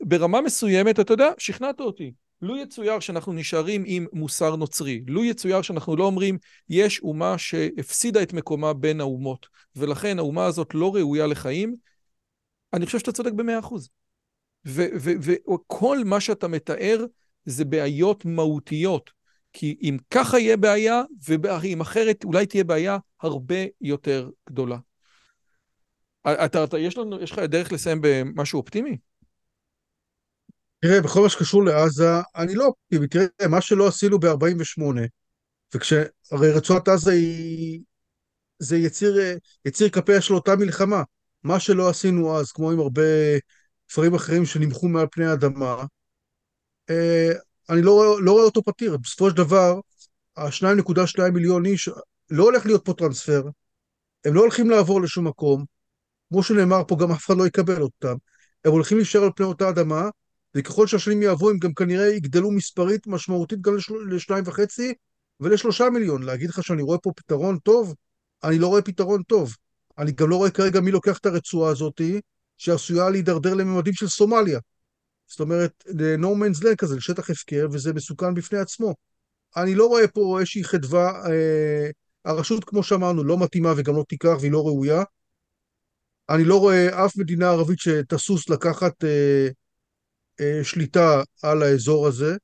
ברמה מסוימת, אתה יודע, שכנעת אותי. לו יצויר שאנחנו נשארים עם מוסר נוצרי, לו יצויר שאנחנו לא אומרים, יש אומה שהפסידה את מקומה בין האומות, ולכן האומה הזאת לא ראויה לחיים, אני חושב שאתה צודק במאה אחוז. וכל מה שאתה מתאר זה בעיות מהותיות. כי אם ככה יהיה בעיה, ואם אחרת אולי תהיה בעיה הרבה יותר גדולה. אתה, אתה, יש, לנו, יש לך דרך לסיים במשהו אופטימי? תראה, בכל מה שקשור לעזה, אני לא אופטימי. תראה, מה שלא עשינו ב-48, וכשהרי רצועת עזה היא... זה יציר, יציר כפיה של אותה מלחמה. מה שלא עשינו אז, כמו עם הרבה דברים אחרים שנמחו מעל פני האדמה, אה, אני לא, לא רואה אותו פתיר. בסופו של דבר, ה-2.2 מיליון איש, לא הולך להיות פה טרנספר, הם לא הולכים לעבור לשום מקום, כמו שנאמר פה, גם אף אחד לא יקבל אותם. הם הולכים להישאר על פני אותה אדמה, וככל שהשנים יעברו, הם גם כנראה יגדלו מספרית משמעותית גם לשניים וחצי ולשלושה מיליון. להגיד לך שאני רואה פה פתרון טוב? אני לא רואה פתרון טוב. אני גם לא רואה כרגע מי לוקח את הרצועה הזאת, שעשויה להידרדר לממדים של סומליה. זאת אומרת, ל-No man's land כזה, לשטח הפקר, וזה מסוכן בפני עצמו. אני לא רואה פה איזושהי חדווה, אה, הרשות, כמו שאמרנו, לא מתאימה וגם לא תיקח והיא לא ראויה. אני לא רואה אף מדינה ערבית שתסוס לקחת אה, שליטה על האזור הזה,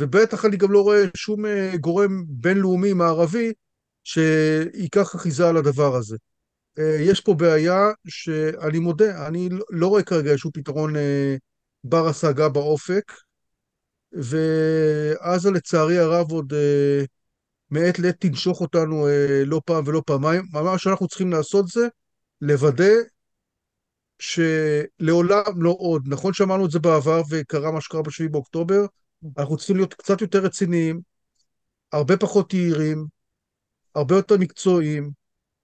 ובטח אני גם לא רואה שום אה, גורם בינלאומי מערבי שייקח אחיזה על הדבר הזה. אה, יש פה בעיה שאני מודה, אני לא, לא רואה כרגע איזשהו פתרון אה, בר השגה באופק, ועזה לצערי הרב עוד אה, מעת לעת תנשוך אותנו אה, לא פעם ולא פעמיים. מה שאנחנו צריכים לעשות זה לוודא שלעולם לא עוד. נכון שאמרנו את זה בעבר וקרה מה שקרה ב-7 באוקטובר, אנחנו צריכים להיות קצת יותר רציניים, הרבה פחות יהירים, הרבה יותר מקצועיים,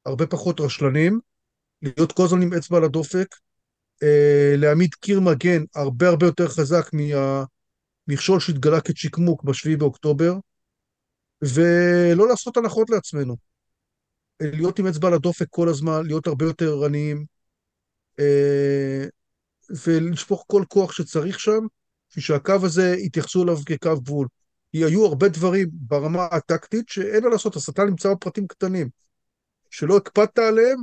הרבה פחות רשלנים, להיות כל הזמן עם אצבע על הדופק, אה, להעמיד קיר מגן הרבה הרבה יותר חזק מהמכשול שהתגלה כצ'יקמוק ב-7 באוקטובר, ולא לעשות הנחות לעצמנו. להיות עם אצבע על הדופק כל הזמן, להיות הרבה יותר ערניים, ולשפוך כל כוח שצריך שם, בשביל שהקו הזה יתייחסו אליו כקו גבול. היו הרבה דברים ברמה הטקטית שאין מה לעשות, השטן נמצא בפרטים קטנים. שלא הקפדת עליהם,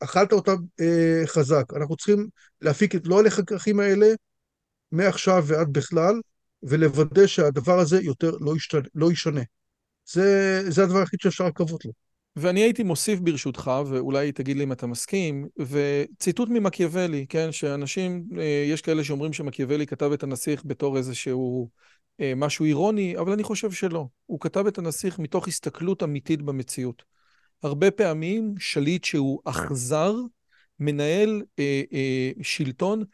אכלת אותם אה, חזק. אנחנו צריכים להפיק את לא הלקחים האלה מעכשיו ועד בכלל, ולוודא שהדבר הזה יותר לא, ישתנה, לא ישנה. זה, זה הדבר היחיד שאפשר לקוות לו. ואני הייתי מוסיף ברשותך, ואולי תגיד לי אם אתה מסכים, וציטוט ממקיאוולי, כן, שאנשים, אה, יש כאלה שאומרים שמקיאוולי כתב את הנסיך בתור איזשהו אה, משהו אירוני, אבל אני חושב שלא. הוא כתב את הנסיך מתוך הסתכלות אמיתית במציאות. הרבה פעמים שליט שהוא אכזר, מנהל אה, אה, שלטון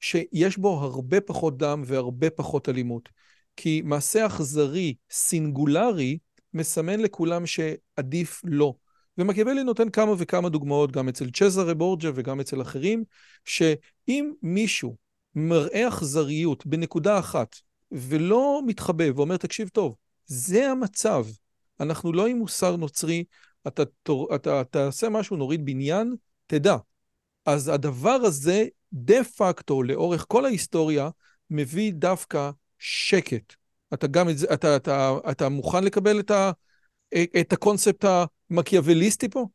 שיש בו הרבה פחות דם והרבה פחות אלימות. כי מעשה אכזרי, סינגולרי, מסמן לכולם שעדיף לא. ומקיאוולי נותן כמה וכמה דוגמאות, גם אצל צ'זרה בורג'ה וגם אצל אחרים, שאם מישהו מראה אכזריות בנקודה אחת, ולא מתחבא ואומר, תקשיב טוב, זה המצב. אנחנו לא עם מוסר נוצרי, אתה, אתה תעשה משהו, נוריד בניין, תדע. אז הדבר הזה, דה פקטו, לאורך כל ההיסטוריה, מביא דווקא שקט. אתה גם את זה, אתה, אתה, אתה מוכן לקבל את, ה, את הקונספט המקיאווליסטי פה?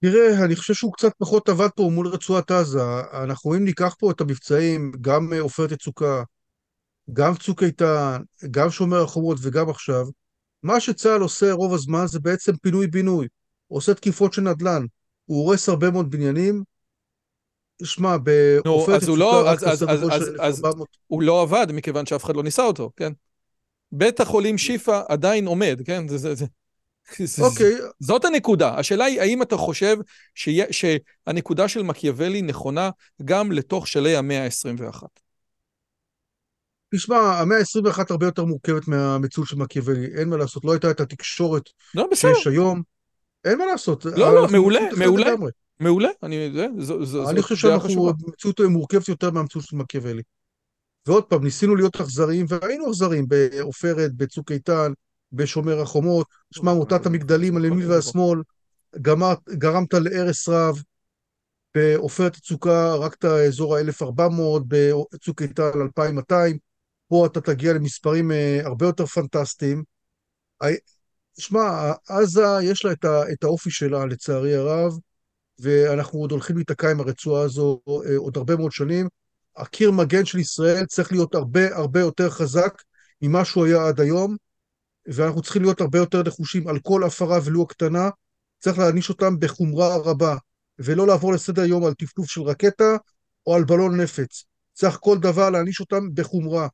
תראה, אני חושב שהוא קצת פחות עבד פה מול רצועת עזה. אנחנו אם ניקח פה את המבצעים, גם עופרת יצוקה, גם צוק איתן, גם שומר החומות וגם עכשיו, מה שצה"ל עושה רוב הזמן זה בעצם פינוי-בינוי. הוא עושה תקיפות של נדל"ן. הוא הורס הרבה מאוד בניינים, שמע, בעופרת יצוקה לא, רק בסדר גודל של 1,400... הוא לא עבד מכיוון שאף אחד לא ניסה אותו, כן? בית החולים שיפא עדיין עומד, כן? זה, זה, זה. אוקיי. Okay. זאת הנקודה. השאלה היא, האם אתה חושב שיה, שהנקודה של מקיאוולי נכונה גם לתוך שלי המאה ה-21? תשמע, המאה ה-21 הרבה יותר מורכבת מהמציאות של מקיאוולי. אין מה לעשות, לא הייתה את התקשורת לא, שיש היום. אין מה לעשות. לא, לא, מעולה, מעולה. מעולה, אני, זה, זו, זו, אני חושב שאנחנו במציאות מורכבת יותר מהמציאות של מקיאוולי. ועוד פעם, ניסינו להיות אכזריים, והיינו אכזריים בעופרת, בצוק איתן, בשומר החומות. שמע, מוטת המגדלים על ימין והשמאל, גרמת להרס רב. בעופרת יצוקה הרגת אזור ה-1400, בצוק איתן 2200. פה אתה תגיע למספרים אה, הרבה יותר פנטסטיים. שמע, עזה יש לה את האופי שלה, לצערי הרב. ואנחנו עוד הולכים להיתקע עם הרצועה הזו אה, עוד הרבה מאוד שנים. הקיר מגן של ישראל צריך להיות הרבה הרבה יותר חזק ממה שהוא היה עד היום, ואנחנו צריכים להיות הרבה יותר נחושים על כל הפרה ולו הקטנה, צריך להעניש אותם בחומרה רבה, ולא לעבור לסדר יום על טפטוף של רקטה או על בלון נפץ. צריך כל דבר להעניש אותם בחומרה.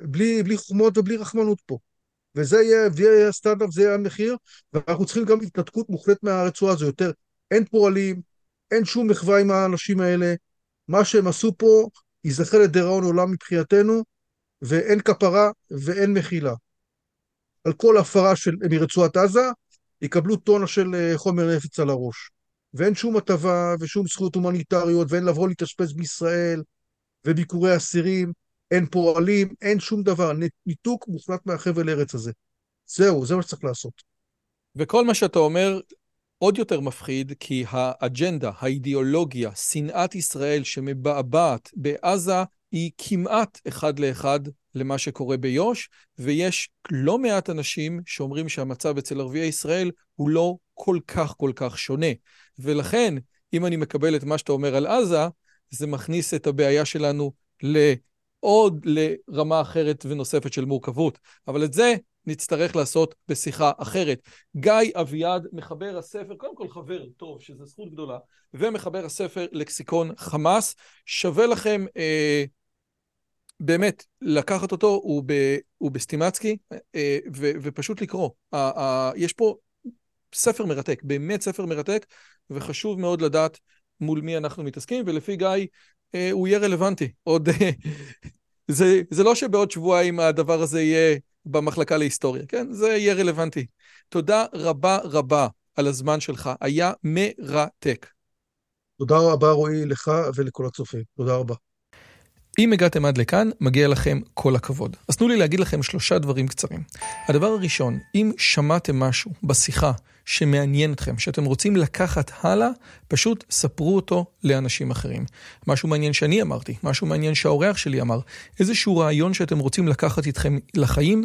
בלי, בלי חומות ובלי רחמנות פה. וזה יהיה, יהיה הסטנדרט, זה יהיה המחיר, ואנחנו צריכים גם התנתקות מוחלטת מהרצועה הזו יותר. אין פועלים, אין שום מחווה עם האנשים האלה. מה שהם עשו פה ייזכר לדיראון עולם מבחינתנו, ואין כפרה ואין מחילה. על כל הפרה של, מרצועת עזה, יקבלו טונה של אה, חומר נפץ על הראש. ואין שום הטבה ושום זכויות הומניטריות, ואין לבוא להתאשפז בישראל, וביקורי אסירים, אין פועלים, אין שום דבר, ניתוק מוחלט מהחבל ארץ הזה. זהו, זה מה שצריך לעשות. וכל מה שאתה אומר עוד יותר מפחיד, כי האג'נדה, האידיאולוגיה, שנאת ישראל שמבעבעת בעזה, היא כמעט אחד לאחד למה שקורה ביו"ש, ויש לא מעט אנשים שאומרים שהמצב אצל ערביי ישראל הוא לא כל כך כל כך שונה. ולכן, אם אני מקבל את מה שאתה אומר על עזה, זה מכניס את הבעיה שלנו לעוד לרמה אחרת ונוספת של מורכבות. אבל את זה נצטרך לעשות בשיחה אחרת. גיא אביעד, מחבר הספר, קודם כל חבר טוב, שזו זכות גדולה, ומחבר הספר לקסיקון חמאס. שווה לכם אה, באמת לקחת אותו, הוא, ב, הוא בסטימצקי, אה, ו, ופשוט לקרוא. אה, אה, יש פה ספר מרתק, באמת ספר מרתק, וחשוב מאוד לדעת מול מי אנחנו מתעסקים, ולפי גיא, אה, הוא יהיה רלוונטי. עוד... זה, זה לא שבעוד שבועיים הדבר הזה יהיה במחלקה להיסטוריה, כן? זה יהיה רלוונטי. תודה רבה רבה על הזמן שלך, היה מרתק. תודה רבה רועי לך ולכל הצופים, תודה רבה. אם הגעתם עד לכאן, מגיע לכם כל הכבוד. אז תנו לי להגיד לכם שלושה דברים קצרים. הדבר הראשון, אם שמעתם משהו בשיחה שמעניין אתכם, שאתם רוצים לקחת הלאה, פשוט ספרו אותו לאנשים אחרים. משהו מעניין שאני אמרתי, משהו מעניין שהאורח שלי אמר, איזשהו רעיון שאתם רוצים לקחת איתכם לחיים,